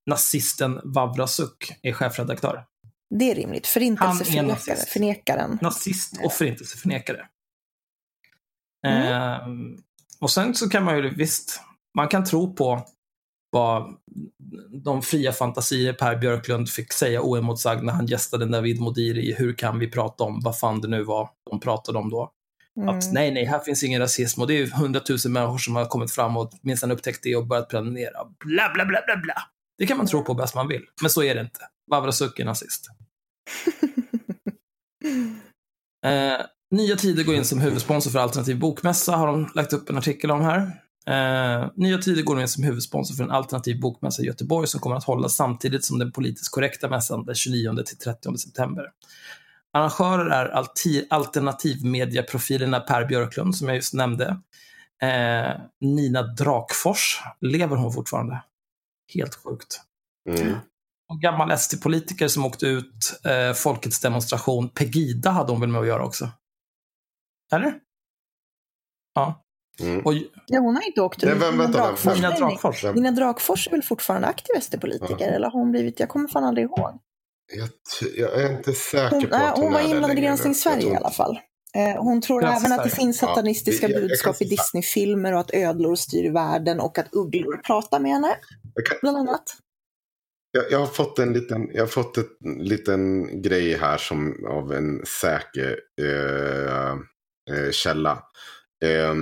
nazisten Vavrasuk är chefredaktör. Det är rimligt. Förintelseförnekare, förnekaren. Nazist och förintelseförnekare. Mm. Ehm, och sen så kan man ju visst, man kan tro på vad de fria fantasier Per Björklund fick säga oemotsagd när han gästade Navid Modiri i Hur kan vi prata om, vad fan det nu var de pratade om då. Mm. Att nej, nej, här finns ingen rasism och det är ju hundratusen människor som har kommit fram och minsann upptäckt det och börjat prenumerera. Bla, bla, bla, bla, bla. Det kan man tro på bäst man vill, men så är det inte. Vavrasuk är nazist. Eh, Nya Tider går in som huvudsponsor för Alternativ Bokmässa, har de lagt upp en artikel om här. Eh, Nya Tider går in som huvudsponsor för en alternativ bokmässa i Göteborg som kommer att hållas samtidigt som den politiskt korrekta mässan den 29 till 30 september. Arrangörer är alternativmediaprofilerna Per Björklund, som jag just nämnde. Eh, Nina Drakfors, lever hon fortfarande? Helt sjukt. Mm. Och gammal SD-politiker som åkte ut, eh, folkets demonstration. Pegida hade hon väl med att göra också? Eller? Ja. Mm. Och Ja, hon har inte åkt. Nej, vem- Nina vänta, Drakfors- Nina. Drakfors. Nina Drakfors är väl fortfarande aktiv SD-politiker? Ja. Eller har hon blivit, jag kommer fan aldrig ihåg. Jag, jag är inte säker Hon, på att hon, hon var inblandad i Granskning. Sverige Jag tror i alla fall. Eh, hon tror Granskning även att det finns satanistiska Ja, jag- jag budskap kan- i Disney-filmer och att ödlor styr världen och att ugglor pratar med henne, Jag, kan, bland annat. jag, jag har fått en liten, jag har fått en liten grej här som av en säker eh, eh, källa. Eh,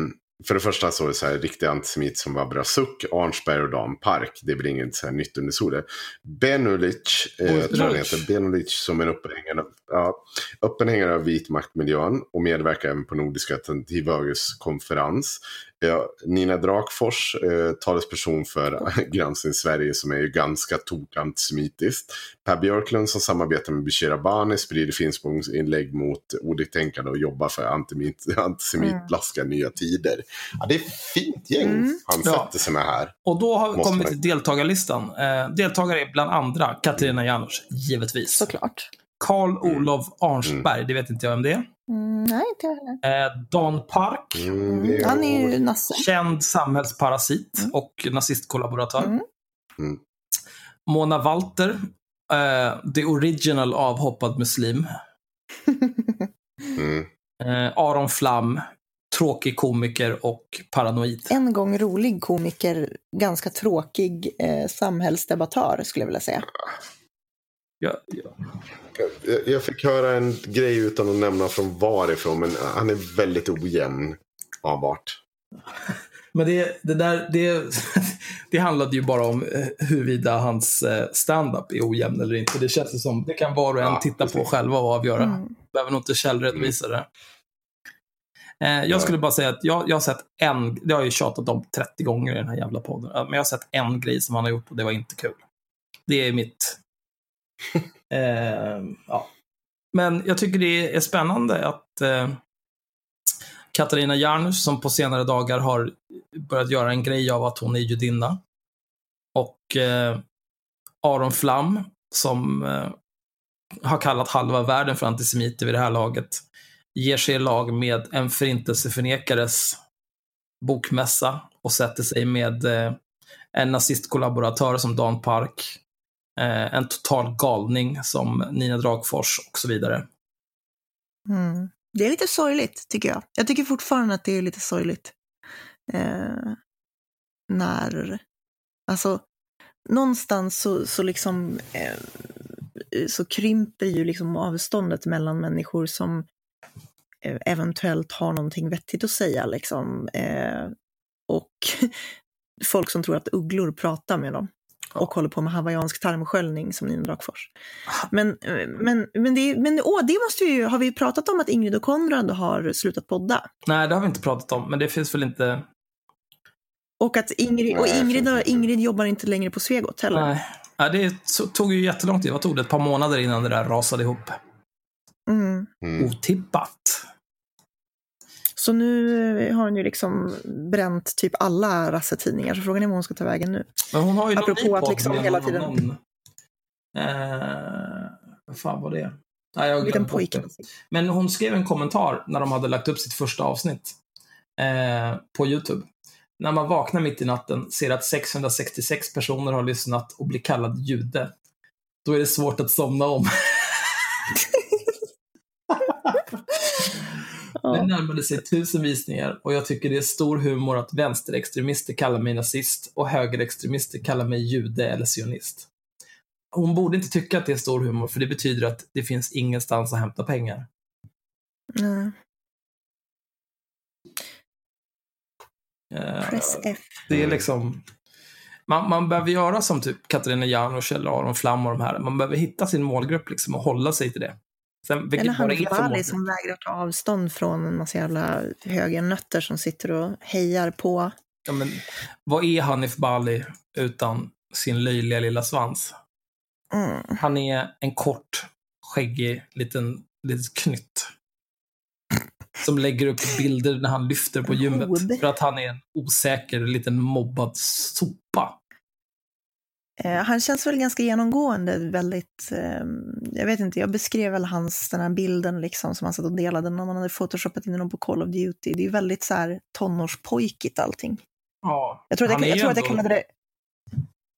för det första så är det så här riktig antisemit som var Brasuk, Arnsberg och Dan Park. Det är väl inget så här nytt under solen. Benulic, eh, tror jag han Benulic. heter, Benulic som en uppenhängare, ja, uppenhängare av vit maktmiljön och medverkar även på Nordiska alternativhögers konferens. Ja, Nina Drakfors, eh, talesperson för Granskning Sverige som är ju ganska tokantisemitiskt. Per Björklund som samarbetar med Bishir Abani sprider finsprångsinlägg mot oliktänkande och jobbar för antisemit, antisemitlaska nya tider. Ja, det är ett fint gäng Mm. han Ja. sätter sig med här. Och då har vi kommit man- till deltagarlistan. Eh, deltagare är bland andra Katarina Janouch, givetvis. Såklart. Karl Olof Arnsberg, det vet inte jag vem det är. Mm, nej, inte jag heller. Eh, Dan Park, Mm, han är ju nasse. känd samhällsparasit Mm. och nazistkollaboratör. Mm. Mm. Mona Walter, eh, the original avhoppad muslim. Mm. Eh, Aron Flam, tråkig komiker och paranoid. En gång rolig komiker, ganska tråkig eh, samhällsdebattör skulle jag vilja säga. Ja, ja. Jag- fick höra en grej utan att nämna från varifrån, men han är väldigt ojämn avart. Men det, det där, det, det handlade ju bara om eh, huruvida hans eh, stand-up är ojämn eller inte. Det känns som, det kan var och en Ja, titta på precis. själva och avgöra. Mm. Behöver nog inte källredovisa det. Eh, jag skulle bara säga att jag, jag har sett en, det har jag ju tjatat om 30 gånger i den här jävla podden, men jag har sett en grej som han har gjort och det var inte kul. Det är mitt... Eh, ja. Men jag tycker det är spännande att eh, Katarina Janouch som på senare dagar har börjat göra en grej av att hon är judinna. Och eh, Aron Flam som eh, har kallat halva världen för antisemiter vid det här laget ger sig i lag med en förintelseförnekares bokmässa och sätter sig med eh, en nazistkollaboratör som Dan Park, eh, en total galning som Nina Dragfors och så vidare. Mm. Det är lite sorgligt, tycker jag. Jag tycker fortfarande att det är lite sorgligt. Eh, när, alltså, någonstans så, så liksom eh, så krymper ju liksom avståndet mellan människor som eh, eventuellt har någonting vettigt att säga liksom. Eh, och folk som tror att ugglor pratar med dem och håller på med hawaiiansk tarmsköljning som Nina Drakfors. Men, men, men, det, men åh, det måste ju, har vi pratat om att Ingrid och Konrad har slutat podda? Nej, det har vi inte pratat om, men det finns väl inte... Och att Ingrid, och Ingrid, Ingrid jobbar inte längre på Svegot heller. Nej. Ja, det tog ju jättelång tid. Vad tog det? Ett par månader innan det där rasade ihop. Mm. Mm. Otippat. Så nu har hon ju liksom bränt typ alla rassetidningar, så frågan är vad hon ska ta vägen nu. Men hon har ju Apropå någon ny att liksom hela någon tiden- annan- Eh, vad fan var det? Nej, jag bort pojke. Men hon skrev en kommentar när de hade lagt upp sitt första avsnitt eh, på YouTube. När man vaknar mitt i natten, ser att 666 personer har lyssnat och blir kallad jude. Då är det svårt att somna om. Ja. närmade sig tusen visningar och jag tycker det är stor humor att vänsterextremister kallar mig nazist och högerextremister kallar mig jude eller sionist. Hon borde inte tycka att det är stor humor, för det betyder att det finns ingenstans att hämta pengar. Nej. Eh, Press F. Det är liksom... Man, man behöver göra som typ Katarina Janouch eller Aron Flam och de här. Man behöver hitta sin målgrupp liksom och hålla sig till det. Sen, Eller för Bali som vägrar ta avstånd från en massa jävla högernötter som sitter och hejar på. Ja, men, vad är Hanif Bali utan sin löjliga lilla svans? Mm. Han är en kort, skäggig liten, liten knytt. Som lägger upp bilder när han lyfter på gymmet. För att han är en osäker liten mobbad sopa. Eh, han känns väl ganska genomgående väldigt, eh, jag vet inte, jag beskrev väl hans, den här bilden liksom som han satt och delade när man hade photoshopat in honom på Call of Duty. Det är ju väldigt så här tonårspojkigt allting. Ja, Jag tror, att jag, jag, tror att jag kallade det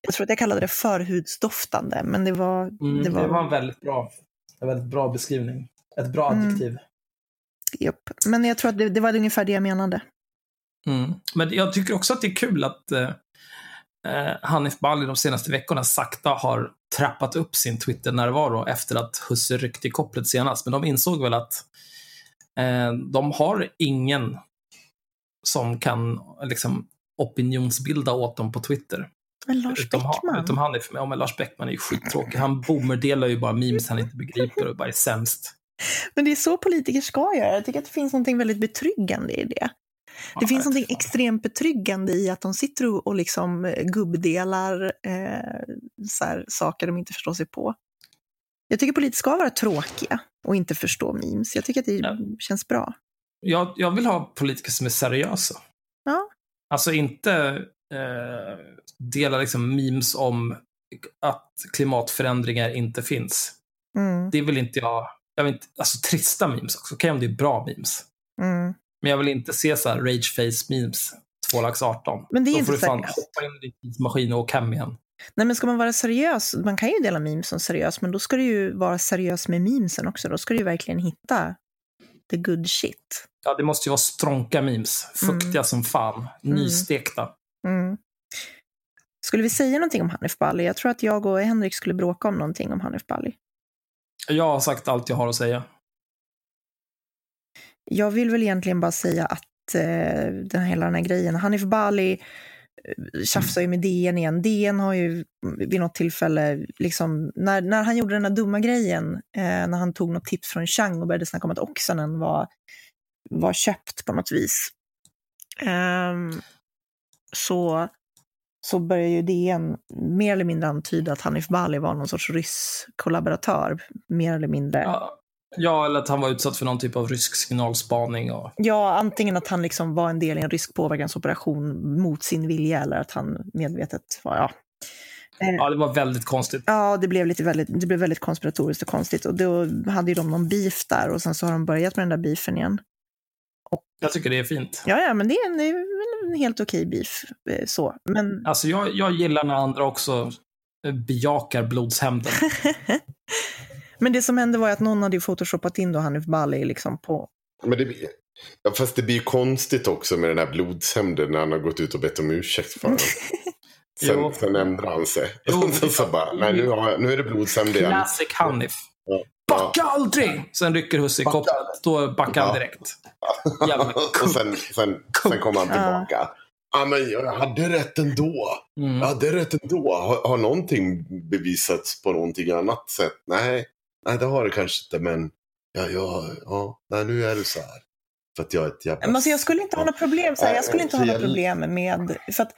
jag tror att jag kallade det förhudsdoftande, men det var... Mm, det var, en väldigt bra, en väldigt bra beskrivning. Ett bra Mm. adjektiv. japp. Men jag tror att det, det var ungefär det jag menade. Mm. Men jag tycker också att det är kul att eh, Hanif Bali de senaste veckorna sakta har trappat upp sin Twitter-närvaro efter att Husse ryckte i kopplet senast. Men de insåg väl att eh, de har ingen som kan liksom, opinionsbilda åt dem på Twitter. Men Lars utom, Beckman, utom Hanif. Ja, men Lars Beckman är ju skittråkig. Han boomerdelar ju bara memes han inte begriper och bara är sämst. men det är så politiker ska göra. Jag tycker att det finns något väldigt betryggande i det. Det Ja, finns något extremt betryggande i att de sitter och, liksom eh, gubbdelar eh, så här, saker de inte förstår sig på. Jag tycker politiker ska vara tråkiga och inte förstå memes. Jag tycker att det Ja. känns bra. jag, jag vill ha politiker som är seriösa. Ja. Alltså inte eh, dela liksom memes om att klimatförändringar inte finns. Mm, Det vill inte jag. jag vill inte, alltså trista memes också. Okej om det är bra memes. mm. Men jag vill inte se så här rageface memes 2 lax 18. Men det är Då inte får du fan seriöst. hoppa in i din tidsmaskin och åka hem igen. Nej, men ska man vara seriös, man kan ju dela memes som seriös, men då ska du ju vara seriös med memesen också. Då ska du ju verkligen hitta the good shit. Ja, det måste ju vara stronka memes. Fuktiga Mm. som fan. Nystekta. Mm. Skulle vi säga någonting om Hanif Bali? Jag tror att jag och Henrik skulle bråka om någonting om Hanif Bali. Jag har sagt allt jag har att säga. Jag vill väl egentligen bara säga att eh, den, hela den här grejen, Hanif Bali eh, tjafsar ju med DN igen. DN har ju vid något tillfälle, liksom, när, när han gjorde den här dumma grejen, eh, när han tog något tips från Chang och började snacka om att Oksanen var, var köpt på något vis, ehm, så, så börjar ju DN mer eller mindre antyda att Hanif Bali var någon sorts ryss kollaboratör, mer eller mindre. Ja, Ja, eller att han var utsatt för någon typ av rysk signalspaning. Och... Ja, antingen att han liksom var en del i en rysk påverkansoperation mot sin vilja eller att han medvetet var, ja. Eh, Ja, det var väldigt konstigt. Ja, det blev, lite väldigt, det blev väldigt konspiratoriskt och konstigt. Och då hade ju de någon beef där och sen så har de börjat med den där beefen igen. Jag tycker det är fint. Ja, ja, men det är en, en helt okej beef. eh, Så. Men Alltså, jag, jag gillar när andra också eh, bejakar blodshämnden. Men det som hände var att någon hade ju photoshopat in då Hanif Bali liksom på... Men det, blir- ja, fast det blir ju konstigt också med den här blodshämnden när han har gått ut och bett om ursäkt för den. Sen, sen ändrar han sig. Jo, det är så bara, nej nu, har jag, nu är det blodshämnd igen. Classic Hanif. Ja. Backa aldrig! Sen rycker husse i Backa kopplet. Då backar han direkt. Jävla och sen, sen, sen kommer han tillbaka. Ja, men jag hade rätt ändå. Mm. Jag hade rätt ändå. Har, har någonting bevisats på någonting annat sätt? Nej, nej det har det kanske inte, men ja, ja, ja, nej, nu är det så här. För att jag är ett jävla... Men alltså jag skulle inte ha några problem, så här, jag skulle inte ha några jag- problem med... För att,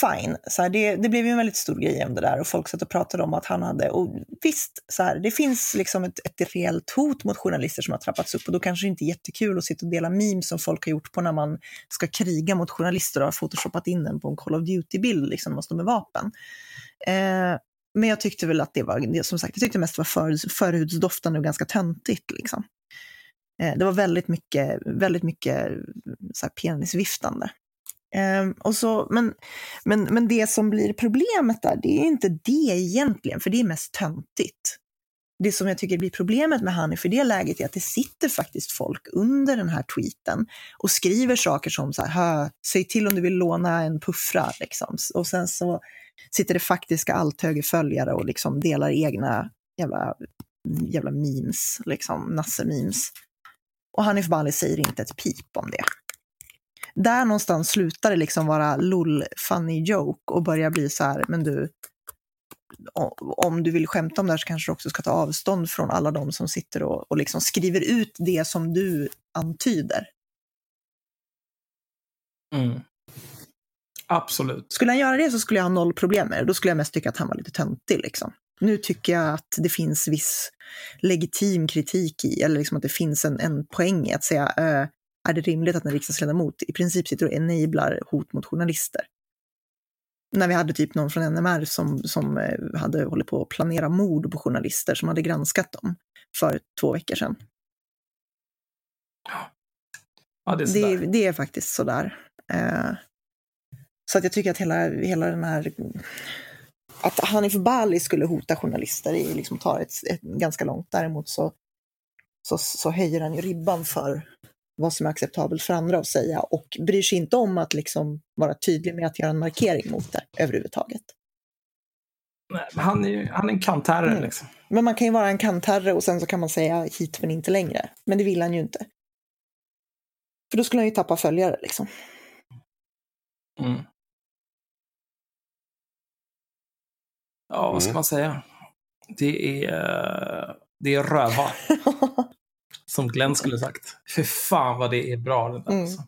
fine, så här, det, det blev ju en väldigt stor grej om det där och folk satt och pratade om att han hade... Och visst, så här, det finns liksom ett, ett reellt hot mot journalister som har trappats upp och då kanske det inte är jättekul att sitta och dela memes som folk har gjort på när man ska kriga mot journalister och har photoshopat in den på en Call of Duty-bild liksom, när man står med vapen. Eh, men jag tyckte väl att det var, som sagt, jag tyckte mest var för, förhudsdoftande och ganska töntigt. Liksom. Eh, det var väldigt mycket, väldigt mycket så här, penisviftande. Eh, och så, men, men, men det som blir problemet där, det är inte det egentligen, för det är mest töntigt. Det som jag tycker blir problemet med Hanif i det läget är att det sitter faktiskt folk under den här tweeten och skriver saker som så här, "Hö, säg till om du vill låna en puffra, liksom. Och sen så sitter det faktiska althögerföljare och liksom delar egna jävla, jävla memes, liksom, nasse-memes. Och Hanif Bali säger inte ett pip om det. Där någonstans slutar det liksom vara lull, funny joke och börjar bli så här, men du, om du vill skämta om det här så kanske du också ska ta avstånd från alla de som sitter och, och liksom skriver ut det som du antyder. Mm. Absolut. Skulle han göra det så skulle jag ha noll problem med det. Då skulle jag mest tycka att han var lite töntig. Liksom. Nu tycker jag att det finns viss legitim kritik i, eller liksom att det finns en, en poäng i att säga, eh, är det rimligt att en riksdagsledamot i princip sitter och enablar hot mot journalister? När vi hade typ någon från NMR som, som eh, hade hållit på att planera mord på journalister som hade granskat dem för två veckor sedan. Ja, det är Det, sådär. det är faktiskt sådär. Eh, så att jag tycker att hela, hela den här... Att Hanif Bali skulle hota journalister är liksom tar ett, ett ganska långt. Däremot så, så, så höjer han ju ribban för vad som är acceptabelt för andra att säga och bryr sig inte om att liksom vara tydlig med att göra en markering mot det överhuvudtaget. Han är, ju- han är en kantherre Mm. liksom. Men man kan ju vara en kantherre och sen så kan man säga hit men inte längre. Men det vill han ju inte. För då skulle han ju tappa följare liksom. Mm. Ja, vad ska Mm. man säga? Det är, eh, det är röva, som Glenn skulle sagt. Fy fan vad det är bra det där. Mm. Alltså.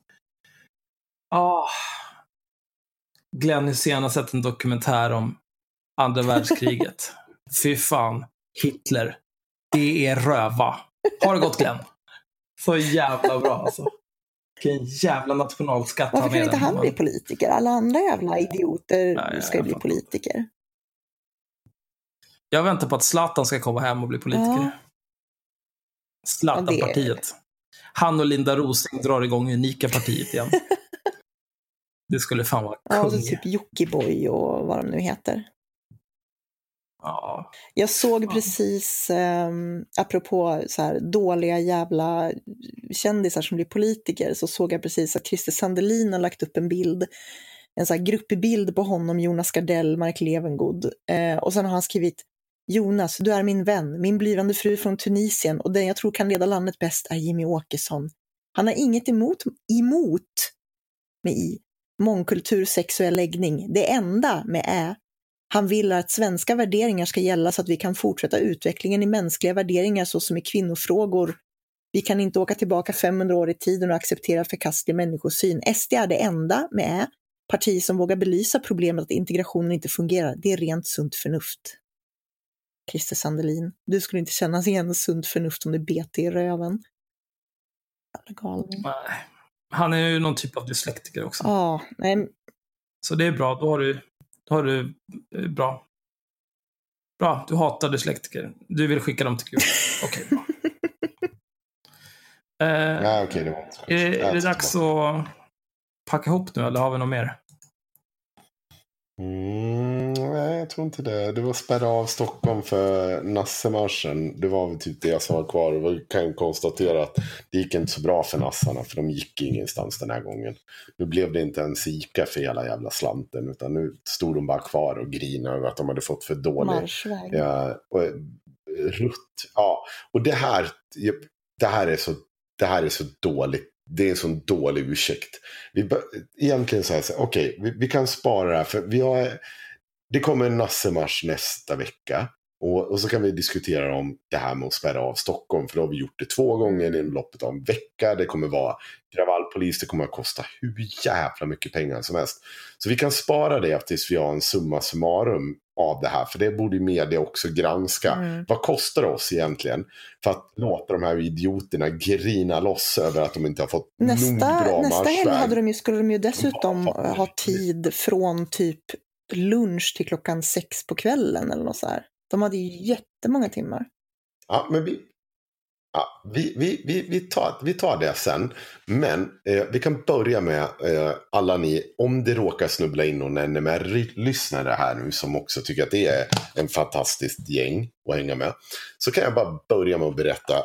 Ah. Glenn Hysén har sett en dokumentär om andra världskriget. Fy fan, Hitler. Det är röva. Har det gått Glenn? Så jävla bra alltså. Vilken jävla nationalskatt Varför kan inte han bli politiker? Alla andra jävla idioter ja, ska ju bli politiker. Jag väntar på att Zlatan ska komma hem och bli politiker. Ja. Zlatan-partiet. Han och Linda Rosing drar igång Unika partiet igen. det skulle fan vara Ja, och kung. så typ Jockiboi och vad de nu heter. Ja. Jag såg precis, um, apropå så här, dåliga jävla kändisar som blir politiker, så såg jag precis att Christer Sandelin har lagt upp en bild, en så här gruppbild på honom, Jonas Gardell, Mark Levengood. Eh, och sen har han skrivit Jonas, du är min vän, min blivande fru från Tunisien och den jag tror kan leda landet bäst är Jimmy Åkesson. Han har inget emot, emot med i, mångkultur, sexuell läggning. Det enda med ä han vill att svenska värderingar ska gälla så att vi kan fortsätta utvecklingen i mänskliga värderingar såsom i kvinnofrågor. Vi kan inte åka tillbaka 500 år i tiden och acceptera förkastlig människosyn. SD är det enda med ä, parti som vågar belysa problemet att integrationen inte fungerar. Det är rent sunt förnuft. Christer Sandelin. Du skulle inte känna igen sunt förnuft om det bet i röven. Jävla galning. Han är ju någon typ av dyslektiker också. Ja, nej, Så det är bra. Då har du, då har du eh, bra. Bra, du hatar dyslektiker. Du vill skicka dem till Gud. Okej, bra. Eh, Ja, okej, det var inte är, det- är det dags att packa ihop nu, eller har vi något mer? Mm, nej, jag tror inte det. Det var spärra av Stockholm för Nassemarschen. Det var väl typ det som var kvar. Och vi kan konstatera att det gick inte så bra för nassarna. För de gick ingenstans den här gången. Nu blev det inte ens Ica för hela jävla slanten. Utan nu stod de bara kvar och grinade över att de hade fått för dålig marschväg. Ja, och, eh, rutt. Ja, och det här, det här är så, det här är så dåligt. Det är en sån dålig ursäkt. Vi, bör- egentligen så här, så- okej, vi, vi kan spara det här. För vi har, det kommer en Nassemarsch nästa vecka. Och, och så kan vi diskutera om det här med att spärra av Stockholm. För då har vi gjort det två gånger inom loppet av en vecka. Det kommer vara kravallpolis. Det kommer att kosta hur jävla mycket pengar som helst. Så vi kan spara det tills vi har en summa summarum av det här. För det borde media också granska. Mm. Vad kostar det oss egentligen för att låta de här idioterna grina loss över att de inte har fått nog Nästa, bra nästa helg hade de ju, skulle de ju dessutom Ja, ha tid från typ lunch till klockan sex på kvällen eller något så här. De hade ju jättemånga timmar. Ja, men vi, ja, vi, vi, vi, vi, tar, vi tar det sen. Men eh, vi kan börja med eh, alla ni, om det råkar snubbla in någon NMR-lyssnare här nu som också tycker att det är en fantastiskt gäng att hänga med. Så kan jag bara börja med att berätta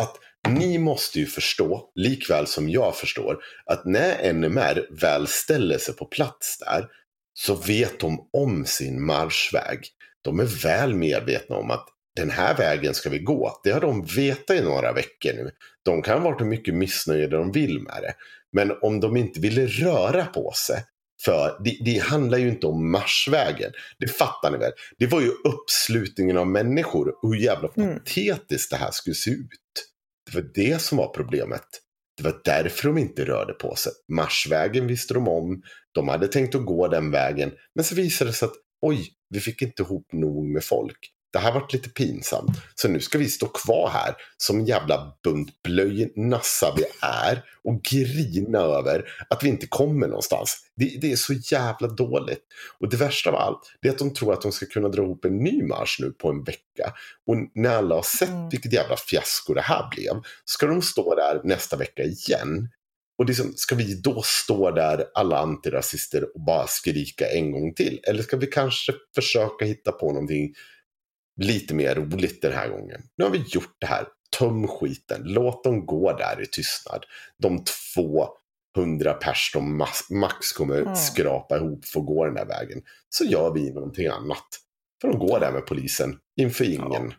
att ni måste ju förstå, likväl som jag förstår, att när NMR väl ställer sig på plats där så vet de om sin marschväg. De är väl medvetna om att den här vägen ska vi gå. Det har de vetat i några veckor nu. De kan ha varit hur mycket missnöjda de vill med det. Men om de inte ville röra på sig, för det, det handlar ju inte om marschvägen. Det fattar ni väl? Det var ju uppslutningen av människor och hur jävla Mm. patetiskt det här skulle se ut. Det var det som var problemet. Det var därför de inte rörde på sig. Marschvägen visste de om. De hade tänkt att gå den vägen. Men så visade det sig att oj, vi fick inte ihop nog med folk. Det här varit lite pinsamt. Så nu ska vi stå kvar här som jävla buntblöj nassa vi är och grina över att vi inte kommer någonstans. Det, det är så jävla dåligt. Och det värsta av allt det är att de tror att de ska kunna dra ihop en ny marsch nu på en vecka. Och när alla har sett Mm. vilket jävla fiasko det här blev ska de stå där nästa vecka igen. Och liksom, ska vi då stå där alla antirasister och bara skrika en gång till? Eller ska vi kanske försöka hitta på någonting lite mer roligt den här gången? Nu har vi gjort det här. Töm skiten. Låt dem gå där i tystnad. De två hundra pers de max, kommer Mm. skrapa ihop för att gå den där vägen. Så gör vi någonting annat. För de går där med polisen inför ingen.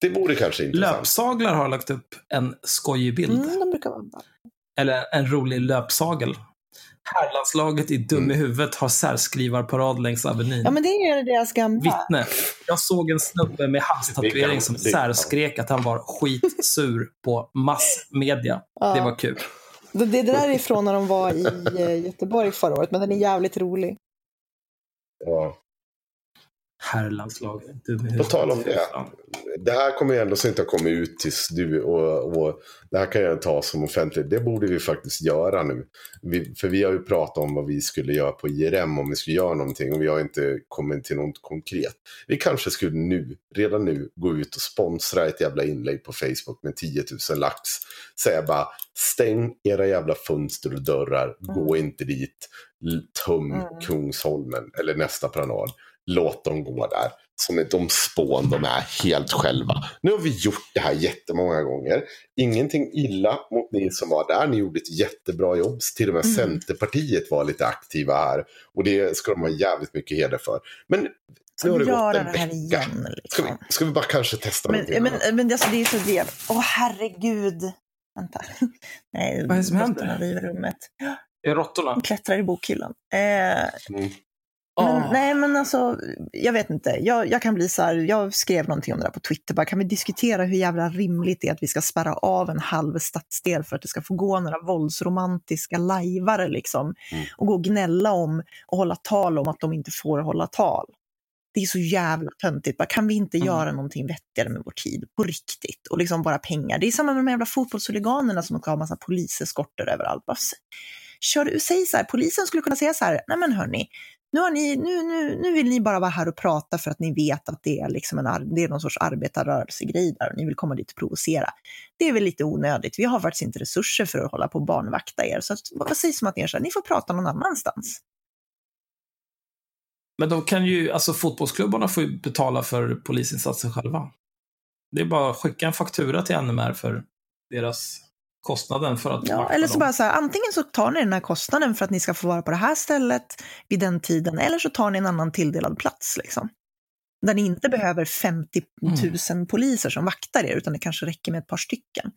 Det vore kanske intressant. Löpsaglar har lagt upp en skojig bild. Mm, de brukar vara bra. Eller en rolig löpsagel. Herrlandslaget i Dum i Mm. huvudet har särskrivarparad längs Avenyn. Ja, men det är deras gamla. Vittne. Jag såg en snubbe med halstatuering som särskrek att han var skitsur på massmedia. Ja. Det var kul. Det, det där är ifrån när de var i eh, Göteborg förra året, men den är jävligt rolig. Ja. Herrlandslaget. På tal om det. Det här kommer ju ändå så inte ha kommit ut tills du och, och det här kan jag ta som offentligt. Det borde vi faktiskt göra nu. Vi, för vi har ju pratat om vad vi skulle göra på IRM om vi skulle göra någonting och vi har inte kommit till något konkret. Vi kanske skulle nu, redan nu, gå ut och sponsra ett jävla inlägg på Facebook med 10 000 lax. Säga bara stäng era jävla fönster och dörrar, gå inte dit, töm Mm. Kungsholmen eller nästa promenad. Låt dem gå där. Som är de spån de är helt själva. Nu har vi gjort det här jättemånga gånger. Ingenting illa mot ni som var där. Ni gjorde ett jättebra jobb. Till och med Mm. Centerpartiet var lite aktiva här. Och det ska de ha jävligt mycket heder för. Men nu Ska har det gått en det här vecka. igen? Ska vi, Liksom? ska vi bara kanske testa Men, någonting men, annat? men alltså, det är så det. Åh, herregud. Vänta. Nej, Vad är det som händer? rummet. Är råttorna? De klättrar i bokhyllan. Eh, Mm. Men, nej, men alltså, jag vet inte. Jag, jag kan bli så här, jag skrev någonting om det där på Twitter. Bara, kan vi diskutera hur jävla rimligt det är att vi ska spärra av en halv stadsdel för att det ska få gå några våldsromantiska lajvare liksom? Mm. Och gå och gnälla om och hålla tal om att de inte får hålla tal. Det är så jävla töntigt. Bara, kan vi inte Mm. göra någonting vettigare med vår tid? På riktigt. Och liksom bara pengar. Det är samma med de jävla fotbollshuliganerna som ska ha massa poliseskorter överallt. Bara, kör, säg så här, polisen skulle kunna säga så här, nej men hörni, nu, har ni, nu, nu, nu vill ni bara vara här och prata för att ni vet att det är, liksom en, det är någon sorts arbetarrörelsegrej där och ni vill komma dit och provocera. Det är väl lite onödigt. Vi har faktiskt inte resurser för att hålla på och barnvakta er. Så att, vad sägs om att ni, är så här, ni får prata någon annanstans? Men de kan ju, alltså fotbollsklubbarna får ju betala för polisinsatsen själva. Det är bara att skicka en faktura till NMR för deras kostnaden för att Ja, eller så dem. bara så här, antingen så tar ni den här kostnaden för att ni ska få vara på det här stället vid den tiden, eller så tar ni en annan tilldelad plats. Liksom. Där ni inte behöver 50 000 poliser som vaktar er, utan det kanske räcker med ett par stycken.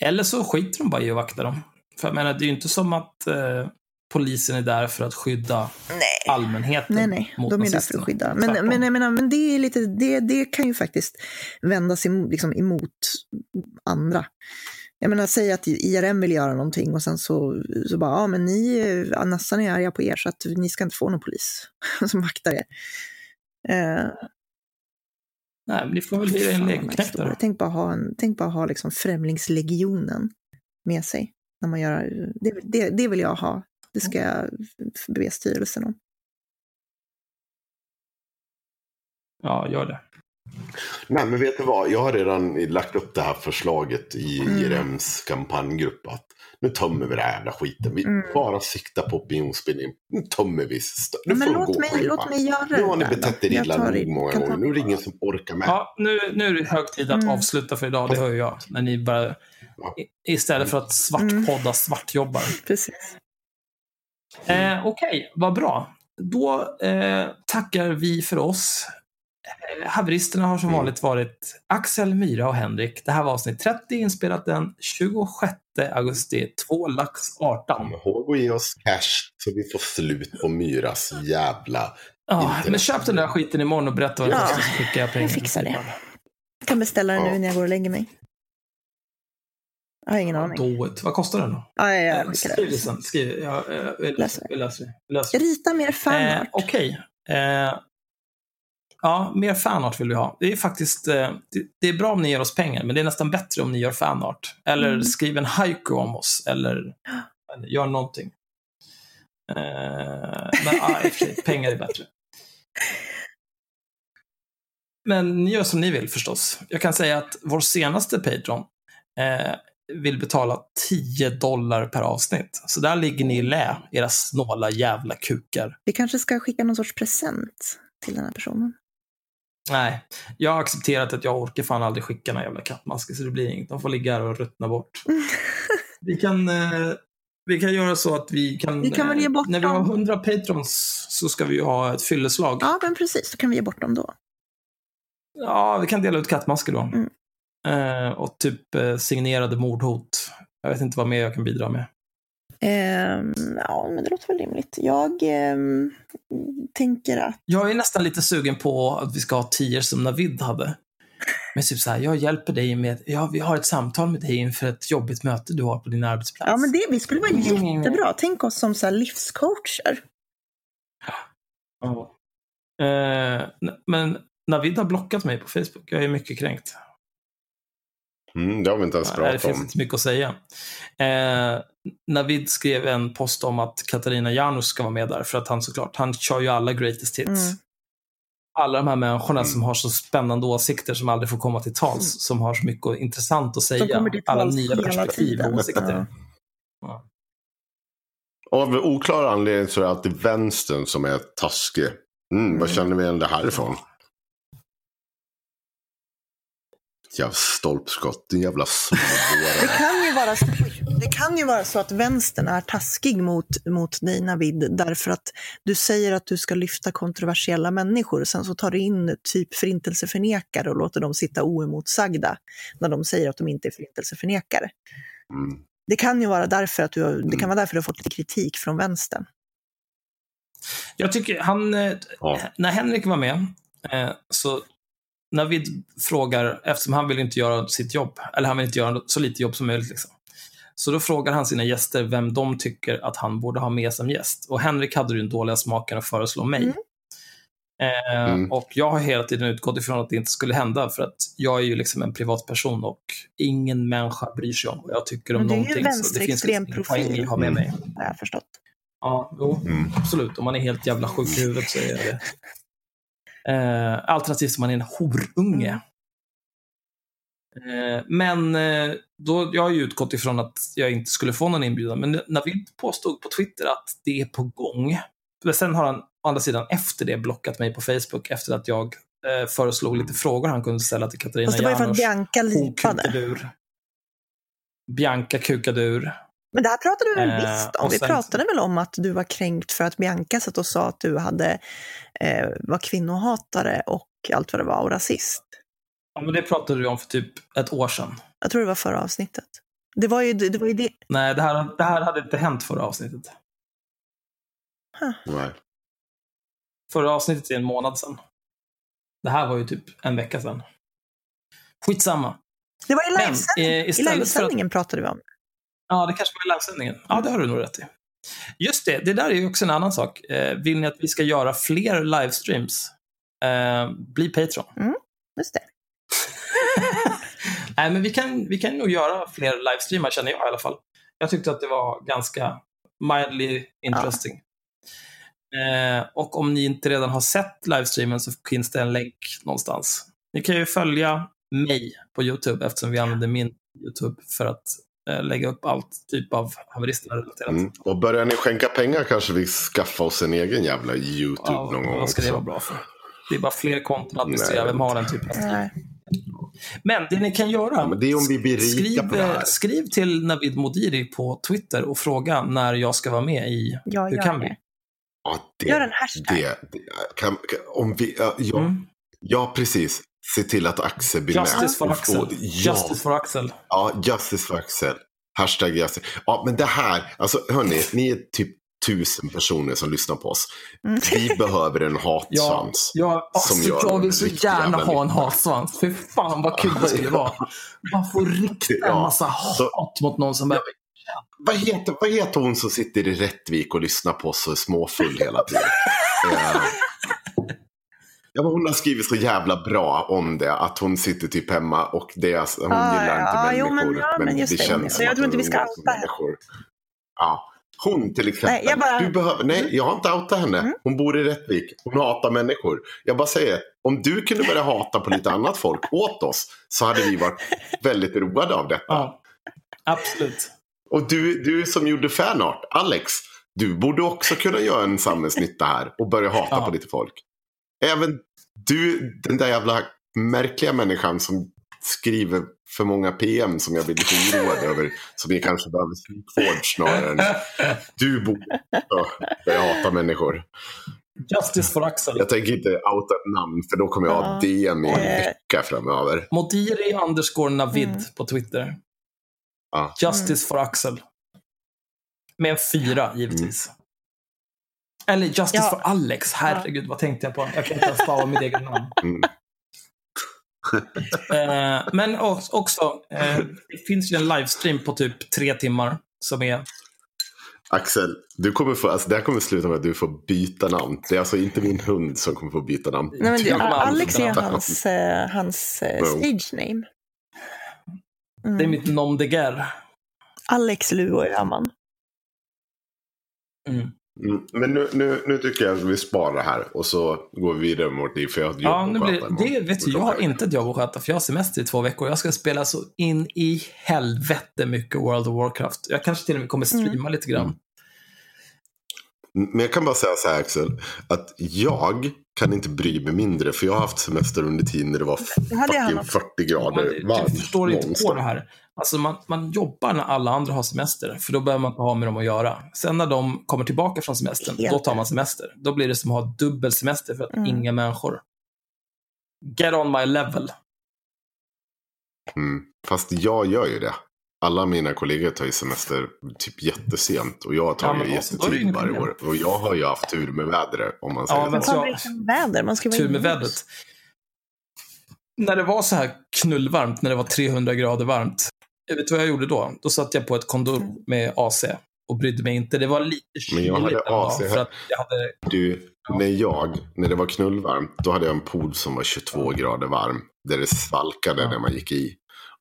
Eller så skiter de bara i att vakta dem. För jag menar, det är ju inte som att eh, polisen är där för att skydda Nej. allmänheten Nej, nej, mot de är där för att skydda. Men, Tvärtom. men, jag menar, men det, är lite, det, det kan ju faktiskt vändas emot, liksom, emot andra. Jag menar, säg att IRM vill göra någonting och sen så, så bara, ja men ni, ja, Nassan är arga på er så att ni ska inte få någon polis som vaktar er. Eh, Nej, men ni får väl hyra in fan, vad legoknektar. historia. Tänk bara ha, en, tänk bara ha liksom Främlingslegionen med sig. När man gör, det, det, det vill jag ha. Det ska jag be styrelsen om. Ja, gör det. Nej, men vet du vad? Jag har redan lagt upp det här förslaget i Mm. IRMs kampanjgrupp. Att nu tömmer vi den här jävla skiten. Vi Mm. bara siktar på opinionsbildning. Nu tömmer vi. Nu Men får låt gå mig, själva. låt mig göra Nu har ni det betett er Jag illa nog många gånger. Nu är det ingen som orkar med. Ja, nu, nu är det hög tid att Mm. avsluta för idag, det hör jag. När ni bara, istället för att svartpodda svartjobbar. Precis. Eh, Okej, vad bra. Då eh, tackar vi för oss. Eh, haveristerna har som Mm. vanligt varit Axel, Myra och Henrik. Det här var avsnitt 30, inspelat den 26 augusti. Två lax 18. Kom ihåg att ge oss cash så vi får slut på Myras jävla... Ja, men köp den där skiten imorgon och berätta vad det Ja, kostar så skickar jag pengar. jag fixar det. Jag kan beställa den Ja. nu när jag går och lägger mig. Jag har ingen aning. Do it. Vad kostar den då? Ja, ja, Eh, jag Skriv det sen. Skriv. Ja, eh, vi Läser läser. det. Läser. det. Rita mer Eh, fanart. Okej. Eh, ja, mer fanart vill vi ha. Det är faktiskt eh, det, det är bra om ni ger oss pengar, men det är nästan bättre om ni gör fanart. Eller Mm. skriv en haiku om oss, eller, gör någonting. Eh, men ja, i och för sig, pengar är bättre. Men ni gör som ni vill förstås. Jag kan säga att vår senaste Patreon eh, vill betala 10 dollar per avsnitt. Så där ligger ni i lä, era snåla jävla kukar. Vi kanske ska skicka någon sorts present till den här personen. Nej, jag har accepterat att jag orkar fan aldrig skicka några jävla kattmasker, så det blir inget. De får ligga här och ruttna bort. Vi kan, eh, vi kan göra så att vi kan... Vi kan väl ge eh, bort När vi har dem. 100 patrons så ska vi ju ha ett fylleslag. Ja, men precis. Då kan vi ge bort dem då. Ja, vi kan dela ut kattmasker då. Mm. Eh, och typ eh, signerade mordhot. Jag vet inte vad mer jag kan bidra med. Ehm, ja, men det låter väl rimligt. Jag ehm, tänker att... Jag är nästan lite sugen på att vi ska ha tior som Navid hade. Men typ så här, jag hjälper dig med, ja, vi har ett samtal med dig inför ett jobbigt möte du har på din arbetsplats. Ja, men det, vi skulle vara Mm. jättebra. Tänk oss som så här livscoacher. Ja. N- men Navid har blockat mig på Facebook. Jag är mycket kränkt. Mm, det har vi inte ens Nej, det pratat finns om. inte mycket att säga. Eh, Navid skrev en post om att Katarina Janouch ska vara med där, för att han såklart, han kör ju alla greatest hits. Mm. Alla de här människorna Mm. som har så spännande åsikter som aldrig får komma till tals, som har så mycket intressant att säga. alla nya perspektiv och åsikter. Ja. Av oklar anledning så är det alltid vänstern som är taskig. Mm, Vad Mm. känner vi igen det härifrån? Jävla stolpskott, din jävla Det småvårare. kan, ju vara, det kan ju vara så att vänstern är taskig mot, mot dig Navid, därför att du säger att du ska lyfta kontroversiella människor, sen så tar du in typ förintelseförnekare och låter dem sitta oemotsagda när de säger att de inte är förintelseförnekare. Mm. Det kan ju vara därför att du, har- det kan vara därför du har fått lite kritik från vänstern. Jag tycker han, eh, Ja. när Henrik var med, eh, så Navid frågar, eftersom han vill inte göra sitt jobb, eller han vill inte göra så lite jobb som möjligt, liksom. Så då frågar han sina gäster vem de tycker att han borde ha med som gäst. Och Henrik hade ju den dåliga smaken att föreslå mig. Mm. Eh, Mm. Och jag har hela tiden utgått ifrån att det inte skulle hända för att jag är ju liksom en privatperson och ingen människa bryr sig om vad jag tycker om Men du är ju någonting. så det finns vänsterextrem liksom ingen poäng i att ha med mig. har jag förstått. Ja, jo, Mm. absolut. Om man är helt jävla sjuk i huvudet så är det eh, Alternativt om man är en horunge. Eh, men eh, då, jag har ju utgått ifrån att jag inte skulle få någon inbjudan. Men vi påstod på Twitter att det är på gång. Men sen har han å andra sidan efter det blockat mig på Facebook efter att jag eh, föreslog lite frågor han kunde ställa till Katarina Fast det var ju för att Janouch. Bianca lipade. Bianca kukade ur. Men det här pratade vi väl Eh, visst om? Vi sen- pratade väl om att du var kränkt för att Bianca satt och sa att du hade, eh, var kvinnohatare och allt vad det var och rasist. Ja, men det pratade du om för typ ett år sedan. Jag tror det var förra avsnittet. Det var ju det. Var ju det. Nej, det här, det här hade inte hänt förra avsnittet. Nej. Förra avsnittet är en månad sedan. Det här var ju typ en vecka sedan. Skitsamma. Det var i Men, livesändningen. eh, I livesändningen pratade vi om. Ja, det kanske var i livesändningen. Ja, det har du nog rätt i. Just det, det där är ju också en annan sak. Eh, vill ni att vi ska göra fler livestreams? Eh, bli Patreon. Just det. Nej, men vi kan, vi kan nog göra fler livestreamar, känner jag i alla fall. Jag tyckte att det var ganska mildly interesting. Eh, och om ni inte redan har sett livestreamen så finns det en länk någonstans. Ni kan ju följa mig på YouTube eftersom vi använder min YouTube för att lägga upp allt typ av haveristerna-relaterat. Mm. Och börjar ni skänka pengar kanske vi skaffar oss en egen jävla YouTube Ja, någon gång vad ska det vara också. bra för? Det är bara fler konton att administrera. Vem har den typen av tid? Nej. Men det ni kan göra, Ja, det är om vi blir rika skriv, på det här. skriv till Navid Modiri på Twitter och fråga när jag ska vara med i Jag Hur kan det. vi? Ja, det, Gör en hashtag. det, det kan, kan, om vi, ja, ja, Mm. ja, precis. Se till att Axel blir Justice med. for Axel. och- Ja, Justice for Axel. ja, Justice for Axel. Hashtag Justice. Ja, men det här, alltså hörni, ni är typ tusen personer som lyssnar på oss. Mm. Vi behöver en Ja, hatsvans. ja, Som alltså, gör jag vill så gärna ha en hatsvans. Fy fan vad kul det skulle vara. Man får rikta en Ja, massa så- hat mot någon som behöver... Vad heter, vad heter hon som sitter i Rättvik och lyssnar på oss och är småfull hela tiden? Eh, ja, men hon har skrivit så jävla bra om det, att hon sitter typ hemma och det är, hon Ah, gillar inte ja, människor. jo, men- ja, men just det det, känns så som jag att tror inte vi ska outa henne. människor. Ja. Hon till exempel. Nej, jag bara- Mm. du behöver, nej, jag har inte outat henne. Hon bor i Rättvik. Hon hatar människor. Jag bara säger, om du kunde börja hata på lite annat folk åt oss så hade vi varit väldigt roade av detta. Ja, absolut. Och du, du som gjorde fanart, Alex, du borde också kunna göra en samhällsnytta här och börja hata Ja. på lite folk. Även du, den där jävla märkliga människan som skriver för många PM som jag blir lite oroad över. Som vi kanske behöver psykvård snarare än... Du borde ja, börja hata människor. Justice for Axel. Jag tänker inte outa ett namn för då kommer jag ha. DM i en Eh. vecka framöver. Modiri underscore Navid Mm. på Twitter. Ja. Justice for Axel. Med en fyra, givetvis. Eller Justice Ja. for Alex. Herregud, vad tänkte jag på? Jag kan inte ens stava mitt eget namn. Mm. Eh, men också, också eh, det finns ju en livestream på typ tre timmar som är... Axel, du kommer få, alltså det här kommer sluta med att du får byta namn. Det är alltså inte min hund som kommer få byta namn. Nej, men det, Alex är hans, eh, hans Jo. stage name. Mm. Det är mitt nom de guerre. Alex Luo Öhman. Mm. Mm, men nu, nu, nu tycker jag att vi sparar här och så går vi vidare mot det för jag har ett jobb Ja, att nu sköta blir, imorgon. det vet du, jag har inte ett jobb att sköta för jag har semester i två veckor. Jag ska spela så in i helvete mycket World of Warcraft. Jag kanske till och med kommer streama lite grann. Men jag kan bara säga så här Axel, att jag kan inte bry mig mindre för jag har haft semester under tiden när det var jag fucking haft. 40 grader Man, du förstår inte på det här. Alltså man, man jobbar när alla andra har semester, för då behöver man inte ha med dem att göra. Sen när de kommer tillbaka från semestern, Helt då tar man semester. Då blir det som att ha dubbel semester för att Mm. inga människor. Get on my level. Mm. Fast jag gör ju det. Alla mina kollegor tar ju semester typ jättesent och jag tar Ja, ju men alltså, inget varje år. Och jag har ju haft tur med vädret om man säger Ja, men så. Fan, vilken väder. Man ska vara Tur med vädret. När det var så här knullvarmt, när det var 300 grader varmt, vet du vad jag gjorde då? Då satt jag på ett kontor med AC och brydde mig inte. Det var lite Men jag hade kyligt AC här. för att jag hade Du, när jag, när det var knullvarmt, då hade jag en pool som var 22 grader varm. Där det svalkade Ja. när man gick i.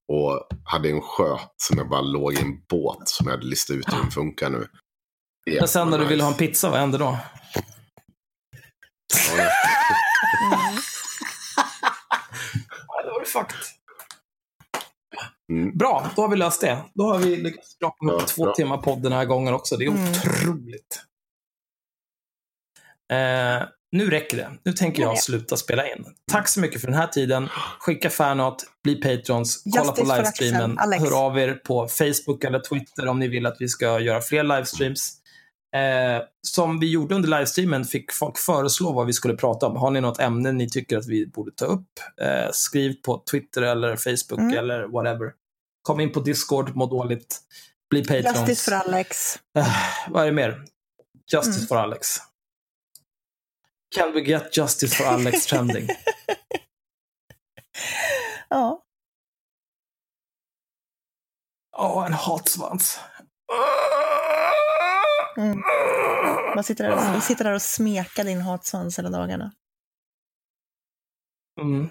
Och hade en sjö som jag bara låg i en båt som jag hade listat ut hur den funkar nu. Det Men sen när du nice. ville ha en pizza, vad hände då? Ja, det var ju fakt. Mm. Bra, då har vi löst det. Då har vi lyckats skrapa ihop Ja, två bra. timmar podd den här gången också. Det är Mm. otroligt. Eh, nu räcker det. Nu tänker jag Ja. sluta spela in. Tack så mycket för den här tiden. Skicka fanart, bli patrons, kolla Justice på för livestreamen. Hör av er på Facebook eller Twitter om ni vill att vi ska göra fler livestreams. Eh, som vi gjorde under livestreamen fick folk föreslå vad vi skulle prata om. Har ni något ämne ni tycker att vi borde ta upp? Eh, skriv på Twitter eller Facebook Mm. eller whatever. Kom in på Discord, må dåligt. Bli patrons. Justice för Alex. Eh, vad är det mer? Justice Mm. for Alex. Can we get justice for Alex trending? Ja. Åh, en hatsvans. Mm. Man sitter där, och, sitter där och smekar din hatsvans hela dagarna. Mm.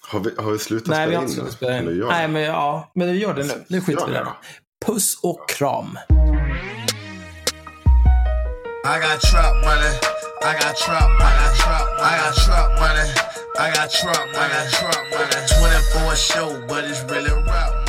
Har, vi, har vi slutat Nej, vi spela har in slutat spela in. Nej, vi? men ja, men vi gör det nu. Nu skiter vi i det. Puss och kram. I got trap money. I got trap. I got trap. I got trap money. I got trap. I got trap money. 24 show, but it's really rap